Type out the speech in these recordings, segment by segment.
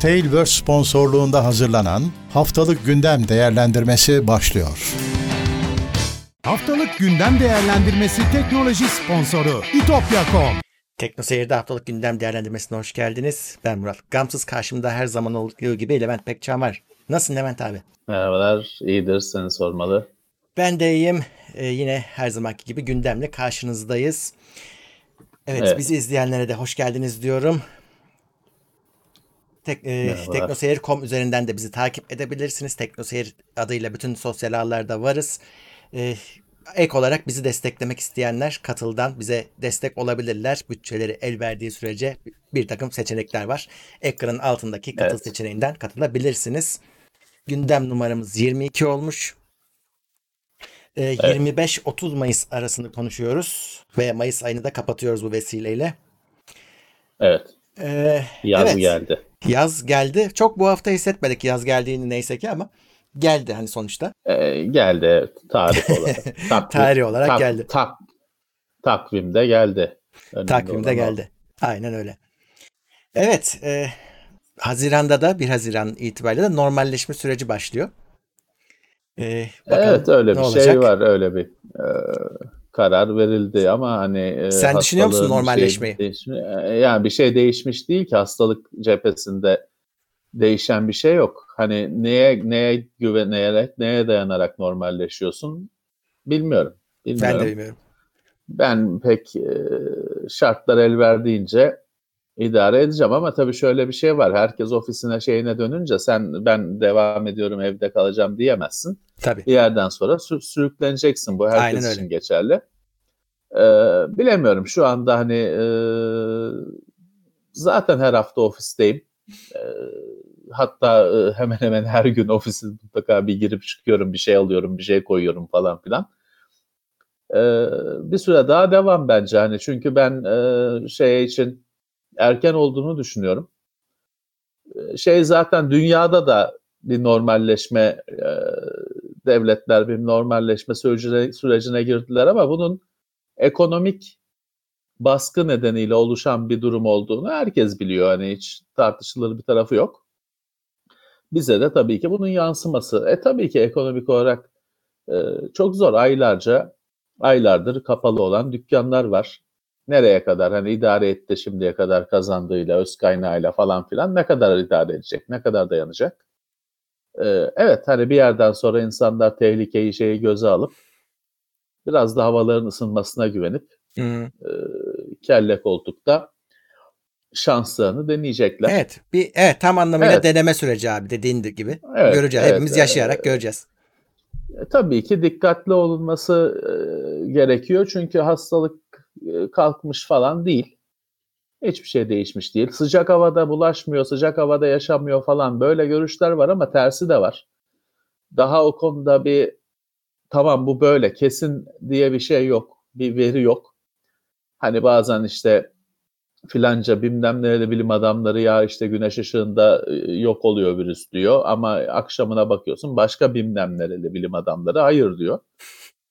Tailverse sponsorluğunda hazırlanan Haftalık Gündem Değerlendirmesi başlıyor. Haftalık Gündem Değerlendirmesi teknoloji sponsoru itopya.com Tekno Seyir'de haftalık gündem değerlendirmesine hoş geldiniz. Ben Murat. Gamsız karşımda her zaman olduğu gibi Levent Pekcan var. Nasılsın Levent abi? Merhabalar, iyidir seni sormalı. Ben de iyiyim. Ee, yine her zamanki gibi gündemle karşınızdayız. Evet, Evet. bizi izleyenlere de hoş geldiniz diyorum. Tek, e, teknoseyir.com üzerinden de bizi takip edebilirsiniz. Teknoseyir adıyla bütün sosyal ağlarda varız. E, ek olarak bizi desteklemek isteyenler katıldan bize destek olabilirler. Bütçeleri el verdiği sürece bir takım seçenekler var. Ekranın altındaki katıl Evet. seçeneğinden katılabilirsiniz. Gündem numaramız 22 olmuş. E, 25-30 Mayıs arasını konuşuyoruz ve Mayıs ayını da kapatıyoruz bu vesileyle. Evet, E, yaz evet. geldi. Yaz geldi. Çok bu hafta hissetmedik yaz geldiğini neyse ki ama geldi hani sonuçta. Ee, geldi evet, tarih olarak. Takvim- Tarih olarak tak- geldi. tak- takvimde geldi. Önemli Takvimde olan o. geldi. Aynen öyle. Evet. E, Haziran'da da 1 Haziran itibariyle de normalleşme süreci başlıyor. E, bakalım Evet öyle bir olacak? şey var, öyle bir e, karar verildi ama hani e, Sen düşünüyor musun bir normalleşmeyi? Şey değişmi- e, yani bir şey değişmiş değil ki hastalık cephesinde değişen bir şey yok. Hani neye neye güvenerek, neye dayanarak normalleşiyorsun bilmiyorum. Bilmiyorum. Ben de bilmiyorum. Ben pek e, şartlar el verdiğince idare edeceğim ama tabii şöyle bir şey var. Herkes ofisine şeyine dönünce sen ben devam ediyorum evde kalacağım diyemezsin. Tabii. Bir yerden sonra sür- sürükleneceksin. Bu herkes Aynen öyle. için geçerli. E, bilemiyorum şu anda hani e, zaten her hafta ofisteyim. E, hatta e, hemen hemen her gün ofise mutlaka bir girip çıkıyorum, bir şey alıyorum, bir şey koyuyorum falan filan. Ee, bir süre daha devam bence hani çünkü ben e, şey için erken olduğunu düşünüyorum. Ee, Şey zaten dünyada da bir normalleşme e, devletler bir normalleşme sürecine, sürecine girdiler ama bunun ekonomik baskı nedeniyle oluşan bir durum olduğunu herkes biliyor. Hani hiç tartışılır bir tarafı yok. Bize de tabii ki bunun yansıması. E tabii ki ekonomik olarak e, çok zor aylarca aylardır kapalı olan dükkanlar var. Nereye kadar hani idare etti şimdiye kadar kazandığıyla, öz kaynağıyla falan filan ne kadar idare edecek, ne kadar dayanacak? Ee, evet hani bir yerden sonra insanlar tehlikeyi şeyi göze alıp biraz da havaların ısınmasına güvenip Hı. e, kelle koltukta şanslarını deneyecekler. Evet. Bir evet tam anlamıyla Evet. deneme süreci abi dediğin gibi. Evet, göreceğiz. evet, Hepimiz evet. yaşayarak göreceğiz. E, Tabii ki dikkatli olunması e, gerekiyor çünkü hastalık e, kalkmış falan değil. Hiçbir şey değişmiş değil. Sıcak havada bulaşmıyor, sıcak havada yaşamıyor falan böyle görüşler var ama tersi de var. Daha o konuda bir tamam bu böyle kesin diye bir şey yok. Bir veri yok. Hani bazen işte filanca bilmem nereli bilim adamları ya işte güneş ışığında e, yok oluyor virüs diyor ama akşamına bakıyorsun başka bilmem nereli bilim adamları hayır diyor.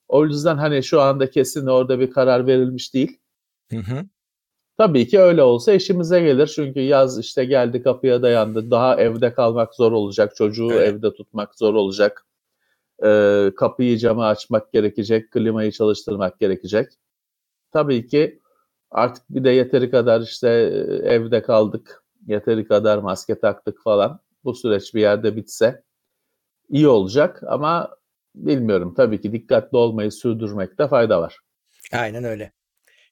O yüzden hani şu anda kesin orada bir karar verilmiş değil. Hı hı. Tabii ki öyle olsa işimize gelir çünkü yaz işte geldi kapıya dayandı. Daha evde kalmak zor olacak, çocuğu Evet. evde tutmak zor olacak. Ee, kapıyı camı açmak gerekecek, klimayı çalıştırmak gerekecek. Tabii ki artık bir de yeteri kadar işte e, evde kaldık, yeteri kadar maske taktık falan. Bu süreç bir yerde bitse iyi olacak ama bilmiyorum tabii ki dikkatli olmayı sürdürmekte fayda var. Aynen öyle.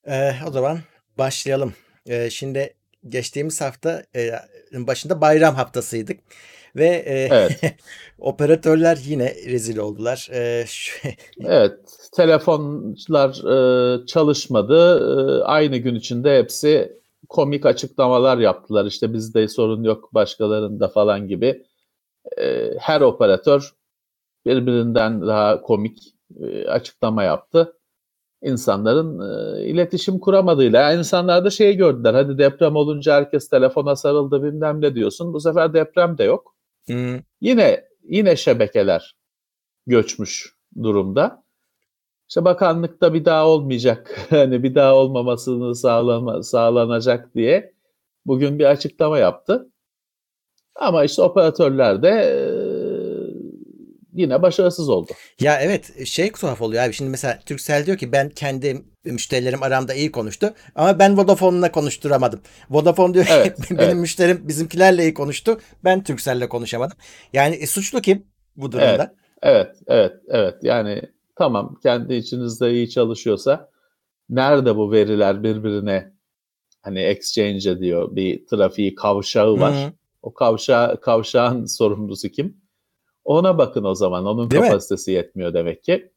Ee, o zaman başlayalım. Ee, şimdi geçtiğimiz hafta e, başında bayram haftasıydık ve e, Evet. operatörler yine rezil oldular. Ee, şu- Evet, telefonlar e, çalışmadı. E, aynı gün içinde hepsi komik açıklamalar yaptılar. İşte bizde sorun yok, başkalarında falan gibi. E, her operatör birbirinden daha komik e, açıklama yaptı. İnsanların e, iletişim kuramadığıyla, yani insanlar da şeyi gördüler. Hadi deprem olunca herkes telefona sarıldı bilmem ne diyorsun. Bu sefer deprem de yok. Hmm, Yine yine şebekeler göçmüş durumda. İşte bakanlıkta bir daha olmayacak, hani bir daha olmamasını sağlama, sağlanacak diye bugün bir açıklama yaptı. Ama işte operatörler de e, yine başarısız oldu. Ya evet şey tuhaf oluyor abi. Şimdi mesela Turkcell diyor ki ben kendi müşterilerim aramda iyi konuştu ama ben Vodafone'la konuşturamadım. Vodafone diyor Evet, ki benim evet. müşterim bizimkilerle iyi konuştu. Ben Turkcell'le konuşamadım. Yani e, suçlu kim bu durumda? Evet, evet, evet. Yani tamam kendi içinizde iyi çalışıyorsa nerede bu veriler birbirine hani exchange ediyor bir trafiği kavşağı var. Hı hı. O kavşağı kavşağın sorumlusu kim? Ona bakın o zaman. Onun Değil mi? kapasitesi yetmiyor demek ki.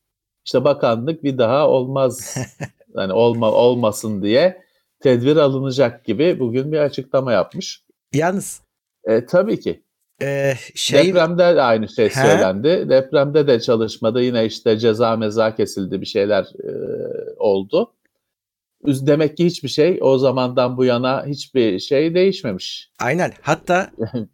İşte bakanlık bir daha olmaz yani olma olmasın diye tedbir alınacak gibi bugün bir açıklama yapmış. Yalnız E, tabii ki. e, şey Depremde de aynı şey He? söylendi. Depremde de çalışmada yine işte ceza meza kesildi bir şeyler e, oldu. Demek ki hiçbir şey o zamandan bu yana hiçbir şey değişmemiş. aynen hatta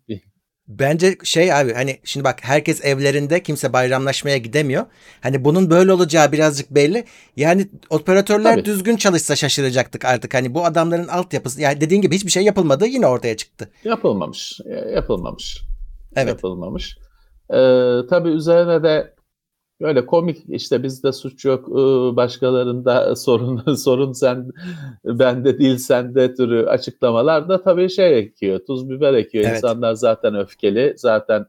Bence şey abi hani şimdi bak herkes evlerinde kimse bayramlaşmaya gidemiyor. Hani bunun böyle olacağı birazcık belli. Yani operatörler Tabii. düzgün çalışsa şaşıracaktık artık. Hani bu adamların altyapısı yani dediğin gibi hiçbir şey yapılmadı yine ortaya çıktı. Yapılmamış. Yapılmamış. Evet. Yapılmamış. Ee, tabii üzerine de böyle komik işte bizde suç yok ıı, başkalarında sorun sorun sen bende değil sende türü açıklamalar da tabii şey ekiyor tuz biber ekiyor. Evet. İnsanlar zaten öfkeli zaten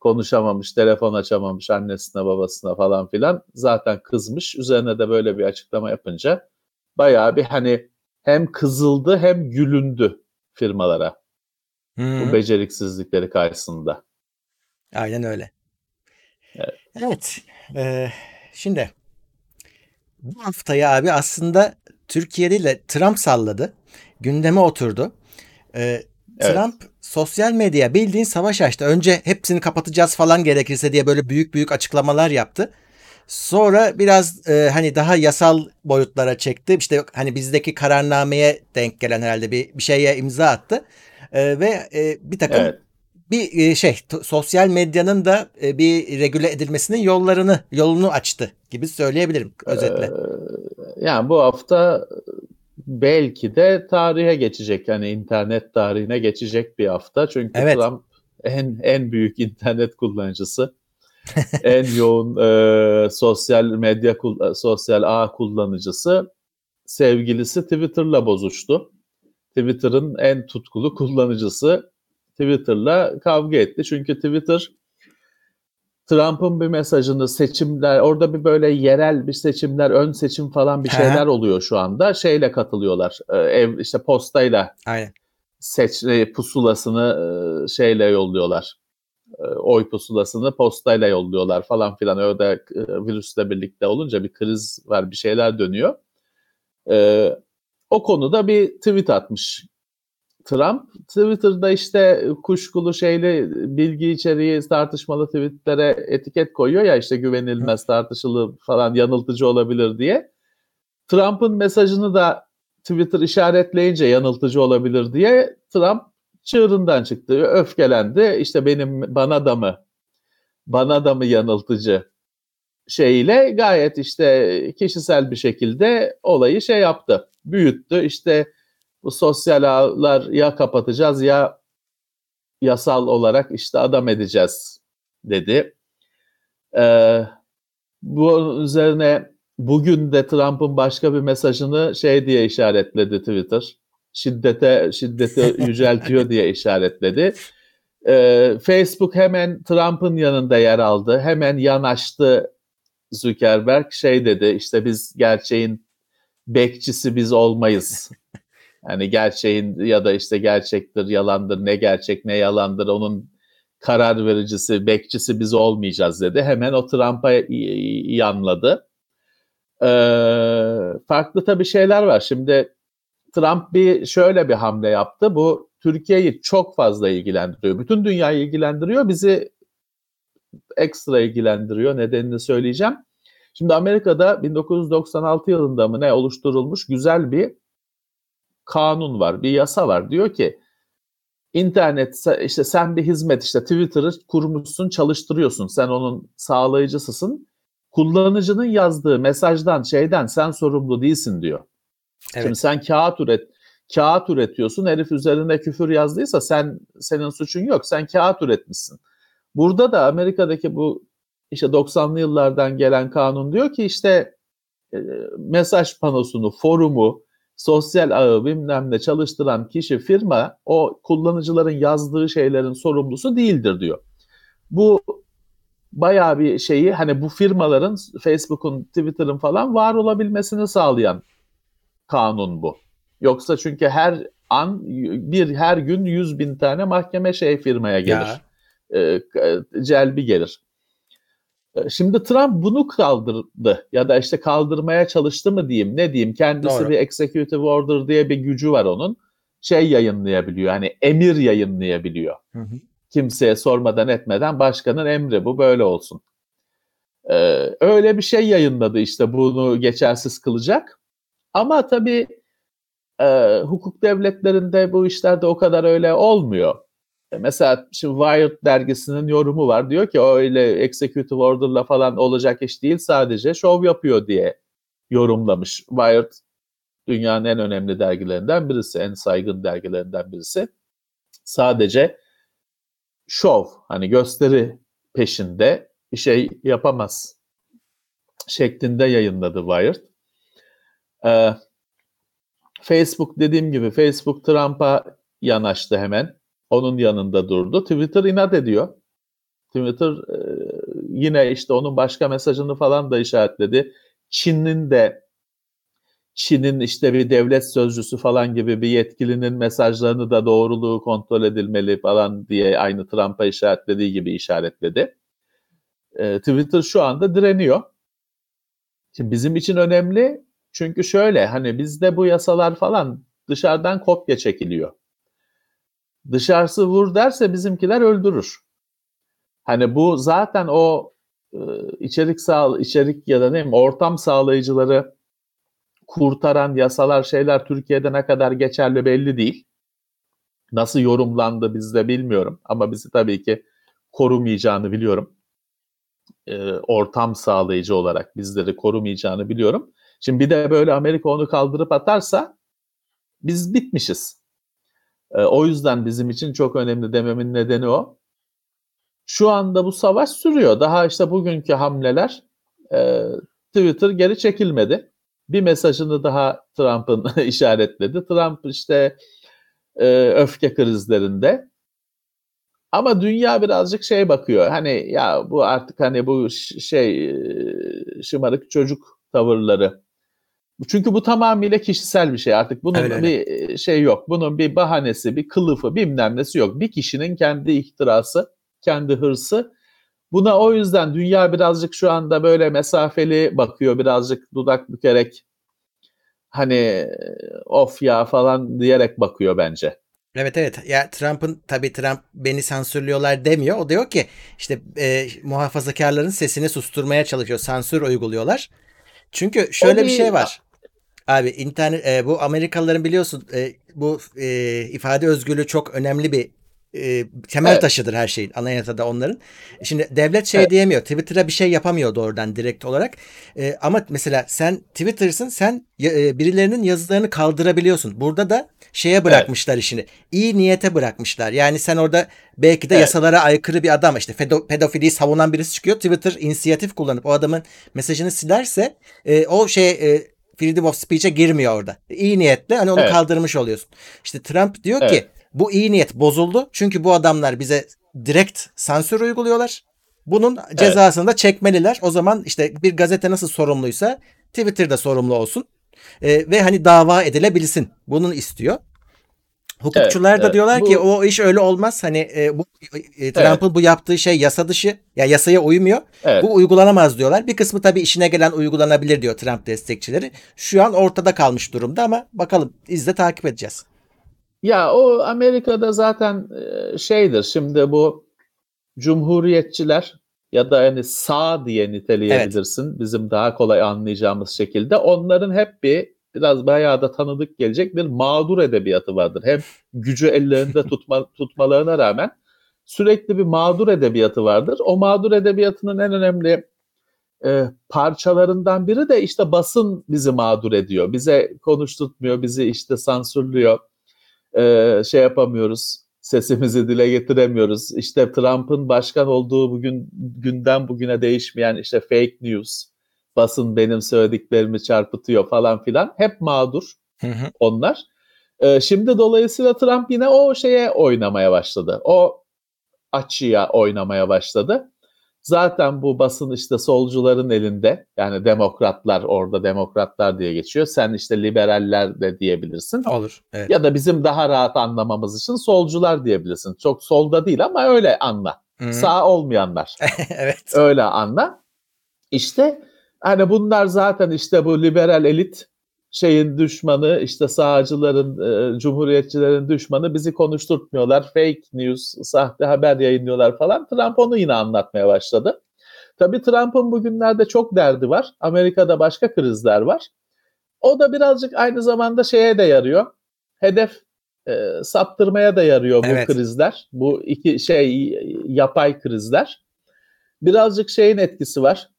konuşamamış telefon açamamış annesine babasına falan filan zaten kızmış üzerine de böyle bir açıklama yapınca bayağı bir hani hem kızıldı hem gülündü firmalara Hı. bu beceriksizlikleri karşısında. Aynen öyle. Evet. Evet. Ee, şimdi bu haftayı abi aslında Türkiye ile Trump salladı. Gündeme oturdu. Ee, Evet. Trump sosyal medya bildiğin savaş açtı. Önce hepsini kapatacağız falan gerekirse diye böyle büyük büyük açıklamalar yaptı. Sonra biraz e, hani daha yasal boyutlara çekti. İşte hani bizdeki kararnameye denk gelen herhalde bir, bir şeye imza attı. E, ve e, bir takım Evet. Bir e, şey sosyal medyanın da e, bir regüle edilmesinin yollarını yolunu açtı gibi söyleyebilirim özetle. Ee, yani bu hafta belki de tarihe geçecek. Yani internet tarihine geçecek bir hafta. Çünkü Evet. Trump en en büyük internet kullanıcısı. en yoğun e, sosyal medya sosyal ağ kullanıcısı sevgilisi Twitter'la bozuştu. Twitter'ın en tutkulu kullanıcısı Twitter'la kavga etti. Çünkü Twitter Trump'ın bir mesajını seçimler orada bir böyle yerel bir seçimler ön seçim falan bir şeyler oluyor şu anda. Şeyle katılıyorlar Ee, ev işte postayla Aynen. seç e, pusulasını e, şeyle yolluyorlar. E, oy pusulasını postayla yolluyorlar falan filan. Öyle e, virüsle birlikte olunca bir kriz var bir şeyler dönüyor. E, o konuda bir tweet atmış Trump Twitter'da işte kuşkulu şeyli bilgi içeriği tartışmalı tweetlere etiket koyuyor ya işte güvenilmez tartışılı falan yanıltıcı olabilir diye. Trump'ın mesajını da Twitter işaretleyince yanıltıcı olabilir diye Trump çığırından çıktı. Öfkelendi. İşte benim bana da mı bana da mı yanıltıcı şeyiyle gayet işte kişisel bir şekilde olayı şey yaptı. Büyüttü. İşte bu sosyal ağlar ya kapatacağız ya yasal olarak işte adam edeceğiz dedi. Ee, bu üzerine bugün de Trump'ın başka bir mesajını şey diye işaretledi Twitter. Şiddete şiddeti yüceltiyor diye işaretledi. Ee, Facebook hemen Trump'ın yanında yer aldı. Hemen yanaştı Zuckerberg şey dedi işte biz gerçeğin bekçisi biz olmayız. Yani gerçeğin ya da işte gerçektir, yalandır, ne gerçek ne yalandır onun karar vericisi, bekçisi biz olmayacağız dedi. Hemen o Trump'a yanladı. Ee, farklı tabii şeyler var. Şimdi Trump bir şöyle bir hamle yaptı. Bu Türkiye'yi çok fazla ilgilendiriyor. Bütün dünyayı ilgilendiriyor. Bizi ekstra ilgilendiriyor. Nedenini söyleyeceğim. Şimdi Amerika'da 1996 yılında mı ne oluşturulmuş güzel bir kanun var, bir yasa var. Diyor ki internet işte sen bir hizmet işte Twitter'ı kurmuşsun, çalıştırıyorsun. Sen onun sağlayıcısısın. Kullanıcının yazdığı mesajdan, şeyden sen sorumlu değilsin diyor. Evet. Şimdi sen kağıt üret kağıt üretiyorsun. Herif üzerine küfür yazdıysa sen senin suçun yok. Sen kağıt üretmişsin. Burada da Amerika'daki bu işte 90'lı yıllardan gelen kanun diyor ki işte mesaj panosunu, forumu, sosyal ağı bilmem ne çalıştıran kişi, firma o kullanıcıların yazdığı şeylerin sorumlusu değildir diyor. Bu bayağı bir şeyi hani bu firmaların Facebook'un, Twitter'ın falan var olabilmesini sağlayan kanun bu. Yoksa çünkü her an bir her gün yüz bin tane mahkeme şey firmaya gelir. Ya. E, celbi gelir. E, şimdi Trump bunu kaldırdı ya da işte kaldırmaya çalıştı mı diyeyim ne diyeyim kendisi Doğru. bir executive order diye bir gücü var onun şey yayınlayabiliyor hani emir yayınlayabiliyor. Hı hı. Kimseye sormadan etmeden başkanın emri bu böyle olsun. Ee, öyle bir şey yayınladı işte bunu geçersiz kılacak. Ama tabii e, hukuk devletlerinde bu işlerde o kadar öyle olmuyor. E, mesela şimdi Wired dergisinin yorumu var. Diyor ki öyle executive order'la falan olacak iş değil sadece şov yapıyor diye yorumlamış. Wired dünyanın en önemli dergilerinden birisi, en saygın dergilerinden birisi. Sadece şov, hani gösteri peşinde bir şey yapamaz şeklinde yayınladı Wired. Ee, Facebook dediğim gibi Facebook Trump'a yanaştı hemen. Onun yanında durdu. Twitter inat ediyor. Twitter e, yine işte onun başka mesajını falan da işaretledi. Çin'in de Çin'in işte bir devlet sözcüsü falan gibi bir yetkilinin mesajlarını da doğruluğu kontrol edilmeli falan diye aynı Trump'a işaretlediği gibi işaretledi. E, Twitter şu anda direniyor. Şimdi bizim için önemli çünkü şöyle hani bizde bu yasalar falan dışarıdan kopya çekiliyor. Dışarısı vur derse bizimkiler öldürür. Hani bu zaten o e, içerik sağ içerik ya da ne bileyim ortam sağlayıcıları kurtaran yasalar şeyler Türkiye'de ne kadar geçerli belli değil. Nasıl yorumlandı bizde bilmiyorum ama bizi tabii ki korumayacağını biliyorum. E, ortam sağlayıcı olarak bizleri korumayacağını biliyorum. Şimdi bir de böyle Amerika onu kaldırıp atarsa biz bitmişiz. E, o yüzden bizim için çok önemli dememin nedeni o. Şu anda bu savaş sürüyor. Daha işte bugünkü hamleler e, Twitter geri çekilmedi. Bir mesajını daha Trump'ın işaretledi. Trump işte e, öfke krizlerinde. Ama dünya birazcık şey bakıyor. Hani ya bu artık hani bu şey e, şımarık çocuk tavırları çünkü bu tamamıyla kişisel bir şey artık. Bunun öyle, bir öyle. şey yok. Bunun bir bahanesi, bir kılıfı, bilmem nesi yok. Bir kişinin kendi ihtirası, kendi hırsı. Buna o yüzden dünya birazcık şu anda böyle mesafeli bakıyor. Birazcık dudak bükerek hani of ya falan diyerek bakıyor bence. Evet evet. Ya Trump'ın tabii Trump beni sansürlüyorlar demiyor. O diyor ki işte e, muhafazakarların sesini susturmaya çalışıyor. Sansür uyguluyorlar. Çünkü şöyle bir şey var. Abi internet e, bu Amerikalıların biliyorsun e, bu e, ifade özgürlüğü çok önemli bir e, temel evet. taşıdır her şeyin anayasada onların. Şimdi devlet şey evet. diyemiyor. Twitter'a bir şey yapamıyor doğrudan direkt olarak. E, ama mesela sen Twitter'sın sen e, birilerinin yazılarını kaldırabiliyorsun. Burada da şeye bırakmışlar evet. işini. İyi niyete bırakmışlar. Yani sen orada belki de evet. yasalara aykırı bir adam işte pedo, pedofiliyi savunan birisi çıkıyor. Twitter inisiyatif kullanıp o adamın mesajını silerse e, o şey e, freedom of speech'e girmiyor orada. İyi niyetle hani onu evet. kaldırmış oluyorsun. İşte Trump diyor evet. ki bu iyi niyet bozuldu. Çünkü bu adamlar bize direkt sansür uyguluyorlar. Bunun cezasını evet. da çekmeliler. O zaman işte bir gazete nasıl sorumluysa Twitter'da sorumlu olsun. Ee, ve hani dava edilebilsin. Bunun istiyor. Hukukçular evet, da diyorlar bu... ki o iş öyle olmaz. Hani e, bu e, Trump'ın evet. bu yaptığı şey yasa dışı. Ya yani yasaya uymuyor. Evet. Bu uygulanamaz diyorlar. Bir kısmı tabii işine gelen uygulanabilir diyor Trump destekçileri. Şu an ortada kalmış durumda ama bakalım izle takip edeceğiz. Ya o Amerika'da zaten e, şeydir. Şimdi bu cumhuriyetçiler ya da yani sağ diye niteleyebilirsin. Evet. Bizim daha kolay anlayacağımız şekilde. Onların hep bir biraz bayağı da tanıdık gelecek bir mağdur edebiyatı vardır. Hem gücü ellerinde tutma, tutmalarına rağmen sürekli bir mağdur edebiyatı vardır. O mağdur edebiyatının en önemli e, parçalarından biri de işte basın bizi mağdur ediyor. Bize konuşturtmuyor, bizi işte sansürlüyor. E, şey yapamıyoruz, sesimizi dile getiremiyoruz. İşte Trump'ın başkan olduğu bugün günden bugüne değişmeyen işte fake news, basın benim söylediklerimi çarpıtıyor falan filan. Hep mağdur Hı hı. onlar. E, şimdi dolayısıyla Trump yine o şeye oynamaya başladı. O açıya oynamaya başladı. Zaten bu basın işte solcuların elinde. Yani demokratlar orada demokratlar diye geçiyor. Sen işte liberaller de diyebilirsin. Olur. Evet. Ya da bizim daha rahat anlamamız için solcular diyebilirsin. Çok solda değil ama öyle anla. Hı. Sağ olmayanlar. evet. Öyle anla. İşte hani bunlar zaten işte bu liberal elit şeyin düşmanı, işte sağcıların, e, cumhuriyetçilerin düşmanı bizi konuşturtmuyorlar. Fake news, sahte haber yayınlıyorlar falan. Trump onu yine anlatmaya başladı. Tabii Trump'ın bugünlerde çok derdi var. Amerika'da başka krizler var. O da birazcık aynı zamanda şeye de yarıyor. Hedef e, saptırmaya da yarıyor bu Evet. krizler. Bu iki şey yapay krizler. Birazcık şeyin etkisi var.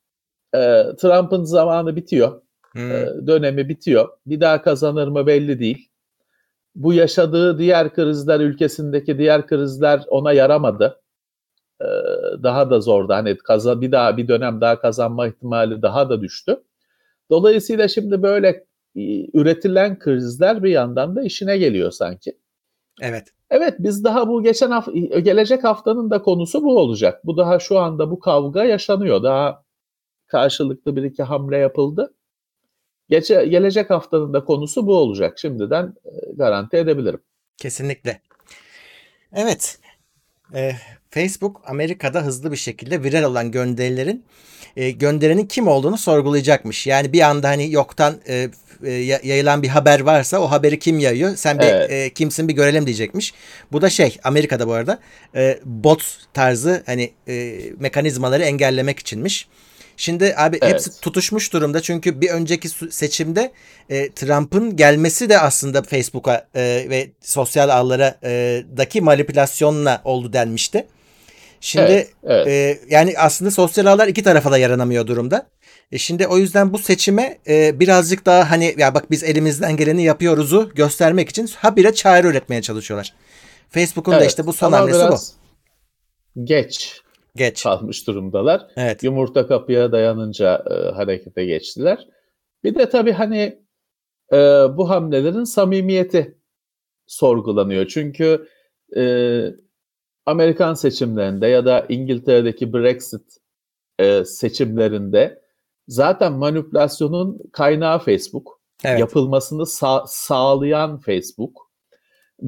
E, Trump'ın zamanı bitiyor. Hı. E, dönemi bitiyor. Bir daha kazanır mı belli değil. Bu yaşadığı diğer krizler, ülkesindeki diğer krizler ona yaramadı. E, daha da zordu. Hani kaza, bir daha bir dönem daha kazanma ihtimali daha da düştü. Dolayısıyla şimdi böyle e, üretilen krizler bir yandan da işine geliyor sanki. Evet. Evet biz daha bu geçen hafta gelecek haftanın da konusu bu olacak. Bu daha şu anda bu kavga yaşanıyor. Daha karşılıklı bir iki hamle yapıldı. Gece, gelecek haftanın da konusu bu olacak. Şimdiden e, garanti edebilirim. Kesinlikle. Evet. Ee, Facebook Amerika'da hızlı bir şekilde viral olan gönderilerin e, gönderenin kim olduğunu sorgulayacakmış. Yani bir anda hani yoktan e, e, ya- yayılan bir haber varsa o haberi kim yayıyor? Sen bir Evet. e, kimsin bir görelim diyecekmiş. Bu da şey Amerika'da bu arada e, bot tarzı hani e, mekanizmaları engellemek içinmiş. Şimdi abi Evet. hepsi tutuşmuş durumda çünkü bir önceki seçimde e, Trump'ın gelmesi de aslında Facebook'a e, ve sosyal ağlara e, daki manipülasyonla oldu denmişti. Şimdi Evet, evet. e, yani aslında sosyal ağlar iki tarafa da yaranamıyor durumda. E şimdi o yüzden bu seçime e, birazcık daha hani ya bak biz elimizden geleni yapıyoruzu göstermek için habire çare üretmeye çalışıyorlar. Facebook'un da Evet, işte bu son hamlesi bu. Geç Geç. kalmış durumdalar. Evet. Yumurta kapıya dayanınca e, harekete geçtiler. Bir de tabii hani e, bu hamlelerin samimiyeti sorgulanıyor. Çünkü e, Amerikan seçimlerinde ya da İngiltere'deki Brexit e, seçimlerinde zaten manipülasyonun kaynağı Facebook. Evet. Yapılmasını sa- sağlayan Facebook.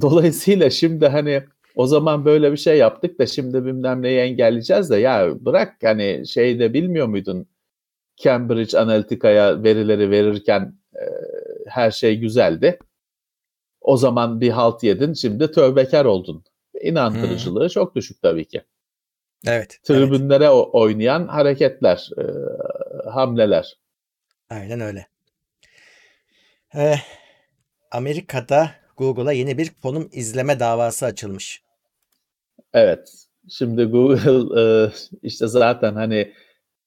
Dolayısıyla şimdi hani o zaman böyle bir şey yaptık da şimdi bilmem neyi engelleyeceğiz de ya bırak hani şeyde bilmiyor muydun Cambridge Analytica'ya verileri verirken e, her şey güzeldi. O zaman bir halt yedin şimdi tövbekar oldun. İnandırıcılığı çok düşük tabii ki. Evet. evet. Tribünlere o- oynayan hareketler, e, hamleler. Aynen öyle. Eh, Amerika'da Google'a yeni bir konum izleme davası açılmış. Evet. Şimdi Google işte zaten hani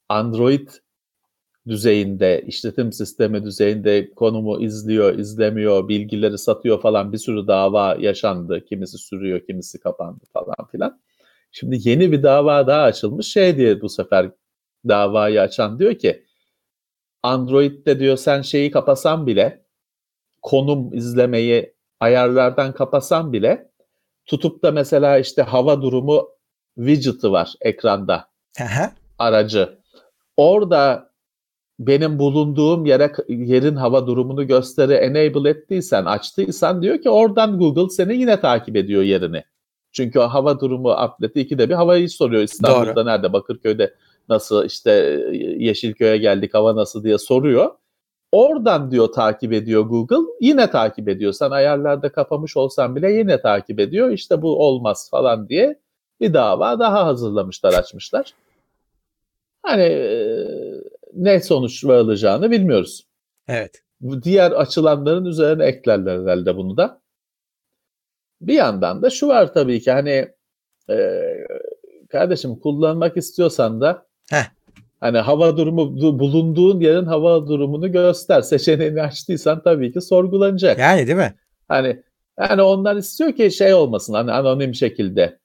Android düzeyinde, işletim sistemi düzeyinde konumu izliyor, izlemiyor, bilgileri satıyor falan bir sürü dava yaşandı. Kimisi sürüyor, kimisi kapandı falan filan. Şimdi yeni bir dava daha açılmış. Şey diye bu sefer davayı açan diyor ki Android'de diyor sen şeyi kapasan bile konum izlemeyi ayarlardan kapasan bile tutup da mesela işte hava durumu widget'ı var ekranda Aha, aracı. Orada benim bulunduğum yere yerin hava durumunu gösteri enable ettiysen, açtıysan diyor ki oradan Google seni yine takip ediyor yerini. Çünkü o hava durumu atleti ikide bir havayı soruyor. İstanbul'da Doğru. nerede, Bakırköy'de nasıl, işte Yeşilköy'e geldik hava nasıl diye soruyor. Oradan diyor takip ediyor Google. Yine takip ediyor. Sen ayarlarda kapamış olsan bile yine takip ediyor. İşte bu olmaz falan diye bir dava daha hazırlamışlar, açmışlar. Hani e, ne sonuç varılacağını bilmiyoruz. evet. Diğer açılanların üzerine eklerler herhalde bunu da. Bir yandan da şu var tabii ki hani e, kardeşim kullanmak istiyorsan da Heh. Hani hava durumu bulunduğun yerin hava durumunu göster. Seçeneğini açtıysan tabii ki sorgulanacak. Yani değil mi? Hani yani onlar istiyor ki şey olmasın hani anonim şekilde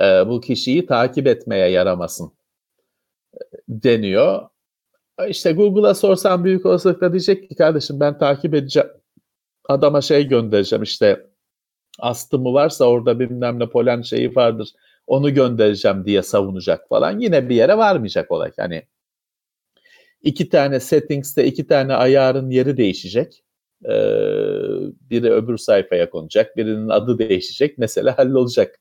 e, bu kişiyi takip etmeye yaramasın e, deniyor. İşte Google'a sorsan büyük olasılıkla diyecek ki kardeşim ben takip edeceğim. Adama şey göndereceğim işte astımı varsa orada bilmem ne polen şeyi vardır onu göndereceğim diye savunacak falan. Yine bir yere varmayacak olay. Yani iki tane settings'te iki tane ayarın yeri değişecek. Ee, biri öbür sayfaya konacak. Birinin adı değişecek. Mesela hallolacak.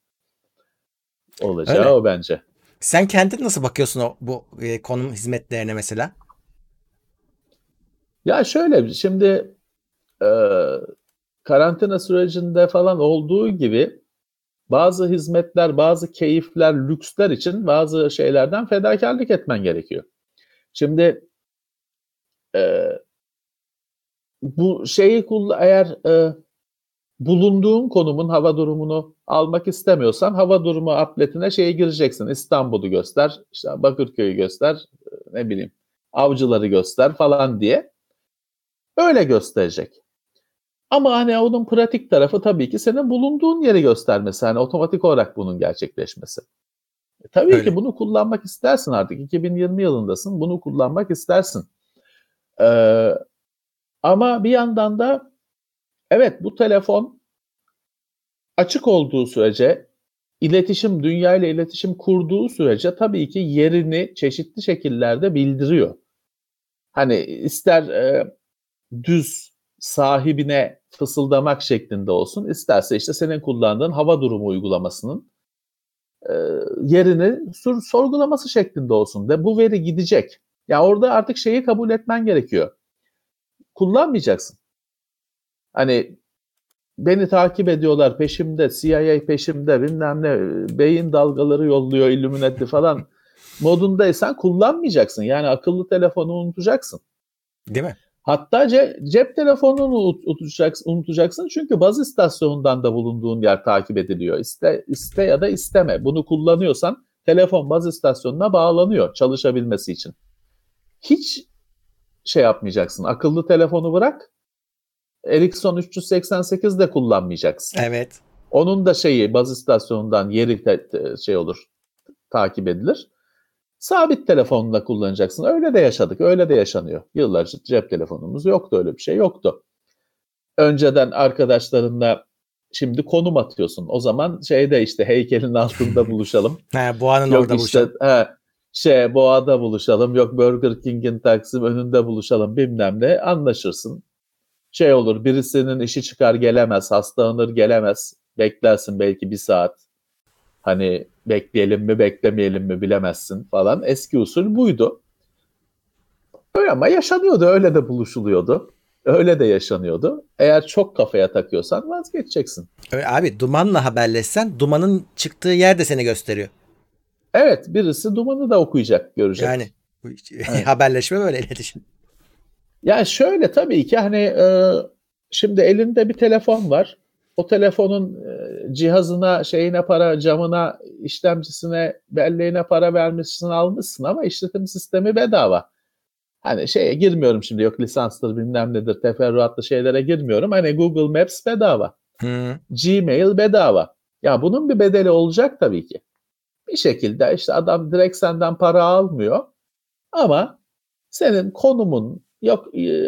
Olacağı Öyle. o bence. Sen kendin nasıl bakıyorsun o bu e, konum hizmetlerine mesela? Ya şöyle şimdi e, karantina sürecinde falan olduğu gibi bazı hizmetler, bazı keyifler, lüksler için bazı şeylerden fedakarlık etmen gerekiyor. Şimdi e, bu şeyi eğer e, bulunduğun konumun hava durumunu almak istemiyorsan hava durumu atletine şeye gireceksin. İstanbul'u göster, işte Bakırköy'ü göster, e, ne bileyim avcıları göster falan diye. Öyle gösterecek. Ama hani onun pratik tarafı tabii ki senin bulunduğun yeri göstermesi. Hani otomatik olarak bunun gerçekleşmesi. E, tabii Öyle. ki bunu kullanmak istersin artık. 2020 yılındasın. Bunu kullanmak istersin. Ee, ama bir yandan da evet bu telefon açık olduğu sürece iletişim, dünya ile iletişim kurduğu sürece tabii ki yerini çeşitli şekillerde bildiriyor. Hani ister e, düz sahibine fısıldamak şeklinde olsun, isterse işte senin kullandığın hava durumu uygulamasının e, yerini sor- sorgulaması şeklinde olsun ve bu veri gidecek. Ya orada artık şeyi kabul etmen gerekiyor. Kullanmayacaksın. Hani beni takip ediyorlar peşimde, CIA peşimde bilmem ne, beyin dalgaları yolluyor Illuminati falan modundaysan kullanmayacaksın. Yani akıllı telefonu unutacaksın. Değil mi? Hatta ce- cep telefonunu unut- unutacaksın, unutacaksın çünkü baz istasyonundan da bulunduğun yer takip ediliyor. İste, iste ya da isteme. Bunu kullanıyorsan telefon baz istasyonuna bağlanıyor çalışabilmesi için. Hiç şey yapmayacaksın. Akıllı telefonu bırak. Ericsson 388 de kullanmayacaksın. Evet. Onun da şeyi baz istasyonundan yeri şey olur takip edilir. Sabit telefonla kullanacaksın. Öyle de yaşadık. Öyle de yaşanıyor. Yıllarca cep telefonumuz yoktu. Öyle bir şey yoktu. Önceden arkadaşlarınla şimdi konum atıyorsun. O zaman şeyde işte heykelin altında buluşalım. Ha, Boğa'nın yok orada işte buluşalım. he, şey Boğa'da buluşalım. Yok Burger King'in Taksim önünde buluşalım bilmem ne. Anlaşırsın. Şey olur birisinin işi çıkar gelemez. Hastalanır gelemez. Beklersin belki bir saat. Hani bekleyelim mi beklemeyelim mi bilemezsin falan. Eski usul buydu. Öyle ama yaşanıyordu. Öyle de buluşuluyordu. Öyle de yaşanıyordu. Eğer çok kafaya takıyorsan vazgeçeceksin. Öyle, abi dumanla haberleşsen dumanın çıktığı yer de seni gösteriyor. Evet birisi dumanı da okuyacak, görecek. Yani haberleşme böyle iletişim. Ya şöyle tabii ki hani e, şimdi elinde bir telefon var. O telefonun e, cihazına, şeyine para, camına, işlemcisine, belleğine para vermişsin, almışsın ama işletim sistemi bedava. Hani şeye girmiyorum şimdi yok lisanstır bilmem nedir teferruatlı şeylere girmiyorum. Hani Google Maps bedava. Hı. Gmail bedava. Ya bunun bir bedeli olacak tabii ki. Bir şekilde işte adam direkt senden para almıyor. Ama senin konumun, yok e,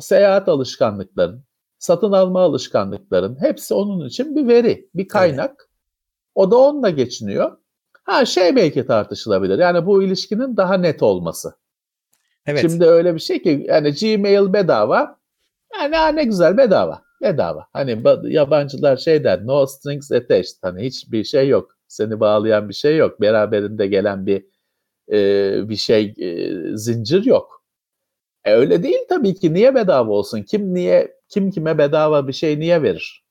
seyahat alışkanlıkların, satın alma alışkanlıkların hepsi onun için bir veri, bir kaynak. O da onunla geçiniyor. Ha şey belki tartışılabilir. Yani bu ilişkinin daha net olması. Evet. Şimdi öyle bir şey ki yani Gmail bedava. Yani ha, ne güzel bedava. Bedava. Hani ba- yabancılar şey der no strings attached. Hani hiçbir şey yok. Seni bağlayan bir şey yok. Beraberinde gelen bir e, bir şey e, zincir yok. E öyle değil tabii ki. Niye bedava olsun? Kim niye kim kime bedava bir şey niye verir?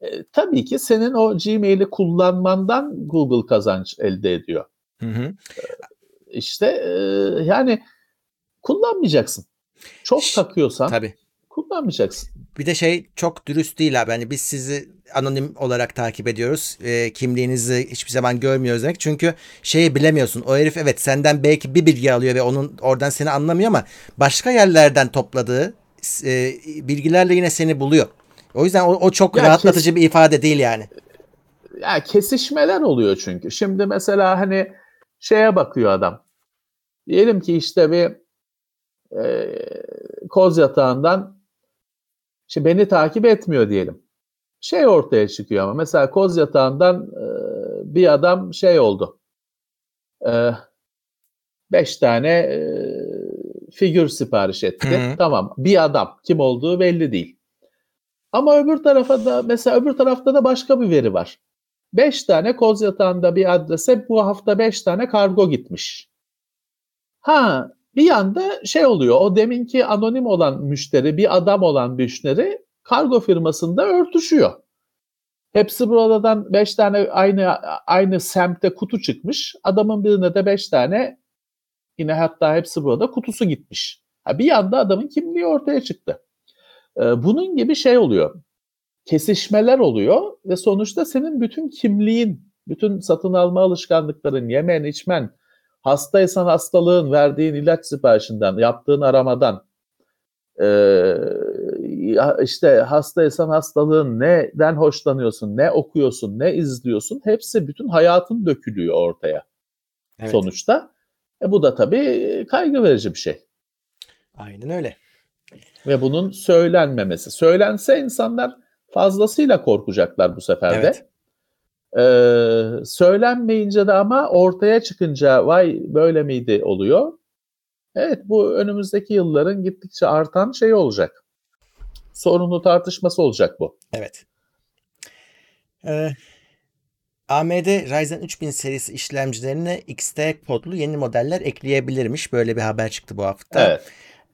E, tabii ki senin o Gmail'i kullanmandan Google kazanç elde ediyor. Hı hı. İşte e, yani kullanmayacaksın. Çok Ş- takıyorsan Tabii. kullanmayacaksın. Bir de şey çok dürüst değil abi. Hani biz sizi anonim olarak takip ediyoruz. E, kimliğinizi hiçbir zaman görmüyoruz demek. Çünkü şeyi bilemiyorsun. O herif evet senden belki bir bilgi alıyor ve onun oradan seni anlamıyor ama başka yerlerden topladığı e, bilgilerle yine seni buluyor. O yüzden o, o çok Ya rahatlatıcı kes- bir ifade değil yani. ya kesişmeler oluyor çünkü. Şimdi mesela hani şeye bakıyor adam. Diyelim ki işte bir e, koz yatağından işte beni takip etmiyor diyelim. Şey ortaya çıkıyor ama mesela koz yatağından e, bir adam şey oldu. E, beş tane e, figür sipariş etti. Hı hı. Tamam bir adam kim olduğu belli değil. Ama öbür tarafa da mesela öbür tarafta da başka bir veri var. 5 tane koz yatağında bir adrese bu hafta 5 tane kargo gitmiş. Ha bir yanda şey oluyor o deminki anonim olan müşteri bir adam olan müşteri kargo firmasında örtüşüyor. Hepsi buradan 5 tane aynı aynı semtte kutu çıkmış. Adamın birine de 5 tane yine hatta hepsi burada kutusu gitmiş. Ha, bir yanda adamın kimliği ortaya çıktı. Ee, bunun gibi şey oluyor kesişmeler oluyor ve sonuçta senin bütün kimliğin, bütün satın alma alışkanlıkların, yemen, içmen, hastaysan hastalığın, verdiğin ilaç siparişinden, yaptığın aramadan, eee, işte hastaysan hastalığın neden hoşlanıyorsun, ne okuyorsun, ne izliyorsun, hepsi bütün hayatın dökülüyor ortaya Evet. sonuçta. E bu da tabii kaygı verici bir şey. Aynen öyle. Ve bunun söylenmemesi. Söylense insanlar fazlasıyla korkacaklar bu sefer de. Evet. Ee, söylenmeyince de ama ortaya çıkınca vay böyle miydi oluyor. Evet bu önümüzdeki yılların gittikçe artan şey olacak. Sorunlu tartışması olacak bu. Evet. Ee, AMD Ryzen 3000 serisi işlemcilerine XT kodlu yeni modeller ekleyebilirmiş. Böyle bir haber çıktı bu hafta. Evet.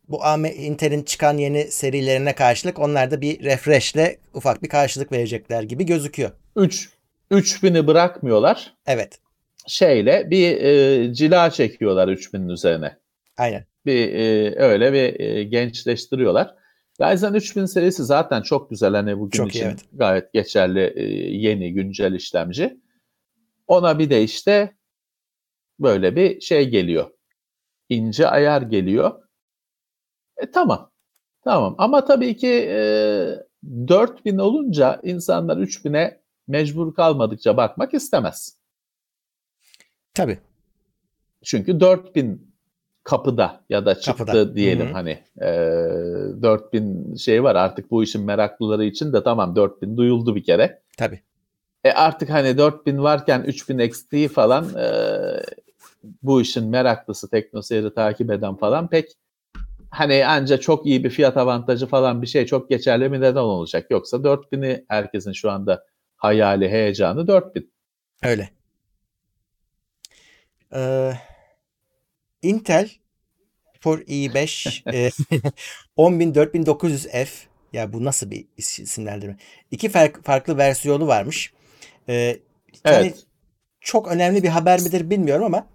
Bu AM Intel'in çıkan yeni serilerine karşılık onlar da bir refresh'le ufak bir karşılık verecekler gibi gözüküyor. 3 3000'i bırakmıyorlar. Evet. Şeyle bir e, cila çekiyorlar 3000'in üzerine. Aynen. bir e, öyle bir e, gençleştiriyorlar. Ryzen 3000 serisi zaten çok güzel hani bugün Çok iyi, için evet. gayet geçerli e, yeni güncel işlemci. Ona bir de işte böyle bir şey geliyor. İnce ayar geliyor. E, tamam. Tamam ama tabii ki e, 4000 olunca insanlar 3000'e mecbur kalmadıkça bakmak istemez. Tabii. Çünkü 4000 kapıda ya da çıktı Kapıda. diyelim Hı hı. hani e, 4000 şey var artık bu işin meraklıları için de tamam 4000 duyuldu bir kere. Tabii. E artık hani 4000 varken 3000 XT falan e, bu işin meraklısı teknoseyri takip eden falan pek hani anca çok iyi bir fiyat avantajı falan bir şey çok geçerli bir neden olacak. Yoksa 4000'i herkesin şu anda hayali heyecanı 4000. Öyle. Ee, Intel Core i5 e, 104.900F ya bu nasıl bir is- isimlendirme? İki fark- farklı versiyonu varmış. Yani Evet. çok önemli bir haber midir bilmiyorum ama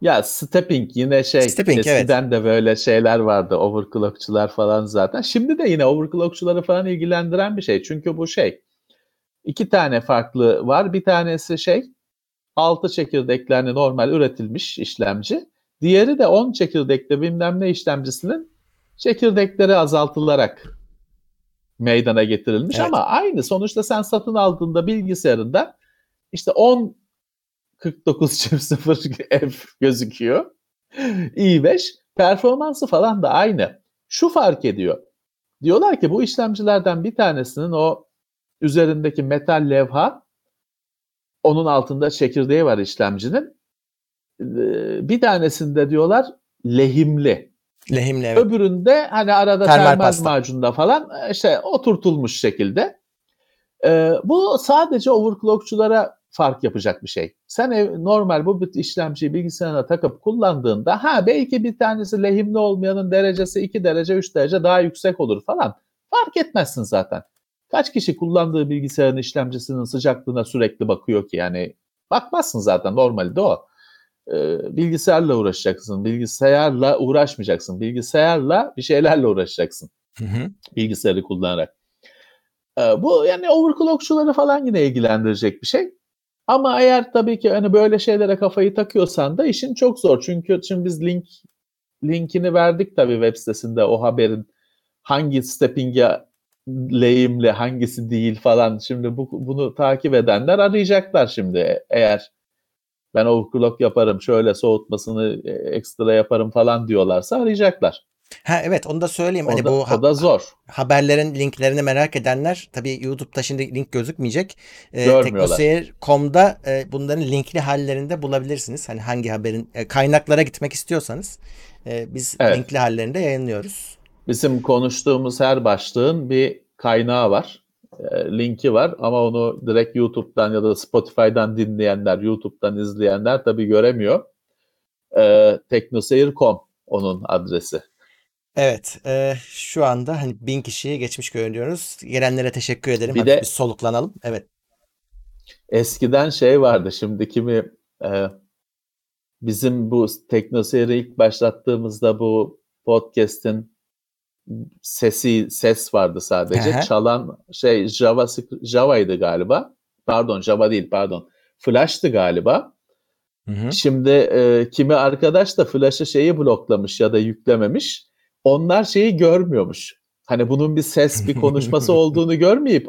Ya stepping yine şey Stepping, evet. eskiden de böyle şeyler vardı overclockçular falan zaten. Şimdi de yine overclockçuları falan ilgilendiren bir şey. Çünkü bu şey iki tane farklı var. Bir tanesi şey 6 çekirdeklerle normal üretilmiş işlemci. Diğeri de 10 çekirdekli bilmem ne işlemcisinin çekirdekleri azaltılarak meydana getirilmiş Evet. ama aynı sonuçta sen satın aldığında bilgisayarında işte 10 49.0 F gözüküyor. i5 performansı falan da aynı. Şu fark ediyor. Diyorlar ki bu işlemcilerden bir tanesinin o üzerindeki metal levha onun altında çekirdeği var işlemcinin. Ee, Bir tanesinde diyorlar lehimli. lehimli evet. Öbüründe hani arada Termal termal, pasta. macunda falan işte oturtulmuş şekilde. Ee, bu sadece overclockçulara fark yapacak bir şey. Sen ev, normal bu işlemciyi bilgisayarına takıp kullandığında ha belki bir tanesi lehimli olmayanın derecesi 2 derece 3 derece daha yüksek olur falan. Fark etmezsin zaten. Kaç kişi kullandığı bilgisayarın işlemcisinin sıcaklığına sürekli bakıyor ki yani bakmazsın zaten normalde o. Ee, bilgisayarla uğraşacaksın. Bilgisayarla uğraşmayacaksın. Bilgisayarla bir şeylerle uğraşacaksın. Hı hı. Bilgisayarı kullanarak. Ee, bu yani overclockçuları falan yine ilgilendirecek bir şey. Ama eğer tabii ki hani böyle şeylere kafayı takıyorsan da işin çok zor. Çünkü şimdi biz link linkini verdik tabii web sitesinde o haberin hangi stepping'e lehimli hangisi değil falan. Şimdi bu, bunu takip edenler arayacaklar şimdi. Eğer ben overclock yaparım, şöyle soğutmasını ekstra yaparım falan diyorlarsa arayacaklar. Ha evet onu da söyleyeyim. O, hani da, bu o da zor. haberlerin linklerini merak edenler tabii YouTube'da şimdi link gözükmeyecek. Ee. Teknoseyir.com'da e, bunların linkli hallerinde bulabilirsiniz. Hani hangi haberin e, kaynaklara gitmek istiyorsanız e, biz Evet. linkli hallerinde yayınlıyoruz. Bizim konuştuğumuz her başlığın bir kaynağı var. e, linki var ama onu direkt YouTube'dan ya da Spotify'dan dinleyenler, YouTube'dan izleyenler tabii göremiyor. E, Teknoseyir.com onun adresi. Evet, e, şu anda hani bin kişiyi geçmiş görünüyoruz. Gelenlere teşekkür ederim. Bir Hafif de- bir soluklanalım. Evet. Eskiden şey vardı şimdi kimi e, bizim bu Teknoseyir'i ilk başlattığımızda bu podcast'in sesi ses vardı sadece. Aha. Çalan şey Java Java'ydı galiba. Pardon Java değil pardon. Flash'tı galiba. Hı hı. Şimdi e, kimi arkadaş da Flash'ı şeyi bloklamış ya da yüklememiş. Onlar şeyi görmüyormuş. Hani bunun bir ses, bir konuşması olduğunu görmeyip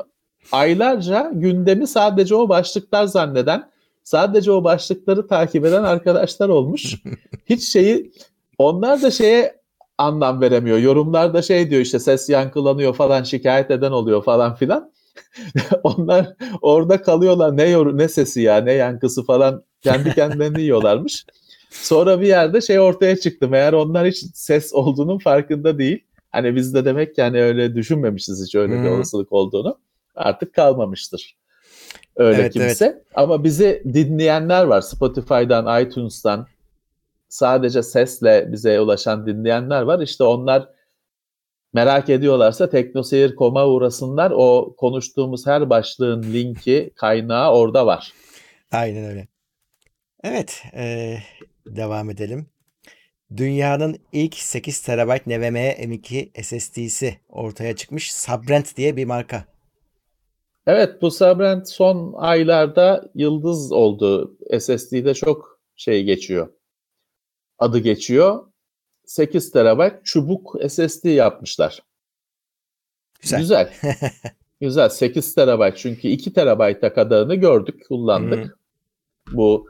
aylarca gündemi sadece o başlıklar zanneden, sadece o başlıkları takip eden arkadaşlar olmuş. Hiç şeyi onlar da şeye anlam veremiyor. Yorumlarda şey diyor işte ses yankılanıyor falan şikayet eden oluyor falan filan. Onlar orada kalıyorlar ne yor ne sesi ya ne yankısı falan kendi kendilerini yiyorlarmış. Sonra bir yerde şey ortaya çıktı. Meğer onlar hiç ses olduğunun farkında değil. Hani biz de demek ki hani öyle düşünmemişiz hiç öyle bir Hmm. olasılık olduğunu. Artık kalmamıştır. Öyle Evet, kimse. Ama bizi dinleyenler var. Spotify'dan, iTunes'tan sadece sesle bize ulaşan dinleyenler var. İşte onlar merak ediyorlarsa teknoseyir.com'a uğrasınlar. O konuştuğumuz her başlığın linki, kaynağı orada var. Aynen öyle. Evet, e, devam edelim. Dünyanın ilk 8 TB NVMe M2 SSD'si ortaya çıkmış. Sabrent diye bir marka. Evet bu Sabrent son aylarda yıldız oldu. SSD'de çok şey geçiyor. Adı geçiyor. 8 TB çubuk SSD yapmışlar. Güzel. Güzel. Güzel. 8 TB çünkü 2 TB'a kadarını gördük, kullandık. Bu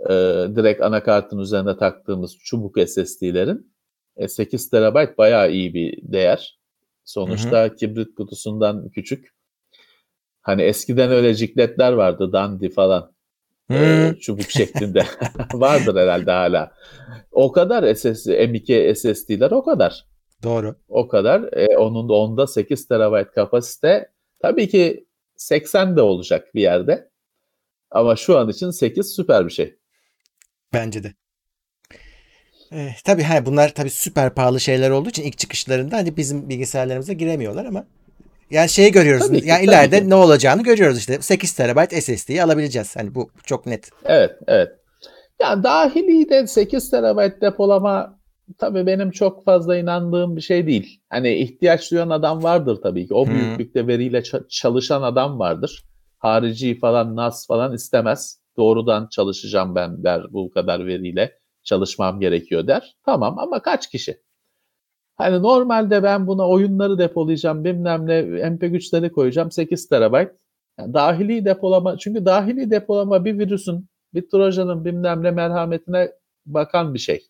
e, direkt anakartın üzerine taktığımız çubuk SSD'lerin. E, 8 TB bayağı iyi bir değer. Sonuçta kibrit kutusundan küçük. Hani eskiden öyle cikletler vardı, dandy falan. E, Hmm. çubuk şeklinde. Vardır herhalde hala. O kadar SS, M2 SSD'ler o kadar. Doğru. O kadar. E, onun da onda 8 TB kapasite. Tabii ki 80 de olacak bir yerde. Ama şu an için 8 süper bir şey. Bence de. Eh, tabii ha, bunlar tabii süper pahalı şeyler olduğu için ilk çıkışlarında hani bizim bilgisayarlarımıza giremiyorlar ama yani şeyi görüyoruz. Tabii ki, yani ileride ki. ne olacağını görüyoruz işte. 8 TB SSD'yi alabileceğiz. Hani bu çok net. Evet, evet. Yani dahili de 8 TB depolama tabii benim çok fazla inandığım bir şey değil. Hani ihtiyaç duyan adam vardır tabii ki. O büyüklükte veriyle ça- çalışan adam vardır. Harici falan NAS falan istemez. Doğrudan çalışacağım ben der bu kadar veriyle çalışmam gerekiyor der. Tamam ama kaç kişi? Hani normalde ben buna oyunları depolayacağım bilmem ne MP3'leri koyacağım 8 TB. Yani dahili depolama çünkü dahili depolama bir virüsün bir trojanın bilmem ne merhametine bakan bir şey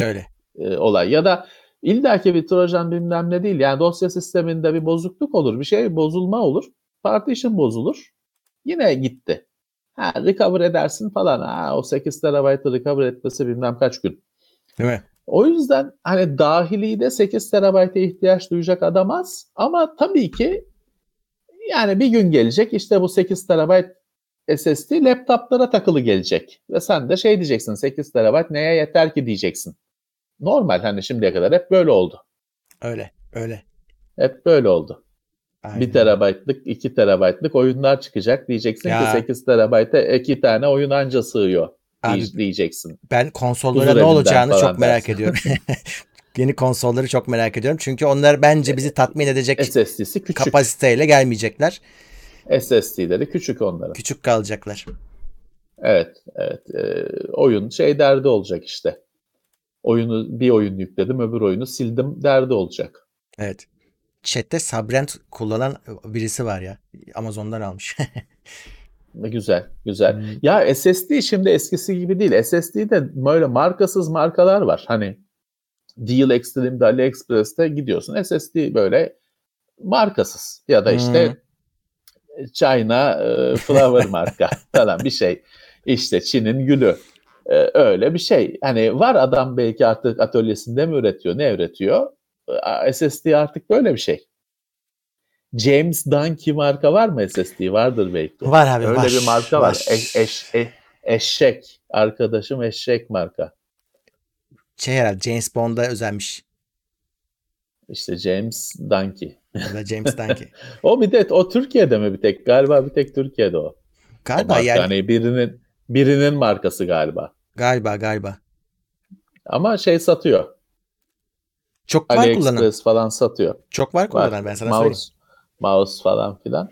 Öyle. e, olay. Ya da illaki bir trojan bilmem ne değil. Yani dosya sisteminde bir bozukluk olur. Bir şey bozulma olur. Partition bozulur. Yine gitti. Ha, recover edersin falan. Ha, o 8 TB'ı recover etmesi bilmem kaç gün. Değil mi? O yüzden hani dahilide 8 TB'ye ihtiyaç duyacak adam az. Ama tabii ki yani bir gün gelecek işte bu 8 TB SSD laptoplara takılı gelecek. Ve sen de şey diyeceksin 8 TB neye yeter ki diyeceksin. Normal hani şimdiye kadar hep böyle oldu. Öyle. Öyle. Hep böyle oldu. Aynen. 1 terabaytlık, 2 terabaytlık oyunlar çıkacak. Diyeceksin Ya. ki 8 terabayta iki tane oyun anca sığıyor Abi, diyeceksin. ben konsollara Huzur ne olacağını çok merak dersin. ediyorum. Yeni konsolları çok merak ediyorum. Çünkü onlar bence bizi tatmin edecek SSD'si küçük. kapasiteyle gelmeyecekler. SSD'leri küçük onların. Küçük kalacaklar. Evet, evet. Ee, oyun şey derdi olacak işte. Oyunu bir oyun yükledim, öbür oyunu sildim derdi olacak. Evet. Chat'te Sabrent kullanan birisi var ya. Amazon'dan almış. Güzel, güzel. Hmm. Ya SSD şimdi eskisi gibi değil. SSD'de böyle markasız markalar var. Hani Deal Extreme'de, AliExpress'te gidiyorsun. SSD böyle markasız ya da işte China e, Flower marka falan bir şey. İşte Çin'in gülü. E, öyle bir şey. Hani var adam belki artık atölyesinde mi üretiyor, ne üretiyor? E, SSD artık böyle bir şey. James Dunkey marka var mı SSD? Vardır belki. Var abi Öyle var. bir marka var. var. Eş, eş, e- eşek. Arkadaşım eşek marka. Şey herhalde James Bond'a özenmiş. İşte James Dunkey. Ya James Dunkey. O bir de o Türkiye'de mi bir tek? Galiba bir tek Türkiye'de o. O Galiba marka. yani. Hani birinin birinin markası galiba. Galiba galiba. Ama şey satıyor. Çok var kullanan. AliExpress falan satıyor. Çok var Var. kullanan ben sana söyleyeyim. Mouse, falan filan.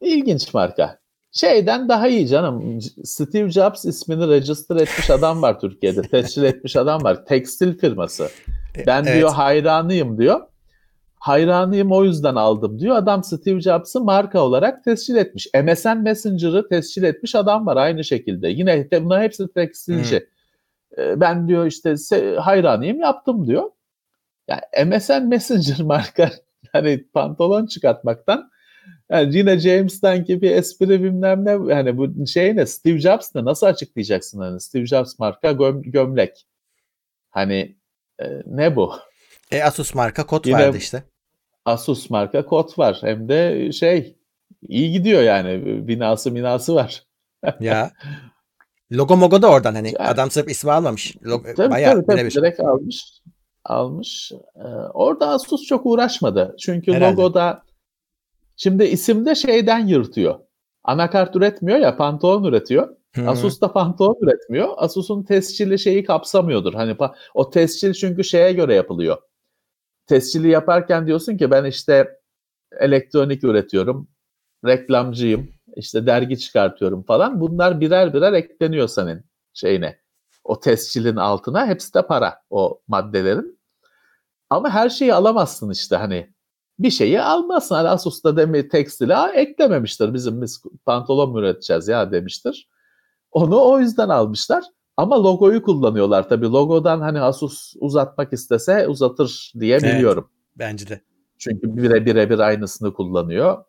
İlginç marka. Şeyden daha iyi canım. Steve Jobs ismini register etmiş adam var Türkiye'de. Tescil etmiş adam var. Tekstil firması. Ben Evet. diyor hayranıyım diyor. Hayranıyım o yüzden aldım diyor. Adam Steve Jobs'ı marka olarak tescil etmiş. MSN Messenger'ı tescil etmiş adam var aynı şekilde. Yine de bunlar hepsi tekstilci. Ee, Ben diyor işte hayranıyım yaptım diyor. Yani MSN Messenger marka hani pantolon çıkartmaktan yani yine James'ten gibi espri bilmem ne hani bu şey ne Steve Jobs ne nasıl açıklayacaksın hani Steve Jobs marka göm- gömlek. Hani e, ne bu? E, Asus marka kod Yine- vardı işte. Asus marka kod var. Hem de şey iyi gidiyor yani. Binası minası var. Ya. Logo mogo da oradan hani. Yani- Adam sırf ismi almamış. Logo, Tabii bayağı tabii, tabii direkt almış. Almış. Ee, orada Asus çok uğraşmadı. Çünkü Herhalde. logoda şimdi isimde şeyden yırtıyor. Anakart üretmiyor ya pantolon üretiyor. Hı. Asus da pantolon üretmiyor. Asus'un tescilli şeyi kapsamıyordur. Hani o tescil çünkü şeye göre yapılıyor. Tescili yaparken diyorsun ki ben işte elektronik üretiyorum, reklamcıyım, işte dergi çıkartıyorum falan. Bunlar birer birer ekleniyor senin şeyine. O tescilin altına hepsi de para o maddelerin. Ama her şeyi alamazsın işte hani bir şeyi almazsın. Hani Asus'ta demi tekstile "Aa, eklememiştir. Bizim biz pantolon mu üreteceğiz ya demiştir. Onu o yüzden almışlar. Ama logoyu kullanıyorlar tabii. Logodan hani Asus uzatmak istese uzatır diye Evet. biliyorum. Bence de. Çünkü bire birebir aynısını kullanıyor.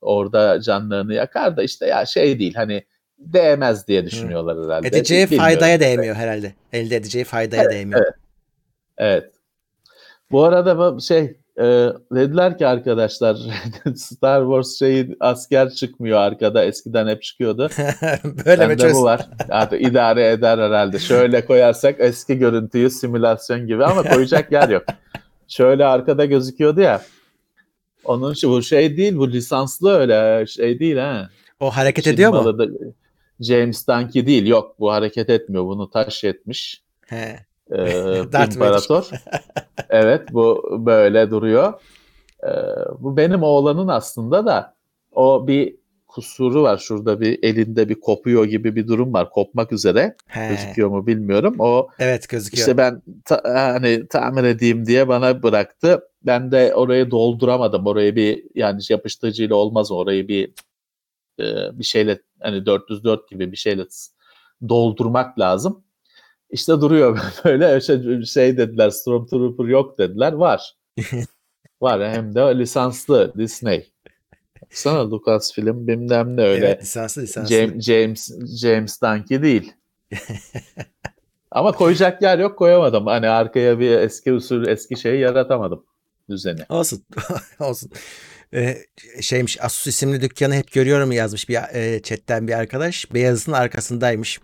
Orada canlarını yakar da işte ya şey değil hani değmez diye düşünüyorlar herhalde. Edeceği Bilmiyorum. faydaya değmiyor herhalde. Elde edeceği faydaya değmiyor. Evet. Bu arada bu şey e, dediler ki arkadaşlar Star Wars şeyi asker çıkmıyor arkada eskiden hep çıkıyordu. Böyle mi çöz? bu var. Artık idare eder herhalde. Şöyle koyarsak eski görüntüyü simülasyon gibi ama koyacak yer yok. Şöyle arkada gözüküyordu ya. Onun şu bu şey değil bu lisanslı öyle şey değil ha. O hareket Çin ediyor mu? da- James Dunkey değil. Yok bu hareket etmiyor. Bunu taş etmiş. He. Ee, imparator. evet bu böyle duruyor. Ee, bu benim oğlanın aslında da o bir kusuru var. Şurada bir elinde bir kopuyor gibi bir durum var. Kopmak üzere. He. Gözüküyor mu bilmiyorum. O Evet gözüküyor. işte ben ta- hani tamir edeyim diye bana bıraktı. Ben de orayı dolduramadım. Orayı bir yani yapıştırıcıyla olmaz. Orayı bir e, bir şeyle hani 404 gibi bir şeyle doldurmak lazım. İşte duruyor böyle şey, şey dediler Stormtrooper yok dediler. Var. Var hem de lisanslı Disney. Sana Lucasfilm bilmem ne öyle. Evet lisanslı lisanslı. James, James James Dunkey değil. Ama koyacak yer yok koyamadım. Hani arkaya bir eski usul eski şeyi yaratamadım düzeni. Olsun. Olsun. Ee, şeymiş Asus isimli dükkanı hep görüyorum yazmış bir e, chatten bir arkadaş. Beyazıt'ın arkasındaymış.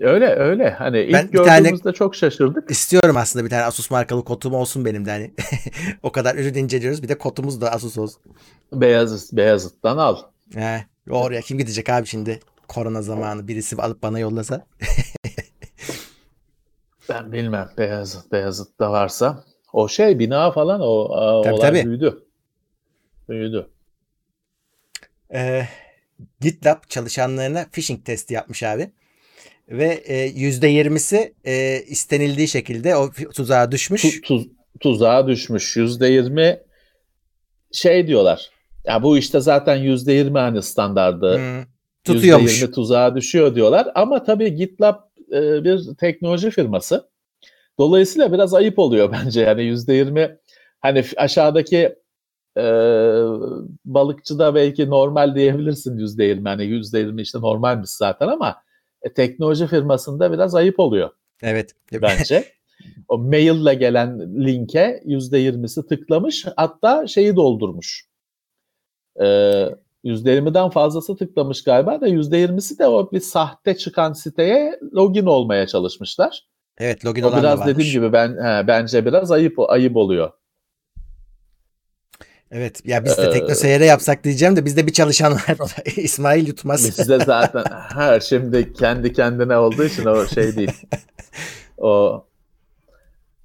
Öyle öyle. Hani ilk Ben bir tane- gördüğümüzde çok şaşırdık. İstiyorum aslında bir tane Asus markalı kotum olsun benim de hani. o kadar ürün inceliyoruz bir de kotumuz da Asus olsun. Beyazıt Beyazıt'tan al. He, oraya kim gidecek abi şimdi? Korona zamanı birisi alıp bana yollasa. Ben bilmem Beyazıt, Beyazıt'ta varsa. O şey bina falan o Tabii, olay tabii. büyüdü. Büyüdü. Ee, GitLab çalışanlarına phishing testi yapmış abi. Ve e, %20'si e, istenildiği şekilde o tuzağa düşmüş. Tu- tuz- tuzağa düşmüş. Yüzde yirmi şey diyorlar. Ya bu işte zaten yüzde yirmi hani standardı. Hmm, tutuyormuş. %20 tuzağa düşüyor diyorlar. Ama tabii GitLab e, bir teknoloji firması. Dolayısıyla biraz ayıp oluyor bence. Yani %20 hani f- aşağıdaki e, balıkçıda belki normal diyebilirsin %20. Hani %20 işte normalmiş zaten ama e, teknoloji firmasında biraz ayıp oluyor Evet. bence. o maille gelen linke %20'si tıklamış. Hatta şeyi doldurmuş. Ee, %20'den fazlası tıklamış galiba da %20'si de o bir sahte çıkan siteye login olmaya çalışmışlar. Evet login O olan biraz dediğim gibi ben he, bence biraz ayıp ayıp oluyor. Evet ya biz de Ee, teknoseyre yapsak diyeceğim de bizde bir çalışan var. İsmail Yutmaz. Bizde zaten her şimdi kendi kendine olduğu için o şey değil. O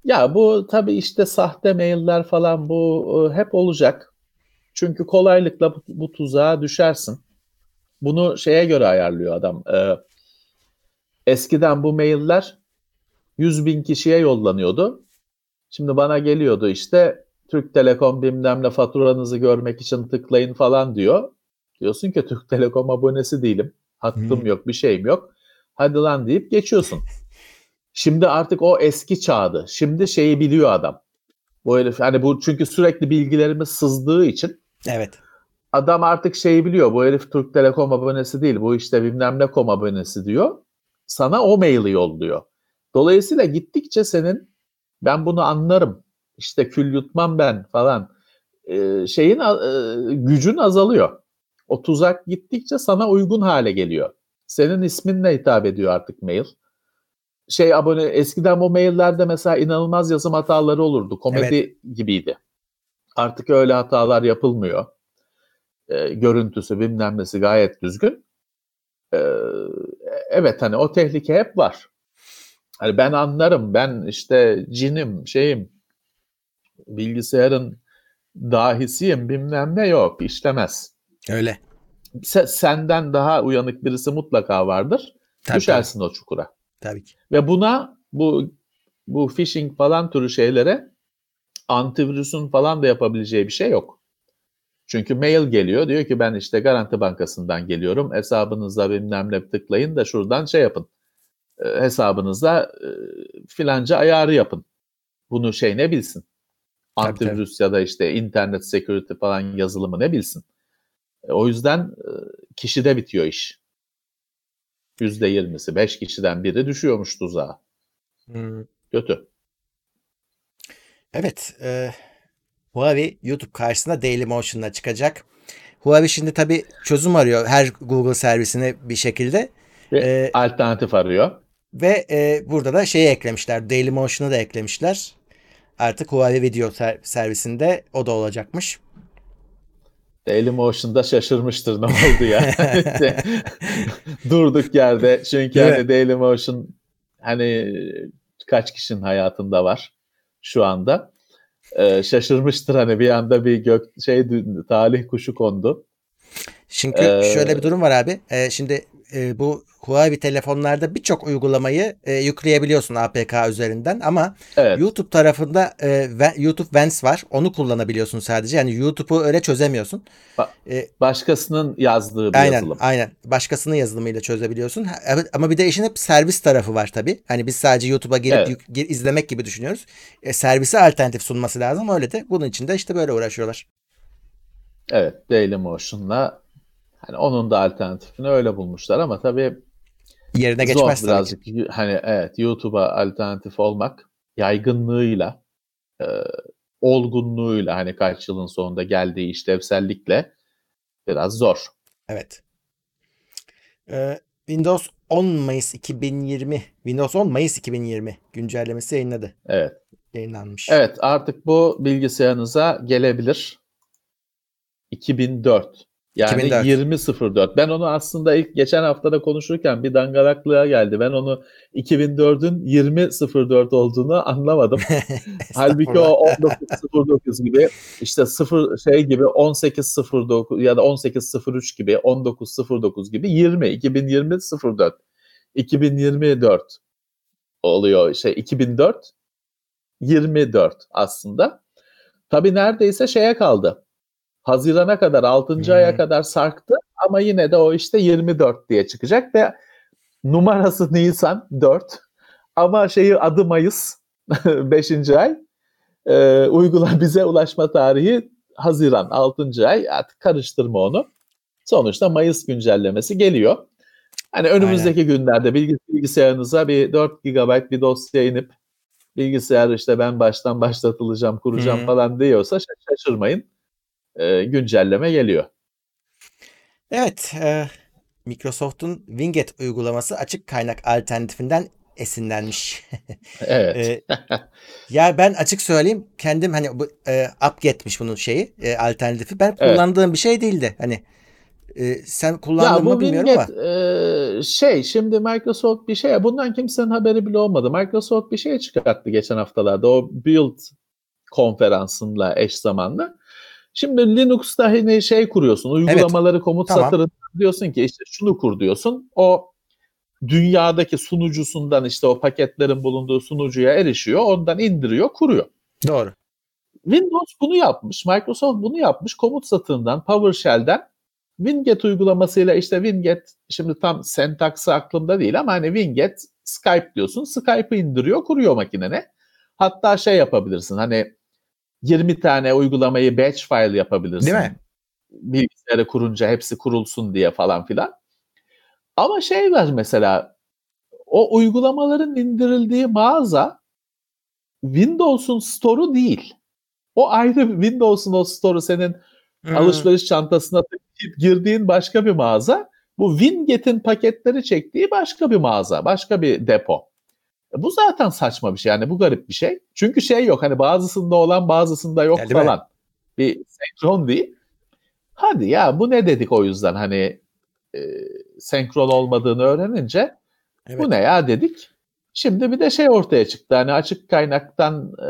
ya bu tabii işte sahte mailler falan bu e, hep olacak. Çünkü kolaylıkla bu, bu tuzağa düşersin. Bunu şeye göre ayarlıyor adam. Ee, eskiden bu mailler 100 bin kişiye yollanıyordu. Şimdi bana geliyordu işte Türk Telekom bilmem ne faturanızı görmek için tıklayın falan diyor. Diyorsun ki Türk Telekom abonesi değilim. Hattım Hmm. yok, bir şeyim yok. Hadi lan deyip geçiyorsun. Şimdi artık o eski çağdı. Şimdi şeyi biliyor adam. Bu herif hani bu çünkü sürekli bilgilerimiz sızdığı için Evet. adam artık şeyi biliyor. Bu herif Türk Telekom abonesi değil. Bu işte bilmem ne kom abonesi diyor. Sana o maili yolluyor. Dolayısıyla gittikçe senin ben bunu anlarım. İşte kül yutmam ben falan. Ee, şeyin e, gücün azalıyor. O tuzak gittikçe sana uygun hale geliyor. Senin isminle hitap ediyor artık mail. Şey abone eskiden bu maillerde mesela inanılmaz yazım hataları olurdu. Komedi gibiydi. Artık öyle hatalar yapılmıyor. Ee, görüntüsü bilmem nesi gayet düzgün. Ee, evet hani o tehlike hep var. Hani ben anlarım ben işte cinim şeyim bilgisayarın dahisiyim bilmem ne yok işlemez. Öyle. Se- senden daha uyanık birisi mutlaka vardır. Tabii, Düşersin o çukura. Tabii, tabii ki. Ve buna bu bu phishing falan türü şeylere antivirüsün falan da yapabileceği bir şey yok. Çünkü mail geliyor diyor ki ben işte Garanti Bankası'ndan geliyorum. Hesabınıza bilmem ne tıklayın da şuradan şey yapın. E, hesabınıza e, filanca ayarı yapın. Bunu şey ne bilsin? Antivirüs ya da işte internet security falan yazılımı ne bilsin? E, o yüzden e, kişide bitiyor iş. %20'si 5 kişiden biri düşüyormuş tuzağa. Hmm. Kötü. Evet. E, Huawei YouTube karşısında Dailymotion'la çıkacak. Huawei şimdi tabii çözüm arıyor her Google servisine bir şekilde. Ve Ee, alternatif arıyor. Ve e, burada da şeyi eklemişler. Dailymotion'u da eklemişler. Artık Huawei Video ser- servisinde o da olacakmış. Dailymotion'da şaşırmıştır ne oldu ya. Durduk yerde. Çünkü Değil hani Dailymotion hani kaç kişinin hayatında var şu anda. Ee, şaşırmıştır hani bir anda bir gök şey talih kuşu kondu. Çünkü Ee, şöyle bir durum var abi. Ee, şimdi e, bu Huawei telefonlarda birçok uygulamayı e, yükleyebiliyorsun APK üzerinden ama Evet. YouTube tarafında e, YouTube Vents var. Onu kullanabiliyorsun sadece. Yani YouTube'u öyle çözemiyorsun. Ba- E, Başkasının yazdığı bir aynen, yazılım. aynen. Başkasının yazılımıyla çözebiliyorsun. Ama bir de işin hep servis tarafı var tabii. Hani biz sadece YouTube'a girip Evet. yük- gir- izlemek gibi düşünüyoruz. E, servise alternatif sunması lazım. Öyle de bunun için de işte böyle uğraşıyorlar. Evet, Dailymotion'la hani onun da alternatifini öyle bulmuşlar ama tabii Yerine zor geçmez tabii birazcık. Hani evet YouTube'a alternatif olmak yaygınlığıyla, e, olgunluğuyla hani kaç yılın sonunda geldiği işlevsellikle biraz zor. Evet. Ee, Windows 10 Mayıs 2020 Windows 10 Mayıs 2020 güncellemesi yayınladı. Evet. Yayınlanmış. Evet artık bu bilgisayarınıza gelebilir. 2004 Yani 2004. 20.04. Ben onu aslında ilk geçen haftada konuşurken bir dangalaklığa geldi. Ben onu 2004'ün 20.04 olduğunu anlamadım. Halbuki o 19.09 gibi işte 0 şey gibi 18.09 ya da 18.03 gibi 19.09 gibi 20 2020 04 2024 oluyor şey 2004 24 aslında. Tabii neredeyse şeye kaldı. Hazirana kadar 6. Hmm. aya kadar sarktı ama yine de o işte 24 diye çıkacak ve numarası Nisan 4 ama şeyi adı Mayıs 5. ay e, uygula bize ulaşma tarihi Haziran 6. ay artık karıştırma onu. Sonuçta Mayıs güncellemesi geliyor. Hani önümüzdeki günlerde bilgis- bilgisayarınıza bir 4 GB bir dosya inip bilgisayar işte ben baştan başlatılacağım kuracağım Hı. falan diyorsa şaş- şaşırmayın. E, güncelleme geliyor. Evet, e, Microsoft'un Winget uygulaması açık kaynak alternatifinden esinlenmiş. Evet. E, ya ben açık söyleyeyim kendim hani bu e, UpGet'miş bunun şeyi e, alternatifi. Ben Evet. kullandığım bir şey değildi. Hani e, sen kullandın mı bilmiyorum Winget ama. e, şey şimdi Microsoft bir şey bundan kimsenin haberi bile olmadı. Microsoft bir şey çıkarttı geçen haftalarda o Build konferansında eş zamanlı. Şimdi Linux'ta hani şey kuruyorsun uygulamaları komut Tamam. satırında diyorsun ki işte şunu kur diyorsun. O dünyadaki sunucusundan işte o paketlerin bulunduğu sunucuya erişiyor. Ondan indiriyor, kuruyor. Doğru. Windows bunu yapmış. Microsoft bunu yapmış. Komut satırından, PowerShell'den Winget uygulamasıyla işte Winget şimdi tam sentaksı aklımda değil ama hani Winget Skype diyorsun. Skype'ı indiriyor, kuruyor makinene. Hatta şey yapabilirsin hani 20 tane uygulamayı batch file yapabilirsin. Değil mi? Bilgisayarı kurunca hepsi kurulsun diye falan filan. Ama şey var mesela o uygulamaların indirildiği mağaza Windows'un store'u değil. O ayrı Windows'un o store'u senin Hmm. alışveriş çantasına girdiğin başka bir mağaza. Bu Winget'in paketleri çektiği başka bir mağaza, başka bir depo. E Bu zaten saçma bir şey yani bu garip bir şey. Çünkü şey yok hani bazısında olan bazısında yok Ya, değil mi? falan. Bir senkron değil. Hadi ya bu ne dedik o yüzden hani e, senkron olmadığını öğrenince Evet. bu ne ya dedik. Şimdi bir de şey ortaya çıktı hani açık kaynaktan e,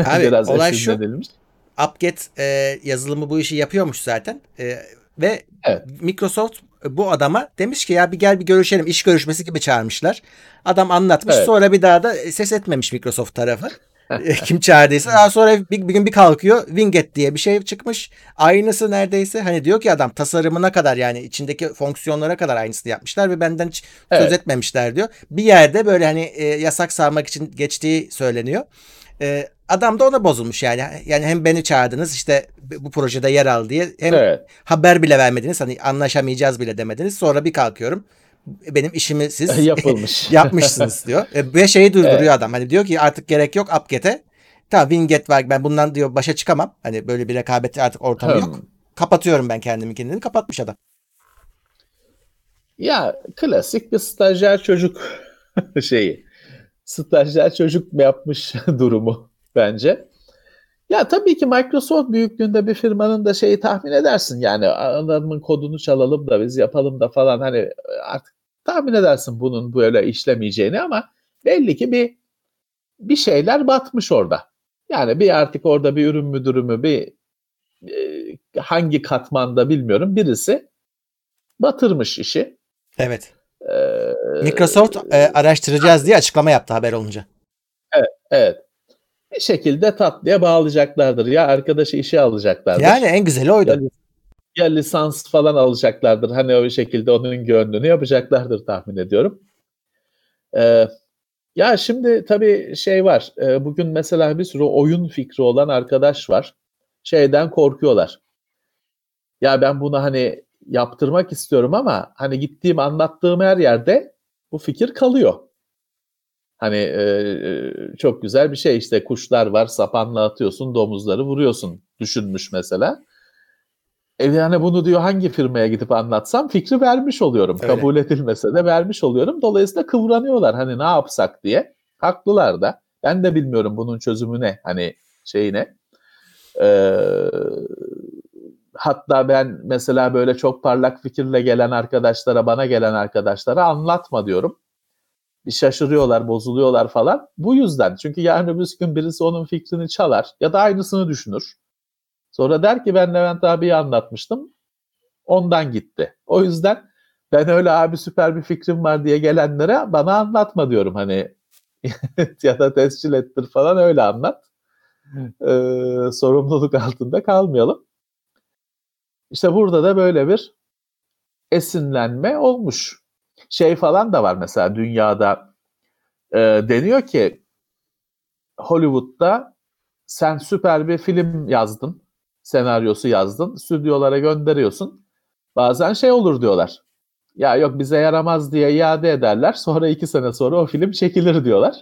Abi, biraz olay şu. UpGet e, yazılımı bu işi yapıyormuş zaten. E, ve Evet. Microsoft bu adama demiş ki ya bir gel bir görüşelim. İş görüşmesi gibi çağırmışlar. Adam anlatmış. Evet. Sonra bir daha da ses etmemiş Microsoft tarafı. E, Kim çağırdıysa. Daha sonra bir, bir gün bir kalkıyor. Winget diye bir şey çıkmış. Aynısı neredeyse. Hani diyor ki adam tasarımına kadar yani içindeki fonksiyonlara kadar aynısını yapmışlar ve benden hiç söz Evet. etmemişler diyor. Bir yerde böyle hani e, yasak sarmak için geçtiği söyleniyor. E, adam da ona bozulmuş yani. Yani hem beni çağırdınız işte bu projede yer al diye hem Evet. haber bile vermediniz. Hani anlaşamayacağız bile demediniz. Sonra bir kalkıyorum. Benim işimi siz Yapılmış. yapmışsınız diyor. E, Ve şeyi durduruyor Evet. adam. Hani diyor ki artık gerek yok UpGet'e. Tamam Winget var ben bundan diyor başa çıkamam. Hani böyle bir rekabet artık ortamı Hmm. yok. Kapatıyorum ben kendimi kendini. Kapatmış adam. Ya klasik bir stajyer çocuk şeyi. Stajyer çocuk mu yapmış durumu bence. Ya tabii ki Microsoft büyüklüğünde bir firmanın da şeyi tahmin edersin. Yani adamın kodunu çalalım da biz yapalım da falan hani artık tahmin edersin bunun böyle işlemeyeceğini ama belli ki bir bir şeyler batmış orada. Yani bir artık orada bir ürün müdürü mü bir e, hangi katmanda bilmiyorum birisi batırmış işi. Evet. Ee, Microsoft e, araştıracağız diye açıklama yaptı haber olunca. Evet. Bir şekilde tatlıya bağlayacaklardır. Ya arkadaşı işe alacaklardır. Yani en güzeli ya, oydu. ya lisans falan alacaklardır. Hani o şekilde onun gönlünü yapacaklardır tahmin ediyorum. Ee, ya şimdi tabii şey var. Ee, bugün mesela bir sürü oyun fikri olan arkadaş var. Şeyden korkuyorlar. Ya ben bunu hani yaptırmak istiyorum ama hani gittiğim anlattığım her yerde bu fikir kalıyor. Hani e, çok güzel bir şey işte kuşlar var sapanla atıyorsun domuzları vuruyorsun düşünmüş mesela. E yani bunu diyor hangi firmaya gidip anlatsam fikri vermiş oluyorum. Öyle. Kabul edilmese de vermiş oluyorum. Dolayısıyla kıvranıyorlar hani ne yapsak diye. Haklılar da. Ben de bilmiyorum bunun çözümü ne hani şeyi ne. Ee, hatta ben mesela böyle çok parlak fikirle gelen arkadaşlara, bana gelen arkadaşlara anlatma diyorum. Bir şaşırıyorlar, bozuluyorlar falan. Bu yüzden. Çünkü yarın öbür gün birisi onun fikrini çalar ya da aynısını düşünür. Sonra der ki ben Levent abiye anlatmıştım. Ondan gitti. O yüzden ben öyle abi süper bir fikrim var diye gelenlere bana anlatma diyorum. Hani ya da tescil ettir falan öyle anlat. Ee, sorumluluk altında kalmayalım. İşte burada da böyle bir esinlenme olmuş. Şey falan da var mesela dünyada e, deniyor ki Hollywood'da sen süper bir film yazdın, senaryosu yazdın, stüdyolara gönderiyorsun. Bazen şey olur diyorlar. Ya yok bize yaramaz diye iade ederler. Sonra iki sene sonra o film çekilir diyorlar.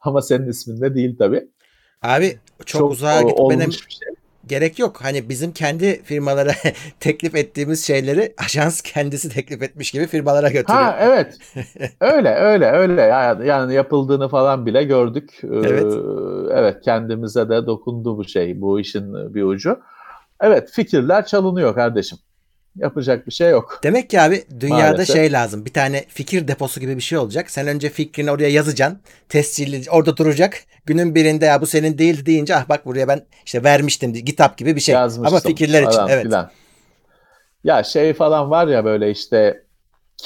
Ama senin isminde değil tabii. Abi çok, çok uzağa bir şey. Gerek yok. Hani bizim kendi firmalara teklif ettiğimiz şeyleri ajans kendisi teklif etmiş gibi firmalara götürüyor. Ha evet. öyle öyle öyle. Yani, yapıldığını falan bile gördük. Evet. Ee, evet kendimize de dokundu bu şey. Bu işin bir ucu. Evet fikirler çalınıyor kardeşim. Yapacak bir şey yok. Demek ki abi dünyada Maalesef. şey lazım. Bir tane fikir deposu gibi bir şey olacak. Sen önce fikrini oraya yazacaksın. Tescilli orada duracak. Günün birinde ya bu senin değil deyince ah bak buraya ben işte vermiştim kitap gibi bir şey. Yazmıştım Ama fikirler için evet. filan. Ya şey falan var ya böyle işte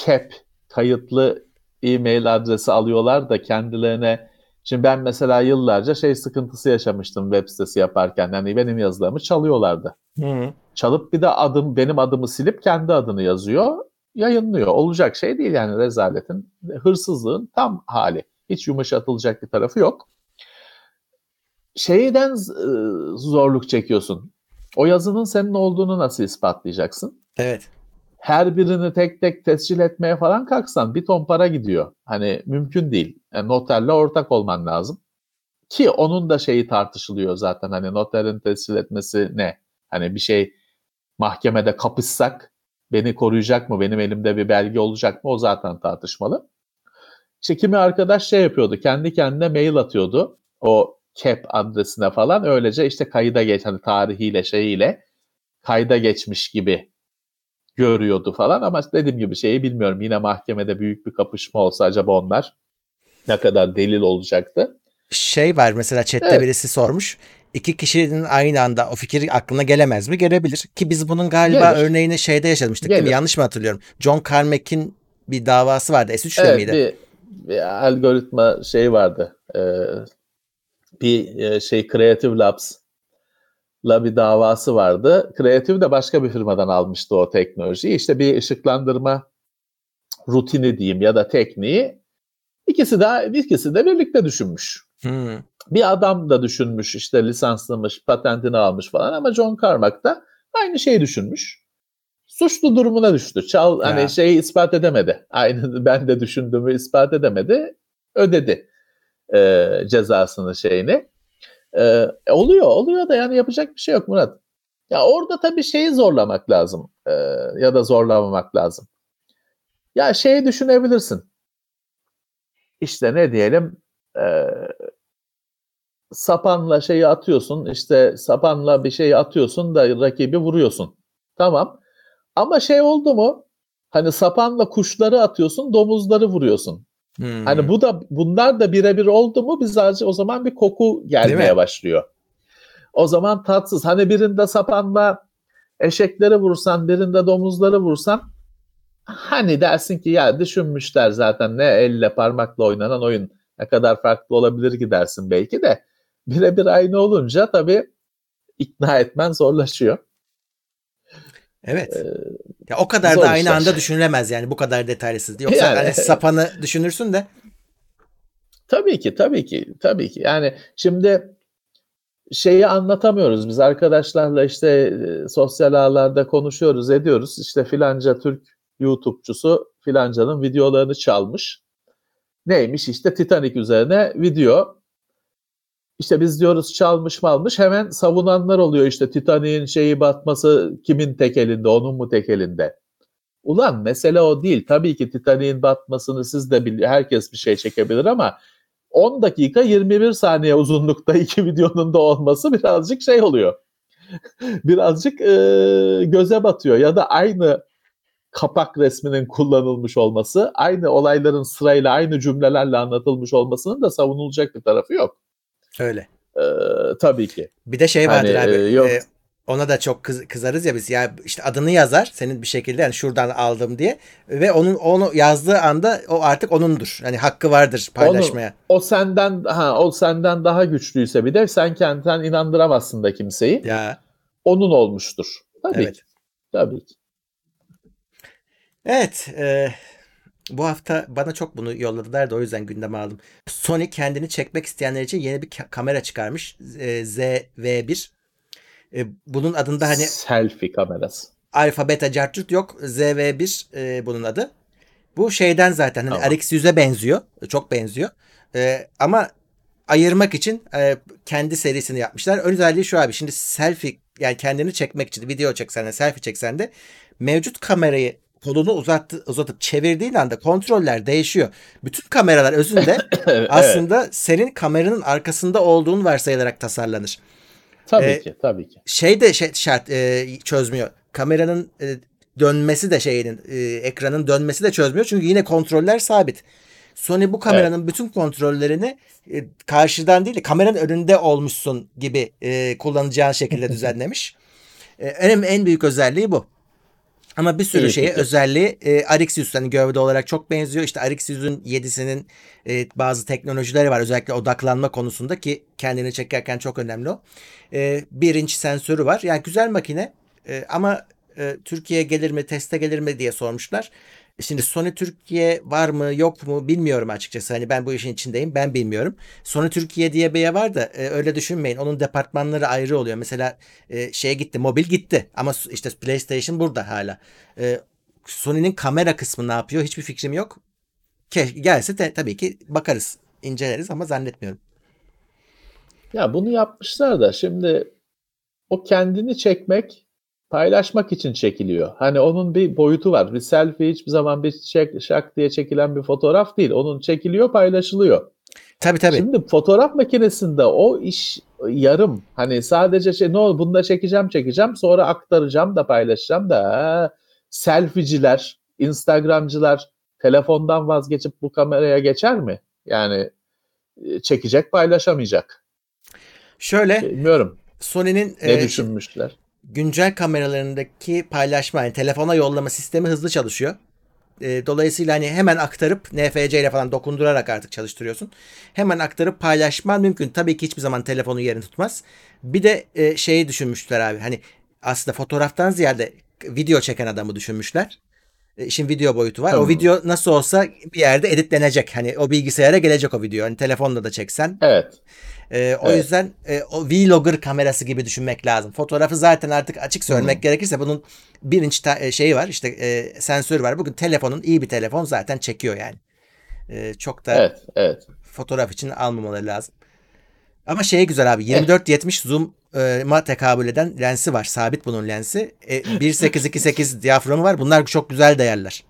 cap kayıtlı e-mail adresi alıyorlar da kendilerine Şimdi ben mesela yıllarca şey sıkıntısı yaşamıştım web sitesi yaparken. Yani benim yazılarımı çalıyorlardı. Hı. Çalıp bir de adım benim adımı silip kendi adını yazıyor, yayınlıyor. Olacak şey değil yani rezaletin, hırsızlığın tam hali. Hiç yumuşatılacak bir tarafı yok. Şeyden e, zorluk çekiyorsun. O yazının senin olduğunu nasıl ispatlayacaksın? Evet. Her birini tek tek tescil etmeye falan kalksan bir ton para gidiyor. Hani mümkün değil. Yani noterle ortak olman lazım. Ki onun da şeyi tartışılıyor zaten. Hani noterin tescil etmesi ne? Hani bir şey mahkemede kapışsak beni koruyacak mı? Benim elimde bir belge olacak mı? O zaten tartışmalı. İşte kimi arkadaş şey yapıyordu. Kendi kendine mail atıyordu. O CAP adresine falan. Öylece işte kayıda geç hani tarihiyle şeyiyle kayda geçmiş gibi görüyordu falan ama dediğim gibi şeyi bilmiyorum. Yine mahkemede büyük bir kapışma olsa acaba onlar ne kadar delil olacaktı? Şey var mesela chatte Evet. birisi sormuş. İki kişinin aynı anda o fikir aklına gelemez mi? Gelebilir. Ki biz bunun galiba Gelir. örneğini şeyde yaşamıştık değil mi? Gelir. Yanlış mı hatırlıyorum? John Carmack'in bir davası vardı. S3'le Evet miydi? bir, bir algoritma şey vardı. Ee, bir e, şey Creative Labs'la bir davası vardı. Creative de başka bir firmadan almıştı o teknolojiyi. İşte bir ışıklandırma rutini diyeyim ya da tekniği ikisi de ikisi de birlikte düşünmüş. Hmm. bir adam da düşünmüş işte lisanslamış, patentini almış falan ama John Carmack da aynı şeyi düşünmüş. Suçlu durumuna düştü. Çal Ya. hani şeyi ispat edemedi. Aynı ben de düşündüğümü ispat edemedi. Ödedi e, cezasını şeyini. E, oluyor, oluyor da yani yapacak bir şey yok Murat. Ya orada tabii şeyi zorlamak lazım e, ya da zorlamamak lazım. Ya şeyi düşünebilirsin. İşte ne diyelim e, sapanla şeyi atıyorsun işte sapanla bir şeyi atıyorsun da rakibi vuruyorsun. Tamam. Ama şey oldu mu? Hani sapanla kuşları atıyorsun, domuzları vuruyorsun. Hmm. Hani bu da bunlar da birebir oldu mu biz o zaman bir koku gelmeye başlıyor. O zaman tatsız. Hani birinde sapanla eşekleri vursan, birinde domuzları vursan hani dersin ki ya düşünmüşler zaten ne elle parmakla oynanan oyun ne kadar farklı olabilir ki dersin belki de birebir aynı olunca tabii ikna etmen zorlaşıyor. Evet. Ee, Ya o kadar da aynı işler. anda düşünülemez yani bu kadar detaylısız. Yoksa Yani- hani sapanı düşünürsün de. Tabii ki, tabii ki, tabii ki. Yani şimdi şeyi anlatamıyoruz biz arkadaşlarla işte e, sosyal ağlarda konuşuyoruz, ediyoruz. İşte filanca Türk YouTube'cusu filancanın videolarını çalmış. Neymiş işte Titanic üzerine video. İşte biz diyoruz çalmış malmış hemen savunanlar oluyor işte Titanic'in şeyi batması kimin tek elinde onun mu tek elinde? Ulan mesele o değil. Tabii ki Titanic'in batmasını siz de bil- herkes bir şey çekebilir ama 10 dakika 21 saniye uzunlukta iki videonun da olması birazcık şey oluyor. birazcık e, göze batıyor. Ya da aynı kapak resminin kullanılmış olması, aynı olayların sırayla aynı cümlelerle anlatılmış olmasının da savunulacak bir tarafı yok. Öyle. Ee, tabii ki. Bir de şey vardır Hani, abi. e, yok. e, ona da çok kız, kızarız ya biz. Ya işte adını yazar senin bir şekilde yani şuradan aldım diye ve onun onu yazdığı anda o artık onundur. Hani hakkı vardır paylaşmaya. O senden ha o senden daha güçlüyse bir de sen kendinden inandıramazsın da kimseyi. Ya Onun olmuştur. Tabii Evet. ki. Tabii ki. Evet. e, bu hafta bana çok bunu yolladılar da o yüzden gündeme aldım. Sony kendini çekmek isteyenler için yeni bir ka- kamera çıkarmış. E, ZV1. E, bunun adında hani Selfie kamerası. alfa beta cartut yok. ZV1 e, bunun adı. Bu şeyden zaten hani Tamam. RX100'e benziyor. Çok benziyor. E, ama ayırmak için e, kendi serisini yapmışlar. Ön özelliği şu abi. Şimdi selfie yani kendini çekmek için video çeksen de selfie çeksen de mevcut kamerayı kolunu uzattı, uzatıp çevirdiğin anda kontroller değişiyor. Bütün kameralar özünde Evet, aslında senin kameranın arkasında olduğun varsayılarak tasarlanır. tabii e, ki, tabii ki. Şey de şey, şart e, çözmüyor. Kameranın e, dönmesi de şeyinin e, ekranın dönmesi de çözmüyor. Çünkü yine kontroller sabit. Sony bu kameranın bütün kontrollerini e, karşıdan değil de kameranın önünde olmuşsun gibi e, kullanacağın şekilde düzenlemiş. E, en en büyük özelliği bu. Ama bir sürü İyi şeye fikir. özelliği e, RX100 hani gövde olarak çok benziyor. İşte RX100'ün 7'sinin e, bazı teknolojileri var. Özellikle odaklanma konusunda ki kendini çekerken çok önemli o. E, bir inç sensörü var. Yani güzel makine e, ama e, Türkiye'ye gelir mi, teste gelir mi diye sormuşlar. Şimdi Sony Türkiye var mı yok mu bilmiyorum açıkçası. Hani ben bu işin içindeyim ben bilmiyorum. Sony Türkiye diye bir yer var da e, öyle düşünmeyin. Onun departmanları ayrı oluyor. Mesela e, şeye gitti mobil gitti ama işte PlayStation burada hala. E, Sony'nin kamera kısmı ne yapıyor hiçbir fikrim yok. Ke- gelse de tabii ki bakarız inceleriz ama zannetmiyorum. Ya bunu yapmışlar da şimdi o kendini çekmek paylaşmak için çekiliyor. Hani onun bir boyutu var. Bir selfie hiçbir zaman bir çek, şak diye çekilen bir fotoğraf değil. Onun çekiliyor, paylaşılıyor. Tabii tabii. Şimdi fotoğraf makinesinde o iş yarım. Hani sadece şey ne olur bunu da çekeceğim çekeceğim sonra aktaracağım da paylaşacağım da ha, selfieciler, instagramcılar telefondan vazgeçip bu kameraya geçer mi? Yani e, çekecek paylaşamayacak. Şöyle Bilmiyorum Sony'nin ne e, düşünmüşler. Güncel kameralarındaki paylaşma yani telefona yollama sistemi hızlı çalışıyor. E, dolayısıyla hani hemen aktarıp NFC ile falan dokundurarak artık çalıştırıyorsun. Hemen aktarıp paylaşman mümkün. Tabii ki hiçbir zaman telefonu yerini tutmaz. Bir de e, şeyi düşünmüşler abi. Hani aslında fotoğraftan ziyade video çeken adamı düşünmüşler. E, işin video boyutu var. O Tamam. video nasıl olsa bir yerde editlenecek. Hani o bilgisayara gelecek o video. Hani telefonla da çeksen Evet. Ee, o Evet. yüzden e, o vlogger kamerası gibi düşünmek lazım. Fotoğrafı zaten artık açık söylemek gerekirse bunun bir inç ta- e, şeyi var işte e, sensörü var. Bugün telefonun iyi bir telefon zaten çekiyor yani. E, çok da Evet. Evet. fotoğraf için almamaları lazım. Ama şey güzel abi 24-70 zoom'a tekabül eden lensi var. Sabit bunun lensi. E, 1.8-2.8 diyaframı var. Bunlar çok güzel değerler.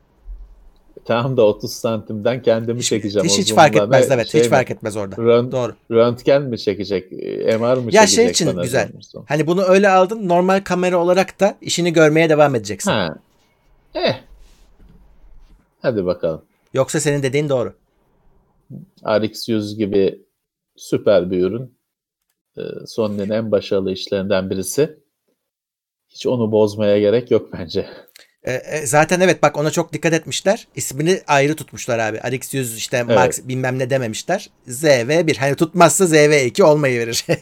Tam da 30 santimden kendimi Hiç, çekeceğim. hiç, hiç fark etmez evet. şey hiç mi? fark etmez orada. Rönt- Doğru. Röntgen mi çekecek? e, MR mı Ya çekecek? şey için güzel. sormuşsun. Hani bunu öyle aldın normal kamera olarak da işini görmeye devam edeceksin. Ha. Eh. Hadi bakalım. Yoksa senin dediğin doğru. RX100 gibi süper bir ürün. Ee, Sony'nin en başarılı işlerinden birisi. Hiç onu bozmaya gerek yok bence. E, e, zaten evet bak ona çok dikkat etmişler. İsmini ayrı tutmuşlar abi. RX100 işte Max bilmem ne dememişler. ZV1. Hani tutmazsa ZV2 olmayı verir.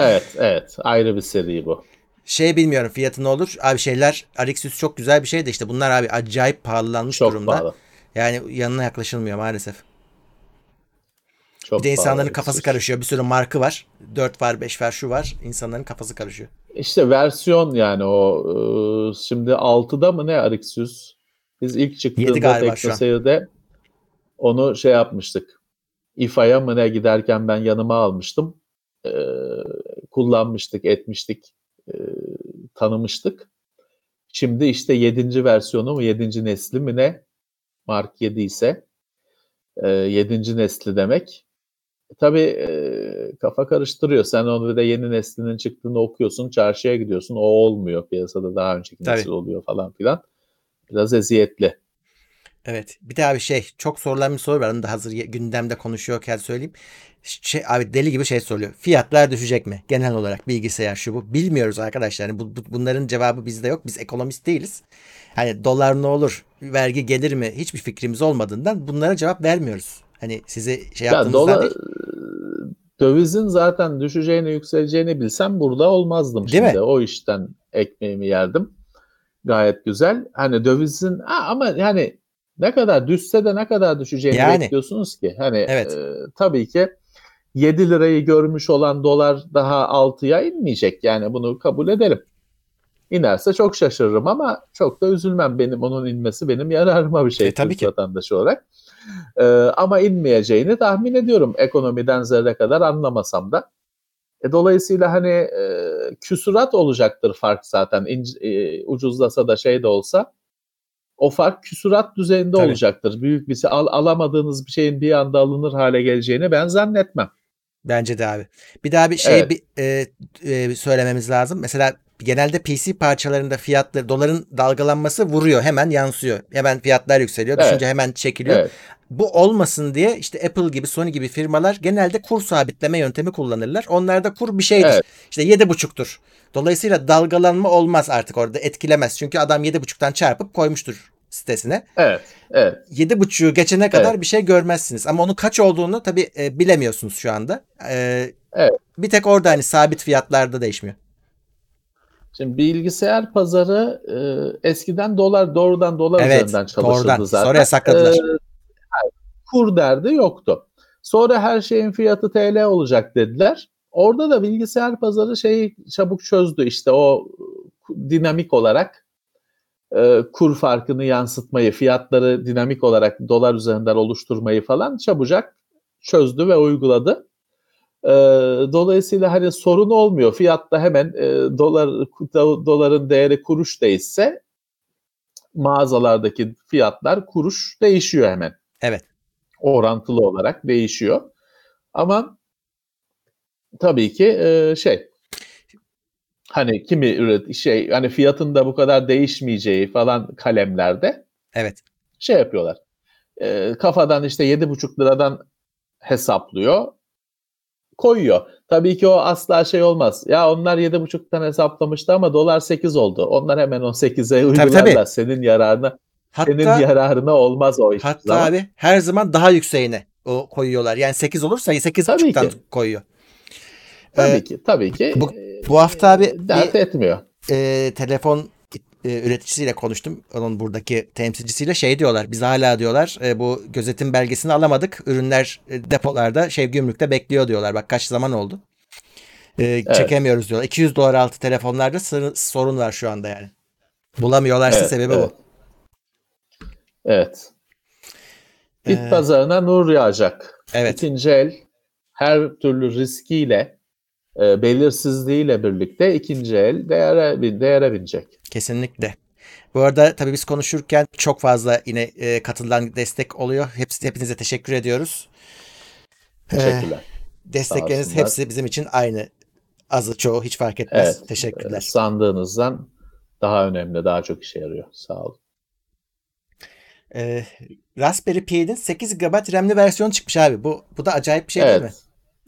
Evet, evet. Ayrı bir seri bu. şey bilmiyorum fiyatı ne olur. Abi şeyler RX100 çok güzel bir şey de işte bunlar abi acayip pahalanmış Çok durumda. pahalı. Yani yanına yaklaşılmıyor maalesef. Çok Bir de insanların kafası karışıyor. Bir sürü markı var. 4 var, 5 var, şu var. İnsanların kafası karışıyor. İşte versiyon yani o e, şimdi 6'da mı ne RX100? Biz ilk çıktığında. TeknoSeyir'de onu şey yapmıştık. İFA'ya mı ne giderken ben yanıma almıştım. E, kullanmıştık, etmiştik, e, tanımıştık. Şimdi işte 7. versiyonu mu 7. nesli mi ne? Mark 7 ise 7. nesli demek. Tabii e, kafa karıştırıyor. Sen onu de yeni neslinin çıktığını okuyorsun, çarşıya gidiyorsun. O olmuyor. Piyasada daha önceki Tabii. nesil oluyor falan filan. Biraz eziyetli. Evet. Bir de abi şey çok sorulan bir soru var. Onu da hazır gündemde konuşuyorken söyleyeyim. Şey, abi deli gibi şey soruyor. Fiyatlar düşecek mi? Genel olarak bilgisayar şu bu. Bilmiyoruz arkadaşlar. Yani bu, bu- bunların cevabı bizde yok. Biz ekonomist değiliz. Hani dolar ne olur? Vergi gelir mi? Hiçbir fikrimiz olmadığından bunlara cevap vermiyoruz. Hani size şey Ya yaptığımızdan dolar, değil. Dövizin zaten düşeceğini, yükseleceğini bilsem burada olmazdım Değil mi? şimdi. O işten ekmeğimi yerdim. Gayet güzel. Hani dövizin ha, ama yani ne kadar düşse de ne kadar düşeceğini Yani. bekliyorsunuz ki. Hani Evet. e, tabii ki 7 lirayı görmüş olan dolar daha 6'ya inmeyecek. Yani bunu kabul edelim. İnerse çok şaşırırım ama çok da üzülmem. Benim onun inmesi benim yararıma bir şey E, tabii Türk ki. vatandaşı olarak. Ee, ama inmeyeceğini tahmin ediyorum ekonomiden zerre kadar anlamasam da. E, dolayısıyla hani e, küsurat olacaktır fark zaten İnc- e, ucuzlasa da şey de olsa. O fark küsurat düzeyinde Tabii. olacaktır. Büyük bir şey al- alamadığınız bir şeyin bir anda alınır hale geleceğini ben zannetmem. Bence de abi. Bir daha bir şey Evet. bir, e, e, söylememiz lazım. Mesela genelde PC parçalarında fiyatları doların dalgalanması vuruyor. Hemen yansıyor. Hemen fiyatlar yükseliyor. Evet. Düşünce hemen çekiliyor. Evet. Bu olmasın diye işte Apple gibi Sony gibi firmalar genelde kur sabitleme yöntemi kullanırlar. Onlarda kur bir şeydir. Evet. İşte yedi buçuktur. Dolayısıyla dalgalanma olmaz artık orada etkilemez. Çünkü adam yedi buçuktan çarpıp koymuştur sitesine. Evet. Evet. Yedi buçuğu geçene kadar Evet. bir şey görmezsiniz. Ama onun kaç olduğunu tabii e, bilemiyorsunuz şu anda. E, Evet. Bir tek orada hani sabit fiyatlarda değişmiyor. Şimdi bilgisayar pazarı e, eskiden dolar doğrudan dolar Evet, üzerinden çalışırdı doğrudan. zaten. Sonra yasakladılar. E, kur derdi yoktu. Sonra her şeyin fiyatı TL olacak dediler. Orada da bilgisayar pazarı şeyi çabuk çözdü işte o dinamik olarak e, kur farkını yansıtmayı, fiyatları dinamik olarak dolar üzerinden oluşturmayı falan çabucak çözdü ve uyguladı. E, dolayısıyla hani sorun olmuyor. Fiyatta hemen e, dolar do- doların değeri kuruş değişse mağazalardaki fiyatlar kuruş değişiyor hemen. Evet. Orantılı olarak değişiyor. Ama tabii ki e, şey hani kimi üret şey hani fiyatın da bu kadar değişmeyeceği falan kalemlerde Evet. şey yapıyorlar. E, kafadan işte 7,5 liradan hesaplıyor. Koyuyor. Tabii ki o asla şey olmaz. Ya onlar 7,5'tan hesaplamıştı ama dolar 8 oldu. Onlar hemen o 8'e uygularlar. tabii. Senin yararına senin Hatta yararına olmaz o iş. hatta zaman. abi her zaman daha yükseğine o koyuyorlar. Yani 8 olursa 8.5'tan Tabii koyuyor. Tabii Ee, ki, tabii ki. bu- bu hafta abi dert bir- etmiyor. e, telefon e, üreticisiyle konuştum. Onun buradaki temsilcisiyle şey diyorlar. Biz hala diyorlar e, bu gözetim belgesini alamadık. Ürünler e, depolarda şey gümrükte bekliyor diyorlar. Bak kaç zaman oldu. E, Çekemiyoruz diyorlar. 200 dolar altı telefonlarda sorun var şu anda yani. Bulamıyorlarsa Evet, sebebi evet. bu. Evet. Bit Ee, pazarına nur yağacak. Evet. İkinci el her türlü riskiyle, e, belirsizliğiyle birlikte ikinci el değere, değere binecek. Kesinlikle. Bu arada tabii biz konuşurken çok fazla yine e, katılan destek oluyor. Hepsi, hepinize teşekkür ediyoruz. Ee, Teşekkürler. destekleriniz olsunlar. hepsi bizim için aynı. Azı çoğu hiç fark etmez. Evet. Teşekkürler. E, Sandığınızdan daha önemli, daha çok işe yarıyor. Sağ olun. Ee, Raspberry Pi'nin 8 GB RAM'li versiyonu çıkmış abi. Bu bu da acayip bir şey değil mi?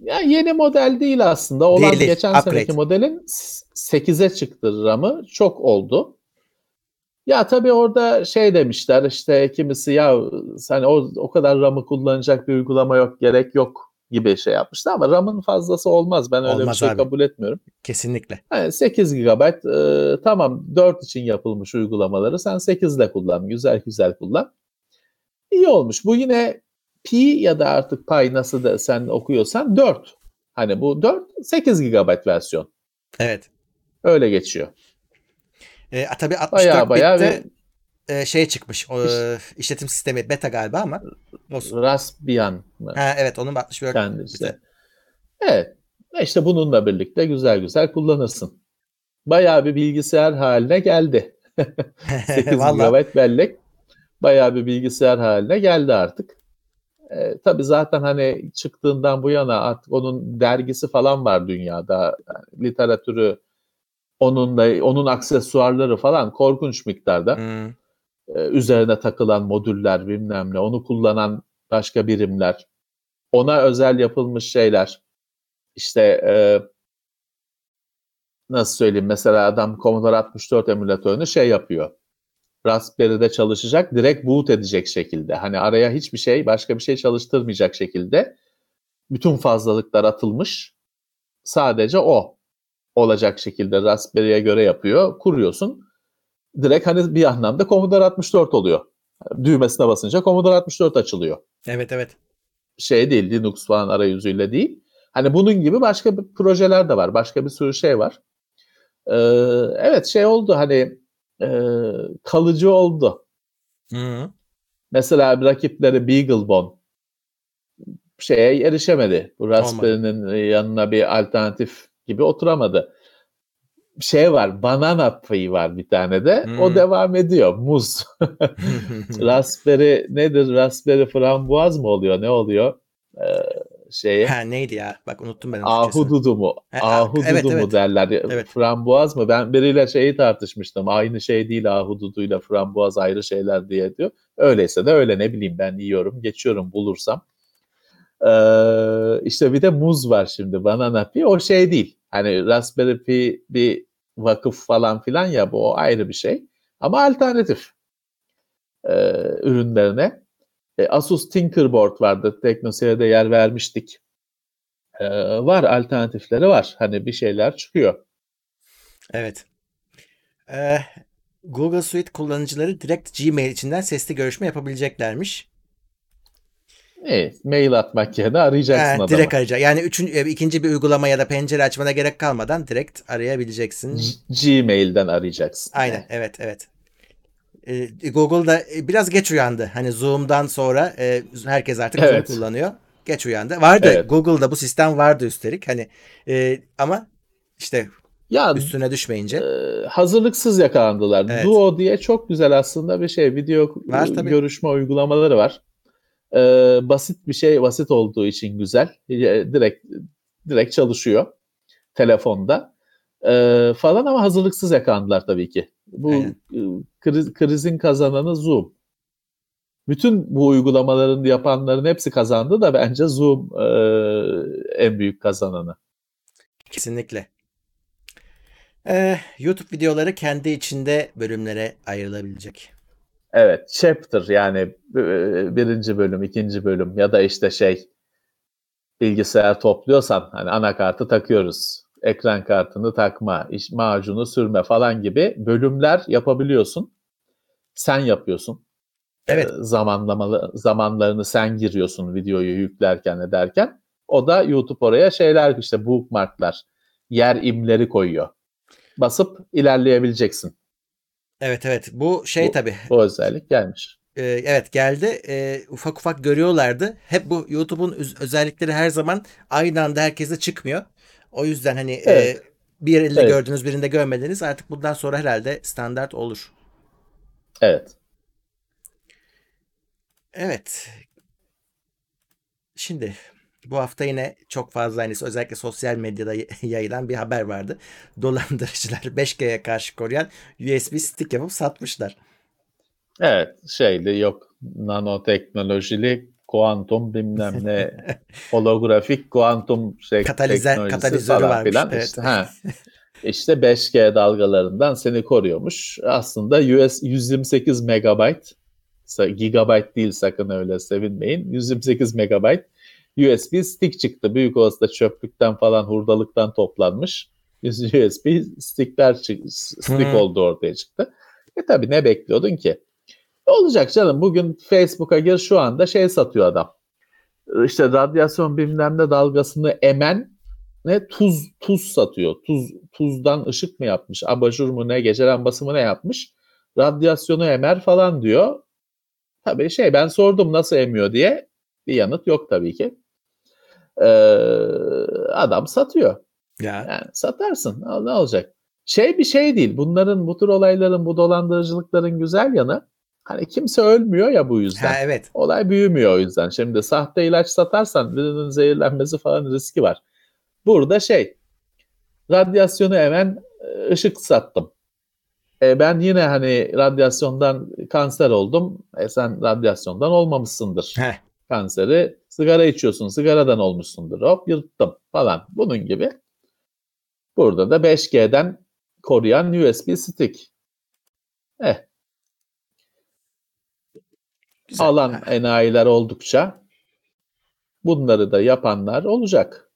Ya yeni model değil aslında. Olan değil. geçen Upgrade. seneki modelin 8'e çıktı RAM'ı. Çok oldu. Ya tabii orada şey demişler işte kimisi ya hani o, o kadar RAM'ı kullanacak bir uygulama yok gerek yok gibi şey yapmışlar ama RAM'ın fazlası olmaz. Ben öyle Olmaz bir şey abi. kabul etmiyorum. Kesinlikle. Yani 8 GB e, tamam 4 için yapılmış uygulamaları sen 8 ile kullan. Güzel güzel kullan. İyi olmuş. Bu yine Pi ya da artık Pi nasıl da sen okuyorsan 4. Hani bu 4 8 GB versiyon. Evet. Öyle geçiyor. Ee, tabii 64 Baya baya bit'te bir e, şey çıkmış. O, e, işletim sistemi beta galiba ama olsun. Raspbian mı? Ha, evet onun 64 kendisi. bitti. Evet. E İşte bununla birlikte güzel güzel kullanırsın. Bayağı bir bilgisayar haline geldi. 8 Vallahi GB bellek bayağı bir bilgisayar haline geldi artık. E, tabii zaten hani çıktığından bu yana artık onun dergisi falan var dünyada. Yani literatürü onun da onun aksesuarları falan korkunç miktarda. Hmm. E, üzerine takılan modüller bilmem ne onu kullanan başka birimler. Ona özel yapılmış şeyler. İşte e, nasıl söyleyeyim mesela adam Commodore 64 emülatörünü şey yapıyor. Raspberry'de çalışacak, direkt boot edecek şekilde. Hani araya hiçbir şey, başka bir şey çalıştırmayacak şekilde bütün fazlalıklar atılmış. Sadece o olacak şekilde Raspberry'e göre yapıyor. Kuruyorsun. Direkt hani bir anlamda Commodore 64 oluyor. Düğmesine basınca Commodore 64 açılıyor. Evet evet. Şey değil, Linux falan arayüzüyle değil. Hani bunun gibi başka bir projeler de var. Başka bir sürü şey var. Ee, evet şey oldu hani e, kalıcı oldu. Hı. Mesela rakipleri Beaglebone şeye erişemedi. Bu Raspberry'nin yanına bir alternatif gibi oturamadı. Şey var, Banana Pie var bir tane de. Hmm. O devam ediyor. Muz. Raspberry nedir? Raspberry frambuaz mı oluyor? Ne oluyor? Ee, şeye. ha neydi ya? Bak unuttum ben. Ahududu mu? Ahududu evet, mu evet. derler. Evet. Frambuaz mı? Ben biriyle şeyi tartışmıştım. Aynı şey değil ahududuyla frambuaz ayrı şeyler diye diyor. Öyleyse de öyle ne bileyim ben yiyorum, geçiyorum bulursam. Ee, işte bir de muz var şimdi banana pi. O şey değil. Hani Raspberry Pi bir vakıf falan filan ya bu o ayrı bir şey. Ama alternatif ee, ürünlerine. E, Asus Tinkerboard vardı. Teknoseyir'de yer vermiştik. Ee, var alternatifleri var. Hani bir şeyler çıkıyor. Evet. Ee, Google Suite kullanıcıları direkt Gmail içinden sesli görüşme yapabileceklermiş. İyi, mail atmak yerine arayacaksın Ha, adamı. direkt arayacak. Yani üçüncü, e, ikinci bir uygulama ya da pencere açmana gerek kalmadan direkt arayabileceksin. G- Gmail'den arayacaksın. Aynen evet evet. Ee, Google'da e, biraz geç uyandı. Hani Zoom'dan sonra e, herkes artık Evet. Zoom kullanıyor. Geç uyandı. Vardı Evet. Google'da bu sistem vardı üstelik. Hani e, ama işte Ya üstüne düşmeyince. e, hazırlıksız yakalandılar. Evet. Duo diye çok güzel aslında bir şey. Video Var tabii. görüşme uygulamaları var. E, basit bir şey, basit olduğu için güzel. E, direkt direkt çalışıyor telefonda E, falan ama hazırlıksız yakalandılar tabii ki. Bu Aynen. e, kriz- krizin kazananı Zoom. Bütün bu uygulamaların yapanların hepsi kazandı da bence Zoom e, en büyük kazananı. Kesinlikle. Ee, YouTube videoları kendi içinde bölümlere ayrılabilecek. Evet, chapter yani e, birinci bölüm, ikinci bölüm ya da işte şey bilgisayar topluyorsan hani anakartı takıyoruz. Ekran kartını takma, iş, macunu sürme falan gibi bölümler yapabiliyorsun. Sen yapıyorsun. Evet. E, zamanlamalı zamanlarını sen giriyorsun videoyu yüklerken ederken. O da YouTube oraya şeyler işte bookmarklar, yer imleri koyuyor. Basıp ilerleyebileceksin. Evet evet. Bu şey Bu- tabii. Bu özellik gelmiş. Ee, evet geldi. Ee, ufak ufak görüyorlardı. Hep bu YouTube'un öz- özellikleri her zaman aynı anda herkese çıkmıyor. O yüzden hani e, Evet. bir yerinde Evet. gördünüz birinde görmediniz artık bundan sonra herhalde standart olur. Evet. Evet. Şimdi bu hafta yine çok fazla hani özellikle sosyal medyada yayılan bir haber vardı. Dolandırıcılar 5G'ye karşı koruyan USB stick yapıp satmışlar. Evet şeyli yok nanoteknolojili kuantum bilmem ne holografik kuantum şey, Katalize- teknolojisi katalizörü falan varmış, filan. evet. İşte, ha. İşte 5G dalgalarından seni koruyormuş. Aslında US 128 megabayt gigabayt değil sakın öyle sevinmeyin. 128 megabayt USB stick çıktı. Büyük olasılıkla çöplükten falan hurdalıktan toplanmış. USB stickler çık- stick Hmm. oldu ortaya çıktı. E tabi ne bekliyordun ki? Olacak canım. Bugün Facebook'a gir şu anda şey satıyor adam. İşte radyasyon bilmem ne dalgasını emen ne tuz tuz satıyor. Tuz tuzdan ışık mı yapmış? Abajur mu ne? Gece lambası mı ne yapmış? Radyasyonu emer falan diyor. Tabii şey ben sordum nasıl emiyor diye. Bir yanıt yok tabii ki. Ee, adam satıyor. Ya. Yani satarsın. Ne ne olacak? Şey bir şey değil. Bunların bu tür olayların, bu dolandırıcılıkların güzel yanı hani kimse ölmüyor ya bu yüzden. Ha evet. Olay büyümüyor o yüzden. Şimdi sahte ilaç satarsan birinin zehirlenmesi falan riski var. Burada şey radyasyonu hemen e, ışık sattım. E ben yine hani radyasyondan kanser oldum. E sen radyasyondan olmamışsındır. Heh. Kanseri sigara içiyorsun, sigaradan olmuşsundur. Hop yırttım falan. Bunun gibi. Burada da 5G'den koruyan USB stick. Eh. Güzel. Alan enayiler oldukça bunları da yapanlar olacak.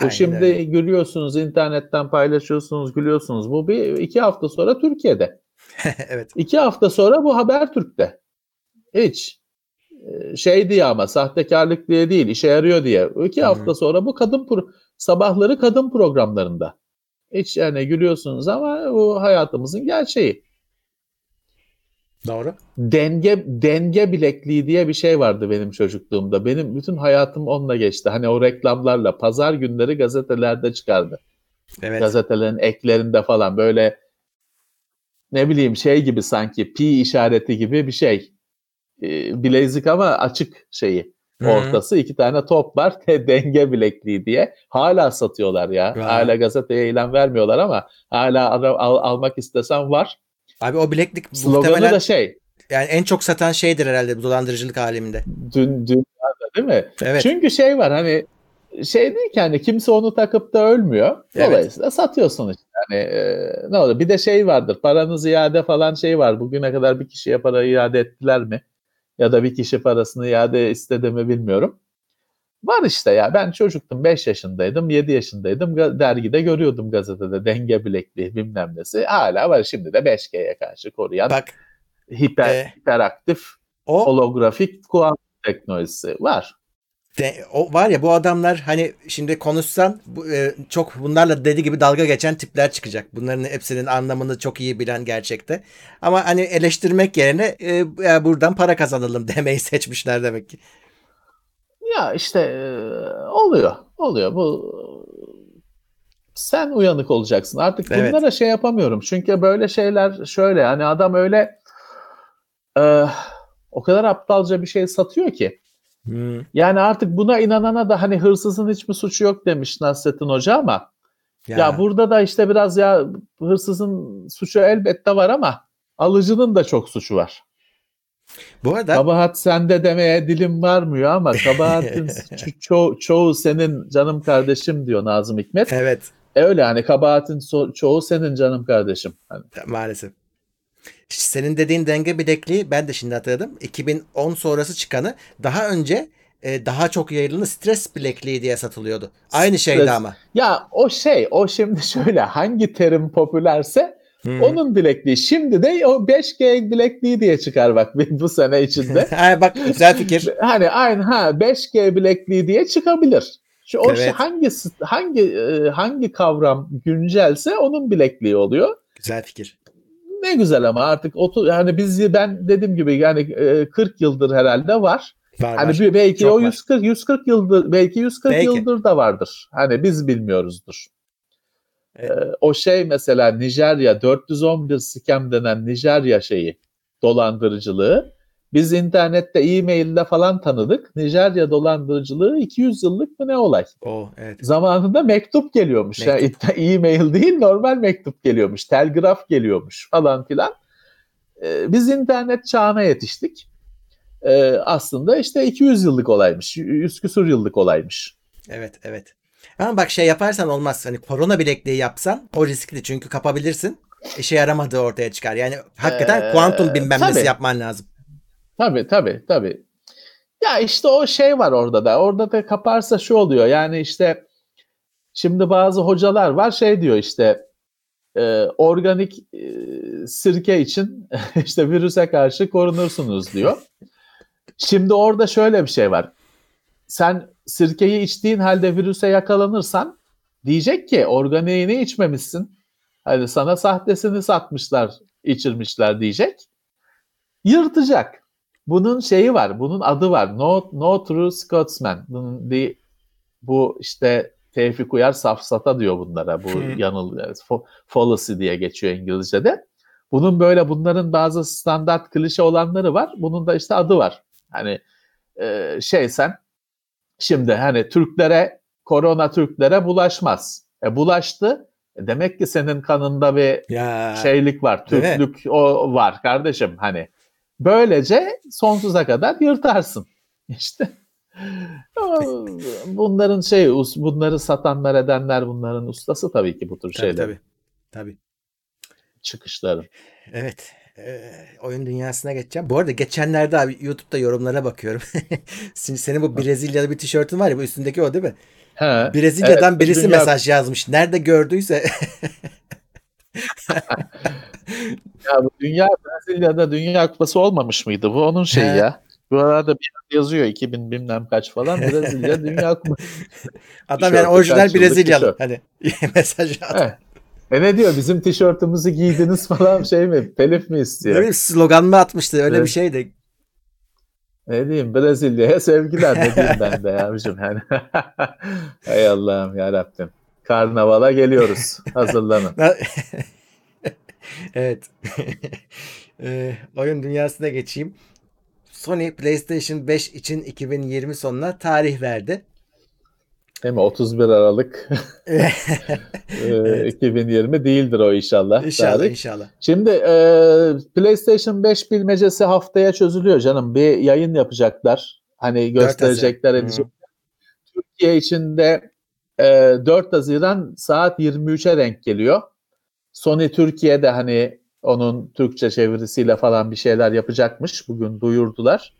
Bu Aynen şimdi öyle. gülüyorsunuz, internetten paylaşıyorsunuz, gülüyorsunuz. Bu bir iki hafta sonra Türkiye'de. evet. İki hafta sonra bu Habertürk'te. Hiç e, şey diye ama sahtekarlık diye değil, işe yarıyor diye. İki Hı. hafta sonra bu kadın pro- sabahları kadın programlarında. Hiç yani gülüyorsunuz ama bu hayatımızın gerçeği. Doğru. Denge denge bilekliği diye bir şey vardı benim çocukluğumda. Benim bütün hayatım onunla geçti. Hani o reklamlarla pazar günleri gazetelerde çıkardı. Evet. Gazetelerin eklerinde falan böyle ne bileyim şey gibi sanki pi işareti gibi bir şey. Ee, bilezik ama açık şeyi. Hı. Ortası iki tane top var. Denge bilekliği diye. Hala satıyorlar ya. Vay. Hala gazeteye ilan vermiyorlar ama hala al- al- almak istesem var. Abi o bileklik Sloganı muhtemelen da şey. yani en çok satan şeydir herhalde bu dolandırıcılık aleminde. Dün dünyada değil mi? Evet. Çünkü şey var hani şey değil ki hani kimse onu takıp da ölmüyor. Evet. Dolayısıyla satıyorsun işte. Hani e, ne olur bir de şey vardır. Paranız iade falan şey var. Bugüne kadar bir kişiye para iade ettiler mi? Ya da bir kişi parasını iade istedi mi bilmiyorum. Var işte ya ben çocuktum 5 yaşındaydım 7 yaşındaydım dergide görüyordum gazetede denge bilekliği bilmem nesi hala var şimdi de 5G'ye karşı koruyan Bak hiper, e, hiperaktif o holografik kuantum teknolojisi var. de, o var ya bu adamlar hani şimdi konuşsan bu, e, çok bunlarla dediği gibi dalga geçen tipler çıkacak. Bunların hepsinin anlamını çok iyi bilen gerçekte. Ama hani eleştirmek yerine e, buradan para kazanalım demeyi seçmişler demek ki. Ya işte e, oluyor, oluyor. Bu sen uyanık olacaksın. Artık Evet. bunlara şey yapamıyorum. Çünkü böyle şeyler şöyle hani adam öyle e, o kadar aptalca bir şey satıyor ki. Hmm. Yani artık buna inanana da hani hırsızın hiçbir suçu yok demiş Nasrettin Hoca ama Ya, ya, burada da işte biraz ya hırsızın suçu elbette var ama alıcının da çok suçu var. Bu arada Kabahat sende demeye dilim varmıyor ama kabahatin ço- ço- çoğu senin canım kardeşim diyor Nazım Hikmet. evet E öyle hani kabahatin so- çoğu senin canım kardeşim. Hani maalesef. Senin dediğin denge bilekliği ben de şimdi hatırladım. 2010 sonrası çıkanı daha önce e, daha çok yayılan stres bilekliği diye satılıyordu. Aynı şeydi Stres. ama. ya o şey o şimdi şöyle hangi terim popülerse Hmm. onun bilekliği. Şimdi de o 5G bilekliği diye çıkar bak bu sene içinde. ha, bak güzel fikir. hani aynı ha 5G bilekliği diye çıkabilir. Şu o Evet. şey hangi hangi e, hangi kavram güncelse onun bilekliği oluyor. Güzel fikir. Ne güzel ama artık otu yani biz ben dediğim gibi yani e, 40 yıldır herhalde var. Var, Hani var. belki Çok o var. 140 140 yıldır belki 140 Belki. yıldır da vardır. Hani biz bilmiyoruzdur. Evet. Ee, o şey mesela Nijerya 411 scam denen Nijerya şeyi dolandırıcılığı biz internette e-mailde falan tanıdık. Nijerya dolandırıcılığı 200 yıllık mı ne olay? O evet. Zamanında mektup geliyormuş. Yani Mektup. e-mail değil normal mektup geliyormuş. Telgraf geliyormuş falan filan. Ee, biz internet çağına yetiştik. Ee, aslında işte 200 yıllık olaymış. 100 küsur yıllık olaymış. Evet evet. Ama bak şey yaparsan olmaz. Hani korona bilekliği yapsan o riskli çünkü kapabilirsin. İşe yaramadığı ortaya çıkar. Yani hakikaten Ee, kuantum bilmem nesi yapman lazım. Tabii tabii tabii. Ya işte o şey var orada da. Orada da kaparsa şu oluyor. Yani işte şimdi bazı hocalar var şey diyor işte e, organik e, sirke için işte virüse karşı korunursunuz diyor. Şimdi orada şöyle bir şey var. Sen sirkeyi içtiğin halde virüse yakalanırsan diyecek ki organiğini içmemişsin. Hani sana sahtesini satmışlar, içirmişler diyecek. Yırtacak. Bunun şeyi var, bunun adı var. No, no True Scotsman. Bunun bir, bu işte Tevfik Uyar safsata diyor bunlara. Bu yanıl, fallacy diye geçiyor İngilizce'de. bunun böyle bunların bazı standart klişe olanları var. Bunun da işte adı var. Hani e, şey sen şimdi hani Türklere korona Türklere bulaşmaz. E bulaştı. E demek ki senin kanında bir Ya. şeylik var. Türklük o var kardeşim hani. Böylece sonsuza kadar yırtarsın. İşte bunların şey bunları satanlar edenler bunların ustası tabii ki bu tür Tabii, şeyler tabii. Tabii. çıkışları. Evet. Ee, oyun dünyasına geçeceğim. Bu arada geçenlerde abi YouTube'da yorumlara bakıyorum. Şimdi senin bu Brezilyalı bir tişörtün var ya bu üstündeki o değil mi? He, Brezilya'dan evet, birisi dünya- mesaj yazmış. Nerede gördüyse. Ya bu dünya Brezilya'da Dünya Kupası olmamış mıydı? Bu onun şeyi He. ya. Bu arada bir yazıyor 2000 bilmem kaç falan Brezilya Dünya Kupası. Adam yani orijinal Brezilyalı. Hani mesaj at. E ne diyor bizim tişörtümüzü giydiniz falan şey mi? Telif mi Ne istiyor? bileyim slogan mı atmıştı öyle Evet. bir şeydi. Ne diyeyim Brezilya'ya sevgiler ne diyeyim ben de yavrucuğum yani. Hay Allah'ım ya Rabbim. Karnavala geliyoruz. Hazırlanın. evet. Ee, oyun dünyasına geçeyim. Sony PlayStation 5 için 2020 sonuna tarih verdi. Değil mi? 31 Aralık e, 2020 değildir o inşallah. inşallah tarih. inşallah. Şimdi e, PlayStation 5 bilmecesi haftaya çözülüyor canım. Bir yayın yapacaklar. Hani gösterecekler, edecekler. Türkiye içinde e, 4 Haziran saat 23'e denk geliyor. Sony Türkiye'de hani onun Türkçe çevirisiyle falan bir şeyler yapacakmış. Bugün duyurdular.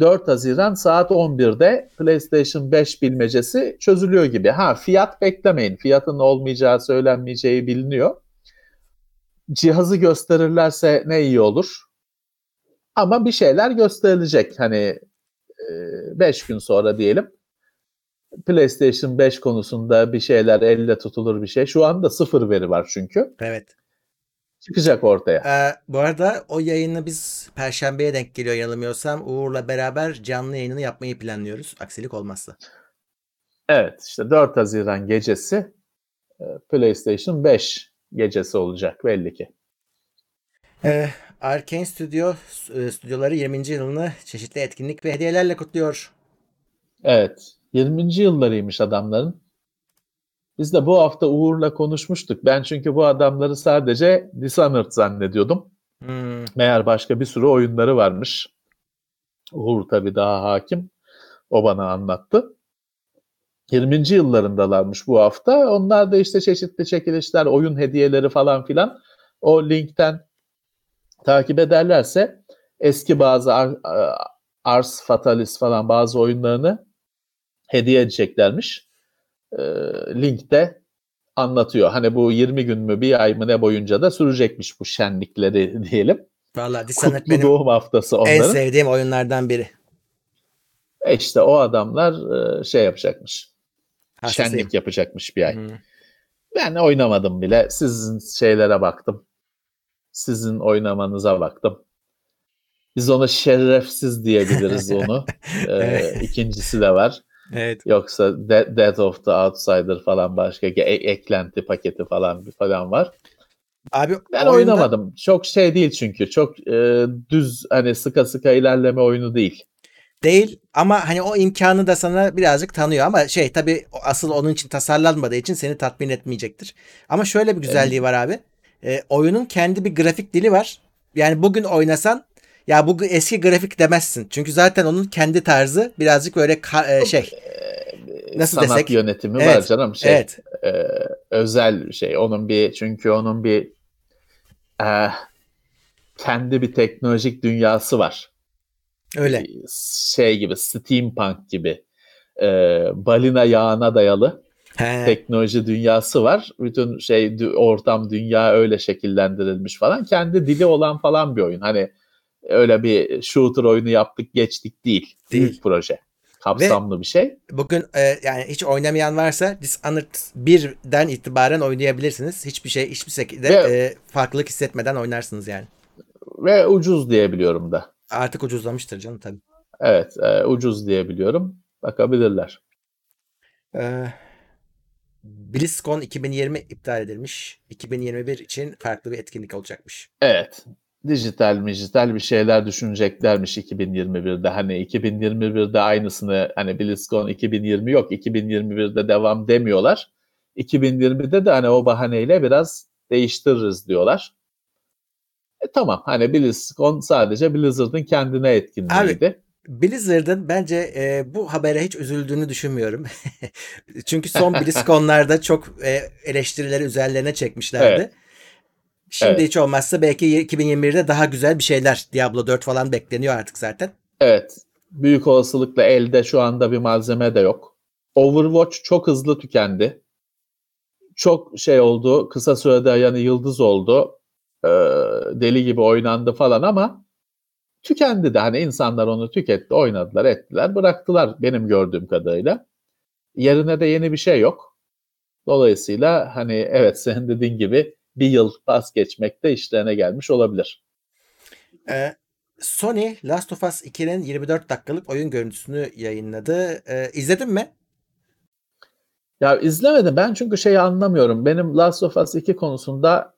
4 Haziran saat 11'de PlayStation 5 bilmecesi çözülüyor gibi. Ha fiyat beklemeyin. Fiyatın olmayacağı söylenmeyeceği biliniyor. Cihazı gösterirlerse ne iyi olur. Ama bir şeyler gösterilecek. Hani 5 gün sonra diyelim. PlayStation 5 konusunda bir şeyler elle tutulur bir şey. Şu anda sıfır veri var çünkü. Evet. Çıkacak ortaya. Ee, bu arada o yayını biz Perşembe'ye denk geliyor yanılmıyorsam. Uğur'la beraber canlı yayınını yapmayı planlıyoruz. Aksilik olmazsa. Evet işte 4 Haziran gecesi e, PlayStation 5 gecesi olacak belli ki. Ee, Arkane Studio e, stüdyoları 20. yılını çeşitli etkinlik ve hediyelerle kutluyor. Evet 20. yıllarıymış adamların. Biz de bu hafta Uğur'la konuşmuştuk. Ben çünkü bu adamları sadece Dishonored zannediyordum. Hmm, Meğer başka bir sürü oyunları varmış. Uğur tabii daha hakim. O bana anlattı. 20. yıllarındalarmış bu hafta. Onlar da işte çeşitli çekilişler, oyun hediyeleri falan filan. O linkten takip ederlerse eski bazı Ar- Ars Fatalis falan bazı oyunlarını hediye edeceklermiş. Ee, linkte anlatıyor. Hani bu 20 gün mü bir ay mı ne boyunca da sürecekmiş bu şenlikleri diyelim. Valla Dishonored Kutlu benim doğum haftası en onların. sevdiğim oyunlardan biri. E işte o adamlar e, şey yapacakmış. Hastasıyım. Şenlik yapacakmış bir ay. Hmm. Ben oynamadım bile. Sizin şeylere baktım. Sizin oynamanıza baktım. Biz ona şerefsiz diyebiliriz onu. Ee, ikincisi de var. Evet. Yoksa De- Death of the Outsider falan başka e- eklenti paketi falan falan var. Abi Ben oyunda- oynamadım. Çok şey değil çünkü. Çok e, düz hani sıka sıka ilerleme oyunu değil. Değil ama hani o imkanı da sana birazcık tanıyor ama şey tabii asıl onun için tasarlanmadığı için seni tatmin etmeyecektir. Ama şöyle bir güzelliği var abi. Ee, oyunun kendi bir grafik dili var. Yani bugün oynasan ya bu eski grafik demezsin. Çünkü zaten onun kendi tarzı birazcık böyle ka- e, şey. Nasıl Sanat desek? yönetimi var Evet, canım. Şey, Evet. e, özel şey. Onun bir çünkü onun bir e, kendi bir teknolojik dünyası var. Öyle. Şey gibi steampunk gibi e, balina yağına dayalı He. teknoloji dünyası var. Bütün şey ortam dünya öyle şekillendirilmiş falan. Kendi dili olan falan bir oyun. Hani öyle bir shooter oyunu yaptık geçtik değil. Değil. Büyük proje. Kapsamlı bir şey. Bugün e, yani hiç oynamayan varsa Dishonored 1'den itibaren oynayabilirsiniz. Hiçbir şey hiçbir şekilde Ve- e, farklılık hissetmeden oynarsınız yani. Ve ucuz diyebiliyorum da. Artık ucuzlamıştır canım tabii. Evet, e, ucuz diyebiliyorum. Bakabilirler. Ee, BlizzCon 2020 iptal edilmiş. 2021 için farklı bir etkinlik olacakmış. Evet. Dijital dijital bir şeyler düşüneceklermiş 2021'de. Hani 2021'de aynısını hani BlizzCon 2020 yok 2021'de devam demiyorlar. 2020'de de hani o bahaneyle biraz değiştiririz diyorlar. E tamam hani BlizzCon sadece Blizzard'ın kendine etkinliğiydi. Blizzard'ın bence e, bu habere hiç üzüldüğünü düşünmüyorum. Çünkü son BlizzCon'larda çok e, eleştirileri üzerlerine çekmişlerdi. Evet. Şimdi Evet. hiç olmazsa belki 2021'de daha güzel bir şeyler Diablo 4 falan bekleniyor artık zaten. Evet. Büyük olasılıkla elde şu anda bir malzeme de yok. Overwatch çok hızlı tükendi. Çok şey oldu. Kısa sürede yani yıldız oldu. Ee, deli gibi oynandı falan ama tükendi de. Hani insanlar onu tüketti, oynadılar, ettiler, bıraktılar benim gördüğüm kadarıyla. Yerine de yeni bir şey yok. Dolayısıyla hani evet senin dediğin gibi bir yıl pas geçmek de işlerine gelmiş olabilir. Ee, Sony Last of Us 2'nin 24 dakikalık oyun görüntüsünü yayınladı. Ee, izledin mi? Ya izlemedim ben çünkü şeyi anlamıyorum. Benim Last of Us 2 konusunda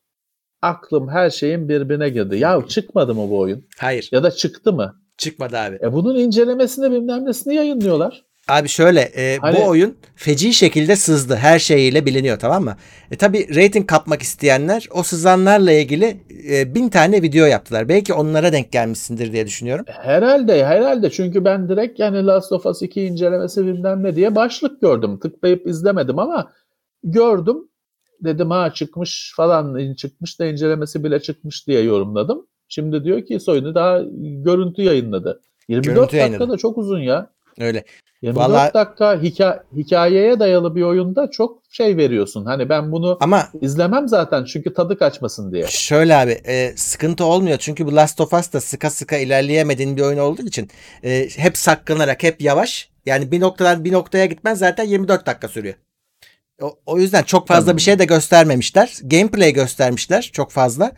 aklım her şeyin birbirine girdi. Ya çıkmadı mı bu oyun? Hayır. Ya da çıktı mı? Çıkmadı abi. E bunun incelemesini bilmem nesini yayınlıyorlar. Abi şöyle e, Hani- bu oyun feci şekilde sızdı. Her şeyiyle biliniyor tamam mı? E tabi rating kapmak isteyenler o sızanlarla ilgili e, bin tane video yaptılar. Belki onlara denk gelmişsindir diye düşünüyorum. Herhalde herhalde çünkü ben direkt yani Last of Us 2 incelemesi bilmem ne diye başlık gördüm. Tıklayıp izlemedim ama gördüm. Dedim ha çıkmış falan çıkmış da incelemesi bile çıkmış diye yorumladım. Şimdi diyor ki Sony daha görüntü yayınladı. 24 Görüntü dakika yayınladı. da çok uzun ya. Öyle. 24 Vallahi- dakika hikaye, hikayeye dayalı bir oyunda çok şey veriyorsun. Hani ben bunu Ama izlemem zaten çünkü tadı kaçmasın diye. şöyle abi e, sıkıntı olmuyor. Çünkü bu Last of Us da sıka sıka ilerleyemediğin bir oyun olduğu için e, hep saklanarak hep yavaş. Yani bir noktadan bir noktaya gitmen zaten 24 dakika sürüyor. O, o yüzden çok fazla Tamam. bir şey de göstermemişler. Gameplay göstermişler çok fazla.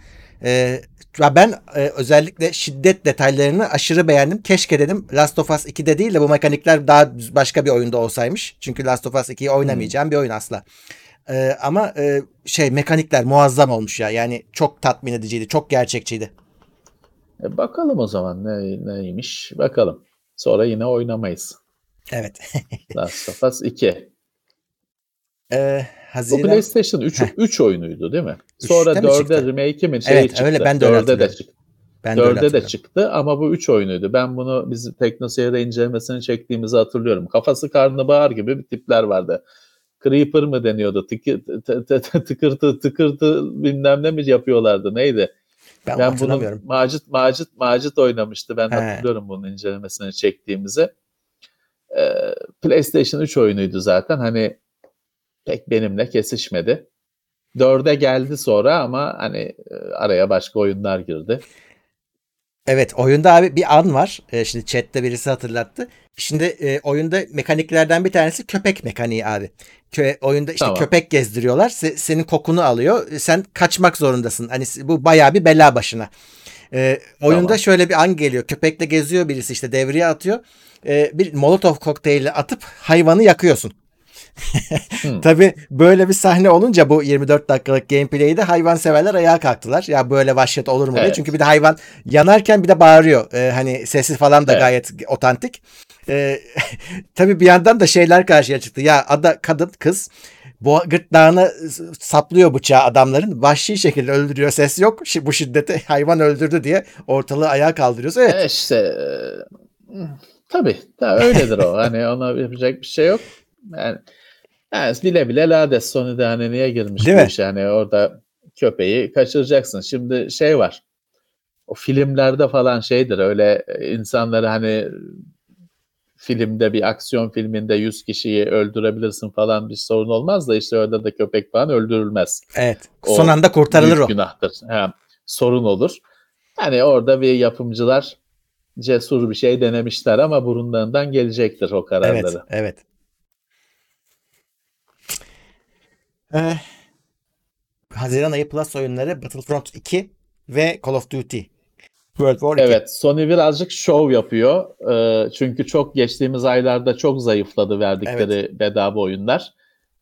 E, ben e, özellikle şiddet detaylarını aşırı beğendim. Keşke dedim Last of Us 2'de değil de bu mekanikler daha başka bir oyunda olsaymış. Çünkü Last of Us 2'yi oynamayacağım bir oyun asla. E, ama e, şey mekanikler muazzam olmuş ya. Yani çok tatmin ediciydi. Çok gerçekçiydi. E bakalım o zaman ne, neymiş bakalım. Sonra yine oynamayız. Evet. Last of Us 2. e, Haziran. PlayStation 3, 3 oyunuydu değil mi? Sonra Üçte mi 4'e çıktı? remake'i mi şey Evet, çıktı. öyle, ben de öyle 4'e de çıktı. Ben de öyle 4'e de çıktı ama bu 3 oyunuydu. Ben bunu biz TeknoSeyir'de incelemesini çektiğimizi hatırlıyorum. Kafası karnabahar gibi bir tipler vardı. Creeper mı deniyordu? Tıkı, tı- tı- tı- tıkırtı tıkırtı bilmem ne mi yapıyorlardı? Neydi? Ben, Ben bunu. Macit Macit Macit oynamıştı. Ben He. hatırlıyorum bunun incelemesini çektiğimizi. Ee, PlayStation 3 oyunuydu zaten. Hani pek benimle kesişmedi. 4'e geldi sonra ama hani e, araya başka oyunlar girdi. Evet oyunda abi bir an var. E, şimdi chatte birisi hatırlattı. Şimdi e, oyunda mekaniklerden bir tanesi köpek mekaniği abi. Kö- oyunda işte Tamam. köpek gezdiriyorlar. Se- senin kokunu alıyor. Sen kaçmak zorundasın. Hani bu bayağı bir bela başına. E, oyunda Tamam. şöyle bir an geliyor. Köpekle geziyor birisi işte devreye atıyor. E, bir molotov kokteyli atıp hayvanı yakıyorsun. Hmm. Tabii böyle bir sahne olunca bu 24 dakikalık gameplay'de hayvanseverler ayağa kalktılar. Ya böyle vahşet olur mu diye. Evet. Çünkü bir de hayvan yanarken bir de bağırıyor. Ee, hani sesi falan da Evet. gayet otantik. Ee, tabii bir yandan da şeyler karşıya çıktı. Ya ada kadın kız bu gırtlağına saplıyor bıçağı adamların. Vahşi şekilde öldürüyor. Ses yok. Bu şiddete hayvan öldürdü diye ortalığı ayağa kaldırıyoruz. Evet. E işte e, tabii ta öyledir o. hani ona yapacak bir şey yok. Yani, yani bile bile lades Sony'de hani niye girmiş Değil bu mi? işe? Hani orada köpeği kaçıracaksın. Şimdi şey var. O filmlerde falan şeydir öyle e, insanları hani filmde bir aksiyon filminde 100 kişiyi öldürebilirsin falan bir sorun olmaz da işte orada da köpek falan öldürülmez. Evet. O Son anda kurtarılır o. günahtır. Ha, sorun olur. Yani orada bir yapımcılar cesur bir şey denemişler ama burunlarından gelecektir o Evet. kararları. Evet. Ee, Haziran ayı Plus oyunları Battlefront 2 ve Call of Duty. World War 2. Evet, Sony birazcık şov yapıyor. Ee, çünkü çok geçtiğimiz aylarda çok zayıfladı verdikleri bedava oyunlar.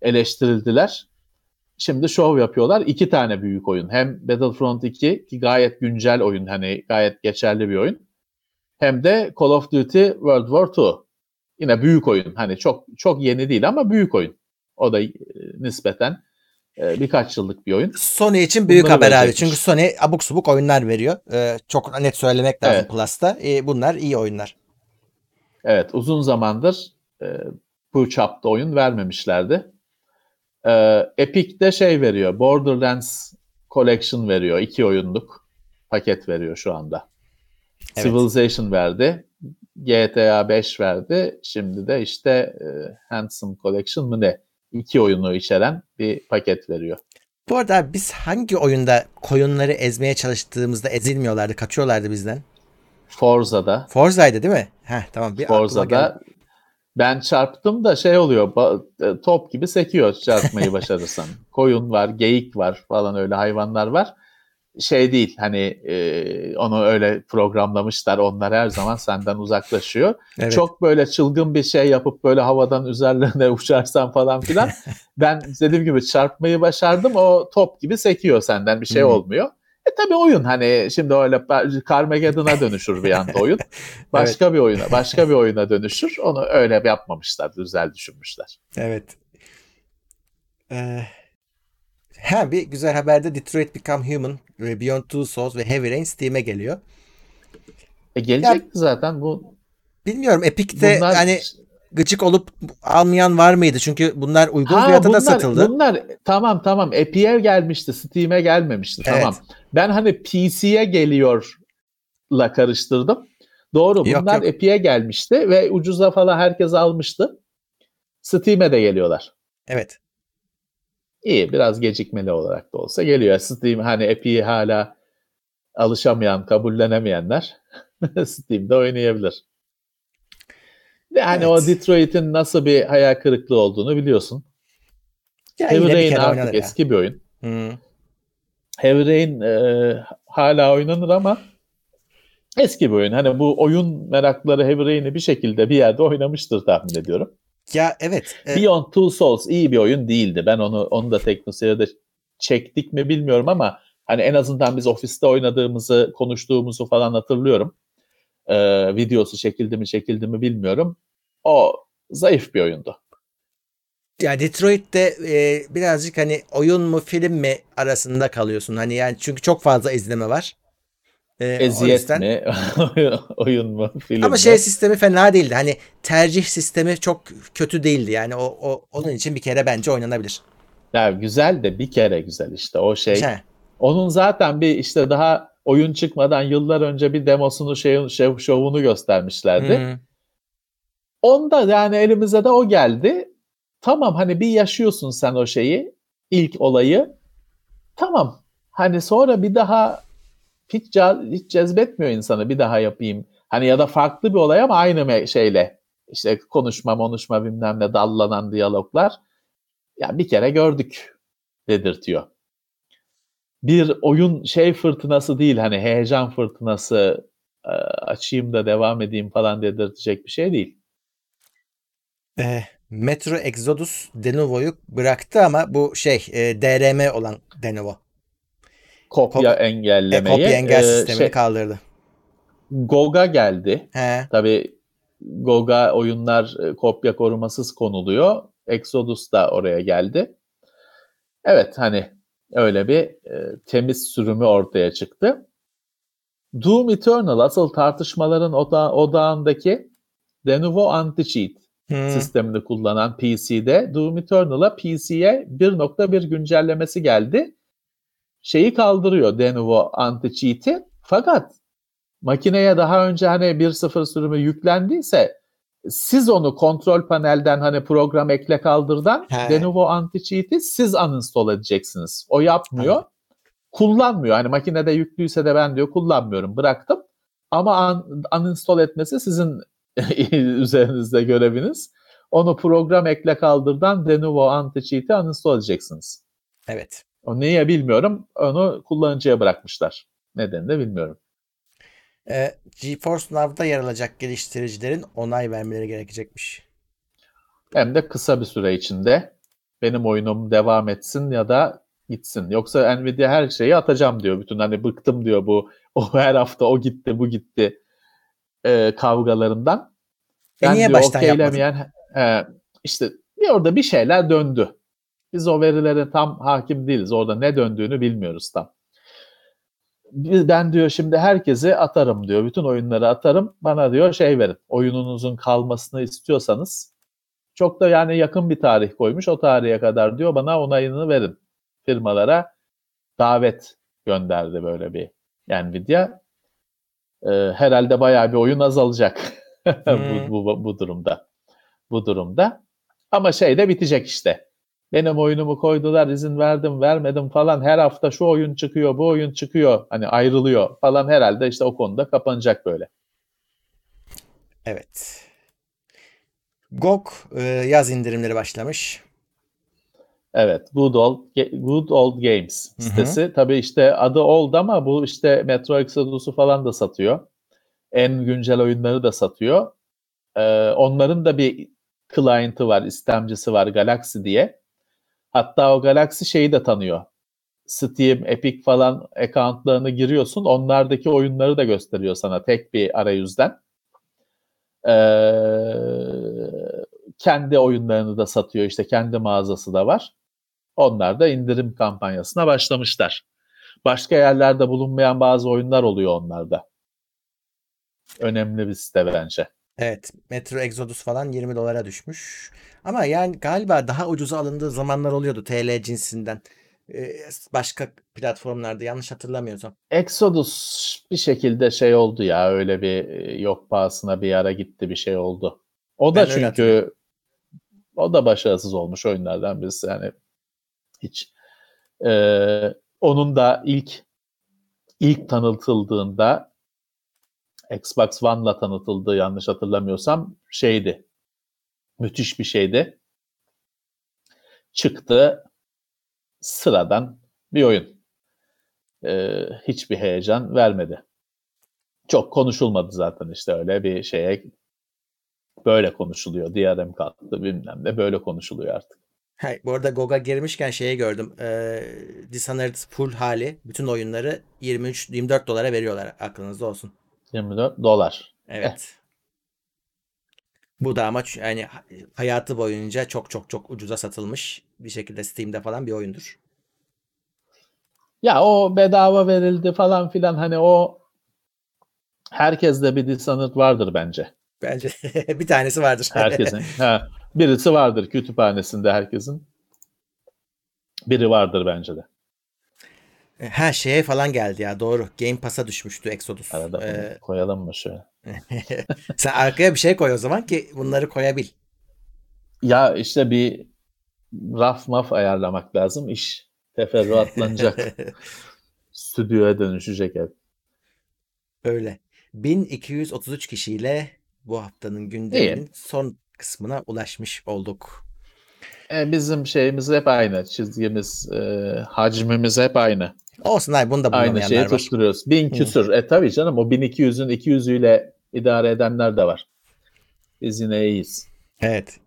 eleştirildiler. Şimdi şov yapıyorlar. İki tane büyük oyun. Hem Battlefront 2 ki gayet güncel oyun. Hani gayet geçerli bir oyun. Hem de Call of Duty World War 2. Yine büyük oyun. Hani çok çok yeni değil ama büyük oyun. O da e, nispeten e, birkaç yıllık bir oyun. Sony için büyük Bunları haber abi. verecekmiş. Çünkü Sony abuk subuk oyunlar veriyor. Ee, çok net söylemek lazım Evet. Plus'ta. Bunlar iyi oyunlar. Evet uzun zamandır e, bu çapta oyun vermemişlerdi. E, Epic de şey veriyor. Borderlands Collection veriyor. iki oyunluk paket veriyor şu anda. Evet. Civilization verdi. GTA 5 verdi. Şimdi de işte e, Handsome Collection mı ne? İki oyunu içeren bir paket veriyor. Bu arada biz hangi oyunda koyunları ezmeye çalıştığımızda ezilmiyorlardı, kaçıyorlardı bizden? Forza'da Forza'ydı değil mi? Heh tamam. Bir. Forza'da ben çarptım da şey oluyor e, top gibi sekiyor çarpmayı başarırsan. Koyun var, geyik var falan öyle hayvanlar var. Şey değil hani e, onu öyle programlamışlar onlar her zaman senden uzaklaşıyor. Evet. Çok böyle çılgın bir şey yapıp böyle havadan üzerlerine uçarsan falan filan. ben dediğim gibi çarpmayı başardım o top gibi sekiyor senden bir şey Hı. olmuyor. E tabi oyun hani şimdi öyle Carmageddon'a dönüşür bir anda oyun. Başka bir oyuna, başka bir oyuna dönüşür. Onu öyle yapmamışlar, güzel düşünmüşler. Evet. Ee, ha bir güzel haberde Detroit Become Human, Beyond Two Souls ve Heavy Rain Steam'e geliyor. E gelecek zaten bu. Bilmiyorum Epic'te Bunlar hani gıcık olup almayan var mıydı? Çünkü bunlar uygun Ha, fiyata da bunlar, satıldı. Bunlar tamam tamam Epic'e gelmişti, Steam'e gelmemişti. Evet. Tamam. Ben hani PC'ye geliyorla karıştırdım. Doğru Yok, bunlar yok. Epic'e gelmişti ve ucuza falan herkes almıştı. Steam'e de geliyorlar. Evet. İyi biraz gecikmeli olarak da olsa geliyor. Steam hani Epic'i hala alışamayan, kabullenemeyenler Steam'de oynayabilir. Yani o Evet. Detroit'in nasıl bir hayal kırıklığı olduğunu biliyorsun. Ya Heavy Rain artık ya. eski bir oyun. Hı. Heavy Rain e, hala oynanır ama eski bir oyun. Hani bu oyun merakları Heavy Rain'i bir şekilde bir yerde oynamıştır tahmin ediyorum. Ya evet. e, Beyond Two Souls iyi bir oyun değildi. Ben onu onu da TeknoSeyir'de çektik mi bilmiyorum ama hani en azından biz ofiste oynadığımızı, konuştuğumuzu falan hatırlıyorum. Ee, videosu çekildi mi çekildi mi bilmiyorum. O zayıf bir oyundu. ya Detroit'te e, birazcık hani oyun mu film mi arasında kalıyorsun. Hani yani çünkü çok fazla izleme var. E, Eziyet yüzden- mi? oyun mu? Film Ama mi? şey sistemi fena değildi. Hani tercih sistemi çok kötü değildi. Yani o, o onun için bir kere bence oynanabilir. Ya güzel de bir kere güzel işte o şey. Şey, Onun zaten bir işte daha oyun çıkmadan yıllar önce bir demosunu şey, şey şovunu göstermişlerdi. hı, Onda yani elimize de o geldi. Tamam hani bir yaşıyorsun sen o şeyi, ilk olayı. Tamam. Hani sonra bir daha hiç, hiç cezbetmiyor insanı bir daha yapayım. Hani ya da farklı bir olay ama aynı şeyle işte konuşma, konuşma bilmem ne dallanan diyaloglar. Ya bir kere gördük dedirtiyor. Bir oyun şey fırtınası değil hani heyecan fırtınası e, açayım da devam edeyim falan dedirtecek bir şey değil. e, Metro Exodus Denuvo'yu bıraktı ama bu şey e, DRM olan Denuvo. Kopya Kop- E, engellemeyi. kopya engel e, sistemini şey, kaldırdı. GOG'a geldi. He. Tabii GOG'a oyunlar e, kopya korumasız konuluyor. Exodus da oraya geldi. Evet hani öyle bir e, temiz sürümü ortaya çıktı. Doom Eternal asıl tartışmaların oda- odağındaki Denuvo Anti-Cheat Hı. sistemini kullanan PC'de Doom Eternal'a PC'ye 1.1 güncellemesi geldi. Şeyi kaldırıyor Denuvo anti-cheat'i. Fakat makineye daha önce hani 1.0 sürümü yüklendiyse siz onu kontrol panelden hani program ekle kaldırdan He. Denuvo anti-cheat'i siz uninstall edeceksiniz. O yapmıyor. Kullanmıyor. Hani makinede yüklüyse de ben diyor kullanmıyorum. Bıraktım. Ama un- uninstall etmesi sizin üzerinizde göreviniz. Onu program ekle kaldırdan Denuvo anti-cheat'i uninstall edeceksiniz. Evet. O niye bilmiyorum. Onu kullanıcıya bırakmışlar. Nedenini de bilmiyorum. E, GeForce Now'da yer alacak geliştiricilerin onay vermeleri gerekecekmiş. Hem de kısa bir süre içinde benim oyunum devam etsin ya da gitsin. Yoksa Nvidia her şeyi atacağım diyor. Bütün hani bıktım diyor bu o her hafta o gitti bu gitti e, kavgalarından. E niye diyor, baştan okeylemeyen e, işte bir orada bir şeyler döndü. Biz o verilere tam hakim değiliz. Orada ne döndüğünü bilmiyoruz tam. Ben diyor şimdi herkese atarım diyor. Bütün oyunları atarım. Bana diyor şey verin. Oyununuzun kalmasını istiyorsanız çok da yani yakın bir tarih koymuş. O tarihe kadar diyor bana onayını verin. Firmalara davet gönderdi böyle bir Nvidia. Ee, herhalde bayağı bir oyun azalacak hmm. bu, bu, bu durumda. Bu durumda. Ama şey de bitecek işte. Benim oyunumu koydular, izin verdim, vermedim falan. Her hafta şu oyun çıkıyor, bu oyun çıkıyor. Hani ayrılıyor falan herhalde işte o konuda kapanacak böyle. Evet. GOG e, yaz indirimleri başlamış. Evet, Good Old, Good Old Games sitesi. Hı hı. Tabii işte adı Old ama bu işte Metro Exodus'u falan da satıyor. En güncel oyunları da satıyor. Ee, onların da bir client'ı var, istemcisi var Galaxy diye. Hatta o Galaxy şeyi de tanıyor. Steam, Epic falan accountlarını giriyorsun. Onlardaki oyunları da gösteriyor sana tek bir arayüzden. Ee, kendi oyunlarını da satıyor. İşte kendi mağazası da var. Onlar da indirim kampanyasına başlamışlar. Başka yerlerde bulunmayan bazı oyunlar oluyor onlarda. Önemli bir site bence. Evet. Metro Exodus falan 20 dolara düşmüş. Ama yani galiba daha ucuza alındığı zamanlar oluyordu TL cinsinden. Ee, başka platformlarda yanlış hatırlamıyorsam. Exodus bir şekilde şey oldu ya öyle bir e, yok pahasına bir ara gitti bir şey oldu. O da ben çünkü o da başarısız olmuş oyunlardan birisi yani hiç. Ee, onun da ilk ilk tanıtıldığında Xbox One'la tanıtıldığı yanlış hatırlamıyorsam şeydi. Müthiş bir şeydi. Çıktı sıradan bir oyun. Ee, hiçbir heyecan vermedi. Çok konuşulmadı zaten işte öyle bir şeye böyle konuşuluyor. DRM kalktı bilmem ne böyle konuşuluyor artık. Hey, bu arada GOG'a girmişken şeyi gördüm. Ee, Dishonored full hali bütün oyunları 23-24 dolara veriyorlar. Aklınızda olsun. 24 dolar. Evet. Bu da ama yani hayatı boyunca çok çok çok ucuza satılmış bir şekilde Steam'de falan bir oyundur. Ya o bedava verildi falan filan hani o herkeste bir Dishonored vardır bence. Bence bir tanesi vardır. Herkesin. ha, birisi vardır kütüphanesinde herkesin. Biri vardır bence de. Her şeye falan geldi ya doğru. Game Pass'a düşmüştü Exodus. Arada ee, koyalım mı şöyle? Sen arkaya bir şey koy o zaman ki bunları koyabil. Ya işte bir raf maf ayarlamak lazım. İş teferruatlanacak. Stüdyoya dönüşecek hep. Öyle. 1233 kişiyle bu haftanın gündeminin son kısmına ulaşmış olduk. E, bizim şeyimiz hep aynı. Çizgimiz, e, hacmimiz hep aynı. Olsun hayır bunu da Aynı şeyi var. tutturuyoruz. Bin küsür. E tabii canım o 1200'ün 200'üyle idare edenler de var. Biz yine iyiyiz. Evet.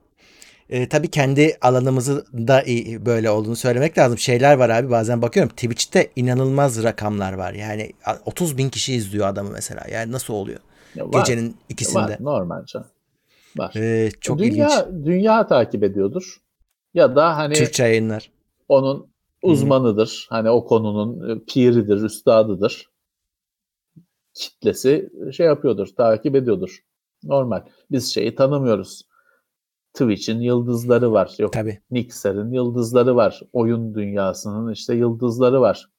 E, tabii kendi alanımızı da iyi, böyle olduğunu söylemek lazım. Şeyler var abi bazen bakıyorum Twitch'te inanılmaz rakamlar var. Yani 30 bin kişi izliyor adamı mesela. Yani nasıl oluyor? Ya var, Gecenin ikisinde. Var, normal canım. Var. Ee, çok dünya, ilginç. Dünya takip ediyordur. Ya da hani Türkçe yayınlar. Onun uzmanıdır. Hı-hı. Hani o konunun e, piridir, üstadıdır. Kitlesi şey yapıyordur, takip ediyordur. Normal. Biz şeyi tanımıyoruz. Twitch'in yıldızları var. Yok Tabii. Mixer'in yıldızları var. Oyun dünyasının işte yıldızları var.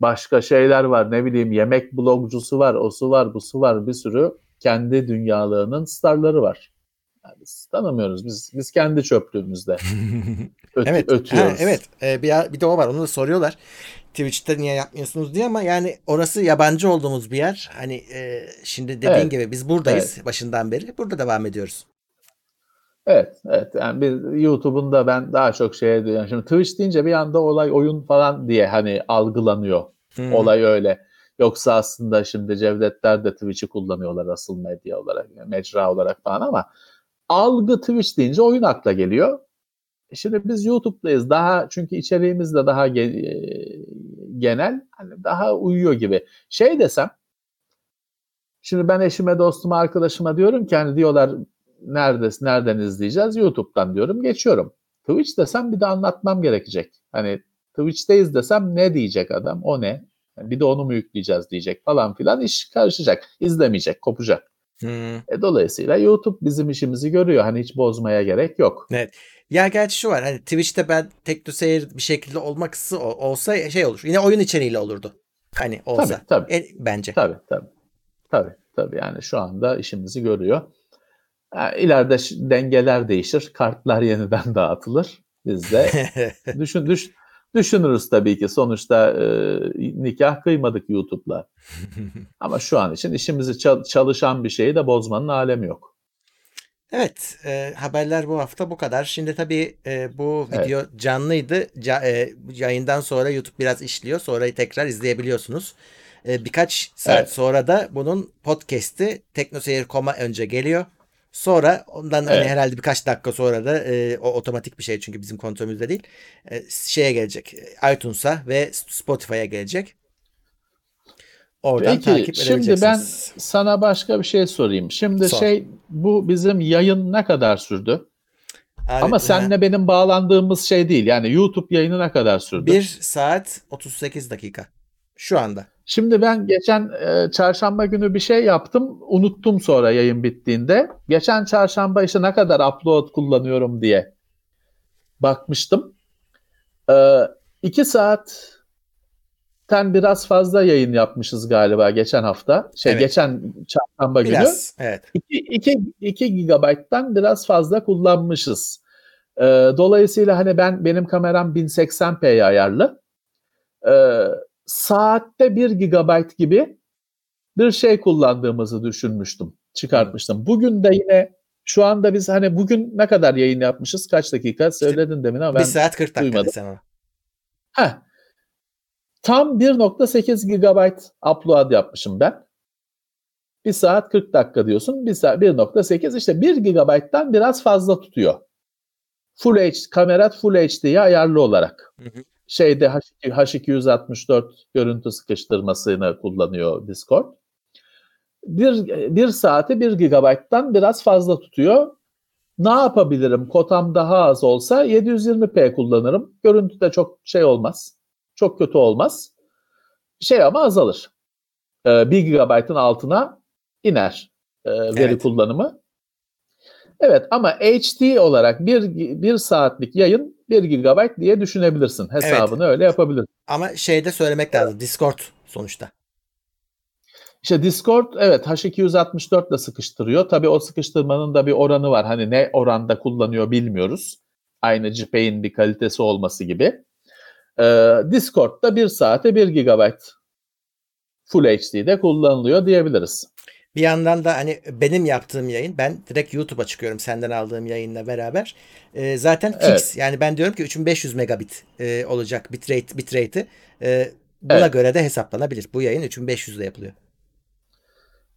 Başka şeyler var. Ne bileyim yemek blogcusu var. O su var, bu su var. Bir sürü kendi dünyalarının starları var. Yani biz tanımıyoruz. Biz biz kendi çöplüğümüzde öt, evet. ötüyoruz. Ha, evet. Ee, bir, bir de o var. Onu da soruyorlar. Twitch'te niye yapmıyorsunuz diye ama yani orası yabancı olduğumuz bir yer. Hani e, şimdi dediğin evet. gibi biz buradayız evet. başından beri. Burada devam ediyoruz. Evet, evet. Yani bir YouTube'un da ben daha çok şeye diyorum. Şimdi Twitch deyince bir anda olay oyun falan diye hani algılanıyor. Hmm. Olay öyle. Yoksa aslında şimdi Cevdetler de Twitch'i kullanıyorlar asıl medya olarak, mecra olarak falan ama algı Twitch deyince oyun akla geliyor. Şimdi biz YouTube'dayız. Daha çünkü içeriğimiz de daha e, genel. Hani daha uyuyor gibi. Şey desem Şimdi ben eşime, dostuma, arkadaşıma diyorum ki hani diyorlar neredesin, nereden izleyeceğiz? YouTube'dan diyorum. Geçiyorum. Twitch desem bir de anlatmam gerekecek. Hani Twitch'teyiz desem ne diyecek adam? O ne? Bir de onu mu yükleyeceğiz diyecek falan filan. iş karışacak. İzlemeyecek, kopacak. Hmm. E, dolayısıyla YouTube bizim işimizi görüyor. Hani hiç bozmaya gerek yok. Ya gerçi şu var hani Twitch'te ben tekno seyir bir şekilde olmak sı- o- olsa şey olur. Yine oyun içeriğiyle olurdu. Hani olsa. Tabii tabii. E, bence. Tabii tabii. Tabii tabii yani şu anda işimizi görüyor. Ha, ileride ş- dengeler değişir. Kartlar yeniden dağıtılır. Biz de düşün, düş, düşünürüz tabii ki. Sonuçta e, nikah kıymadık YouTube'la. Ama şu an için işimizi çal- çalışan bir şeyi de bozmanın alemi yok. Evet, e, haberler bu hafta bu kadar. Şimdi tabii e, bu Evet. video canlıydı. Ca- e, yayından sonra YouTube biraz işliyor. Sonra tekrar izleyebiliyorsunuz. E, birkaç saat Evet. sonra da bunun podcast'i teknoseyir.com'a önce geliyor. Sonra ondan hani Evet. herhalde birkaç dakika sonra da e, o otomatik bir şey çünkü bizim kontrolümüzde değil. E, şeye gelecek. e, iTunes'a ve Spotify'a gelecek. Oradan Peki takip şimdi ben sana başka bir şey sorayım. Şimdi Sor. şey bu bizim yayın ne kadar sürdü? Abi, Ama senle benim bağlandığımız şey değil. Yani YouTube yayını ne kadar sürdü? 1 saat 38 dakika. Şu anda. Şimdi ben geçen e, çarşamba günü bir şey yaptım. Unuttum sonra yayın bittiğinde. Geçen çarşamba işte ne kadar upload kullanıyorum diye bakmıştım. E, iki saatten biraz fazla yayın yapmışız galiba geçen hafta. Şey Evet. geçen çarşamba günü. Biraz. Evet. 2, 2, GB'dan biraz fazla kullanmışız. Ee, dolayısıyla hani ben benim kameram 1080p'ye ayarlı. Ee, saatte 1 GB gibi bir şey kullandığımızı düşünmüştüm, çıkartmıştım. Bugün de yine şu anda biz hani bugün ne kadar yayın yapmışız? Kaç dakika? Söyledin demin ama ben 1 saat 40 dakika desem. Heh. Tam 1.8 GB upload yapmışım ben. 1 saat 40 dakika diyorsun. 1 saat 1.8 işte 1 GB'dan biraz fazla tutuyor. Full HD kamera Full HD'ye ayarlı olarak. Hı hı. Şeyde H2, H264 görüntü sıkıştırmasını kullanıyor Discord. Bir, bir saati 1 GB'dan biraz fazla tutuyor. Ne yapabilirim? Kotam daha az olsa 720p kullanırım. Görüntü de çok şey olmaz. Çok kötü olmaz. Şey ama azalır. Ee, 1 GB'ın altına iner e, veri Evet. kullanımı. Evet ama HD olarak bir, bir saatlik yayın 1 GB diye düşünebilirsin. Hesabını öyle yapabilirsin. Ama şeyde söylemek lazım. Discord sonuçta. İşte Discord evet H264 ile sıkıştırıyor. Tabii o sıkıştırmanın da bir oranı var. Hani ne oranda kullanıyor bilmiyoruz. Aynı JPEG'in bir kalitesi olması gibi. Ee, Discord'da 1 saate 1 GB Full HD'de kullanılıyor diyebiliriz. Bir yandan da hani benim yaptığım yayın ben direkt YouTube'a çıkıyorum senden aldığım yayınla beraber. Ee, zaten fix Evet. yani ben diyorum ki 3500 megabit e, olacak bitrate bitrate'i. E, buna Evet. göre de hesaplanabilir. Bu yayın 3500 ile yapılıyor.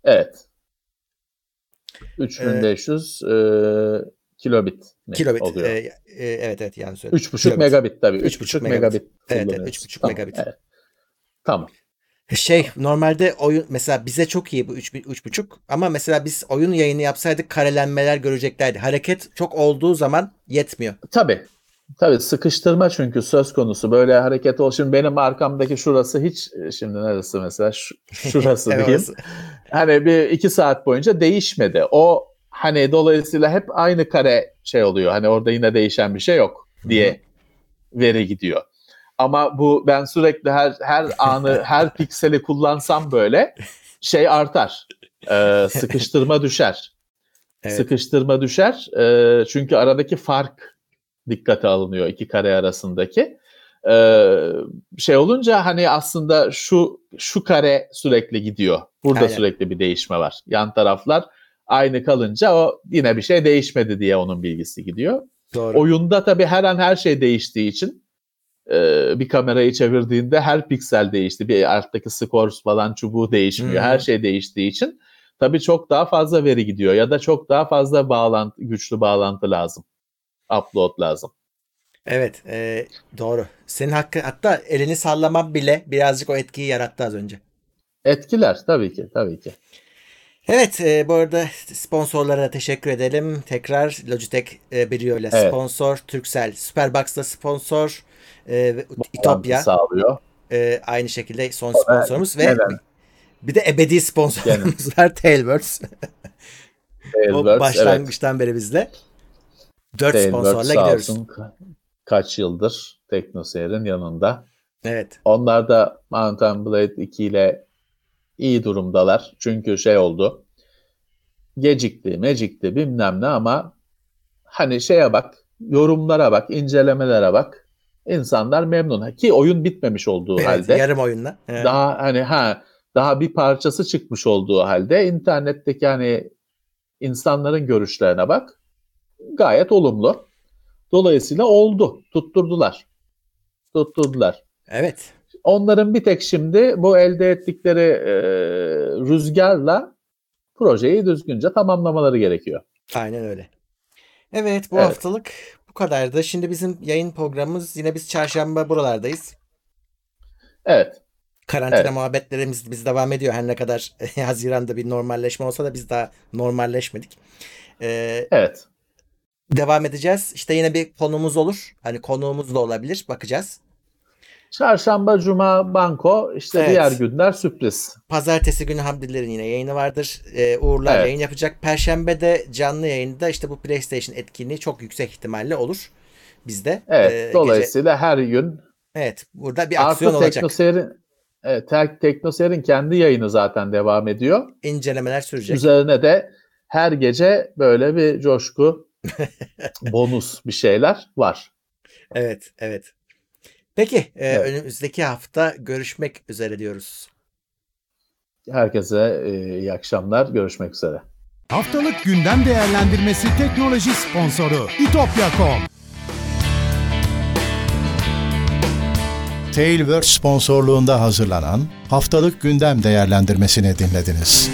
Evet. 3500 e, kilobit Kilobit. oluyor? e, e, evet evet yani söyledim. 3,5 Kilobit. megabit tabii. 3,5 3,5 megabit. megabit. Evet, evet, kullanıyoruz. 3,5 Tamam, megabit. evet. Tamam. Şey normalde oyun mesela bize çok iyi bu 3 3.5 ama mesela biz oyun yayını yapsaydık karelenmeler göreceklerdi. Hareket çok olduğu zaman yetmiyor. Tabii. Tabii sıkıştırma çünkü söz konusu. Böyle hareket ol. Şimdi benim arkamdaki şurası hiç şimdi neresi mesela Şu- şurası diyeyim. Hani bir iki saat boyunca değişmedi. O hani dolayısıyla hep aynı kare şey oluyor. Hani orada yine değişen bir şey yok diye veri gidiyor. Ama bu ben sürekli her her anı her pikseli kullansam böyle şey artar. Ee, sıkıştırma düşer. Evet. Sıkıştırma düşer. Ee, çünkü aradaki fark dikkate alınıyor iki kare arasındaki. Ee, şey olunca hani aslında şu şu kare sürekli gidiyor. Burada Aynen. sürekli bir değişme var. Yan taraflar aynı kalınca o yine bir şey değişmedi diye onun bilgisi gidiyor. Doğru. Oyunda tabii her an her şey değiştiği için e, bir kamerayı çevirdiğinde her piksel değişti. Bir alttaki scores falan çubuğu değişmiyor. Hı. Her şey değiştiği için tabii çok daha fazla veri gidiyor ya da çok daha fazla bağlantı güçlü bağlantı lazım. Upload lazım. Evet, e, doğru. Senin hakkı hatta elini sallaman bile birazcık o etkiyi yarattı az önce. Etkiler tabii ki, tabii ki. Evet, e, bu arada sponsorlara da teşekkür edelim. Tekrar Logitech e, Brio ile Evet. sponsor, Turkcell Superbox'la sponsor, e, İtopya sağlıyor. e, aynı şekilde son sponsorumuz ve neden? bir de ebedi sponsorumuz var Tailwords. o Tailwords, evet. başlangıçtan beri bizle. Dört Tailwords sponsorla gidiyoruz. olsun ka- kaç yıldır TeknoSeyir'in yanında. Evet. Onlar da Mountain Blade 2 ile iyi durumdalar. Çünkü şey oldu. Gecikti, mecikti bilmem ne ama hani şeye bak, yorumlara bak, incelemelere bak. İnsanlar memnun. Ki oyun bitmemiş olduğu evet halde. yarım oyunla. Evet. daha hani ha daha bir parçası çıkmış olduğu halde internetteki hani insanların görüşlerine bak. Gayet olumlu. Dolayısıyla oldu. Tutturdular. Tutturdular. Evet. Onların bir tek şimdi bu elde ettikleri e, rüzgarla projeyi düzgünce tamamlamaları gerekiyor. Aynen öyle. Evet bu Evet. haftalık bu kadardı. Şimdi bizim yayın programımız yine biz çarşamba buralardayız. Evet. Karantina Evet. muhabbetlerimiz biz devam ediyor. Her ne kadar Haziran'da bir normalleşme olsa da biz daha normalleşmedik. Ee, Evet. devam edeceğiz. İşte yine bir konumuz olur. Hani konuğumuz da olabilir. Bakacağız. Çarşamba, cuma banko, işte Evet. diğer günler sürpriz. Pazartesi günü Hamdilerin yine yayını vardır. Ee, Uğurlar Evet. yayın yapacak. Perşembe de canlı yayında işte bu PlayStation etkinliği çok yüksek ihtimalle olur bizde. Evet. Ee, gece- dolayısıyla her gün Evet. Burada bir aksiyon Artı olacak. Teknoseyir'in evet, Tek- Teknoseyir'in kendi yayını zaten devam ediyor. İncelemeler sürecek. Üzerine de her gece böyle bir coşku, bonus bir şeyler var. Evet, evet. Peki, e, Evet. önümüzdeki hafta görüşmek üzere diyoruz. Herkese e, iyi akşamlar. Görüşmek üzere. Haftalık gündem değerlendirmesi teknoloji sponsoru itopya.com. Tailwords sponsorluğunda hazırlanan haftalık gündem değerlendirmesini dinlediniz.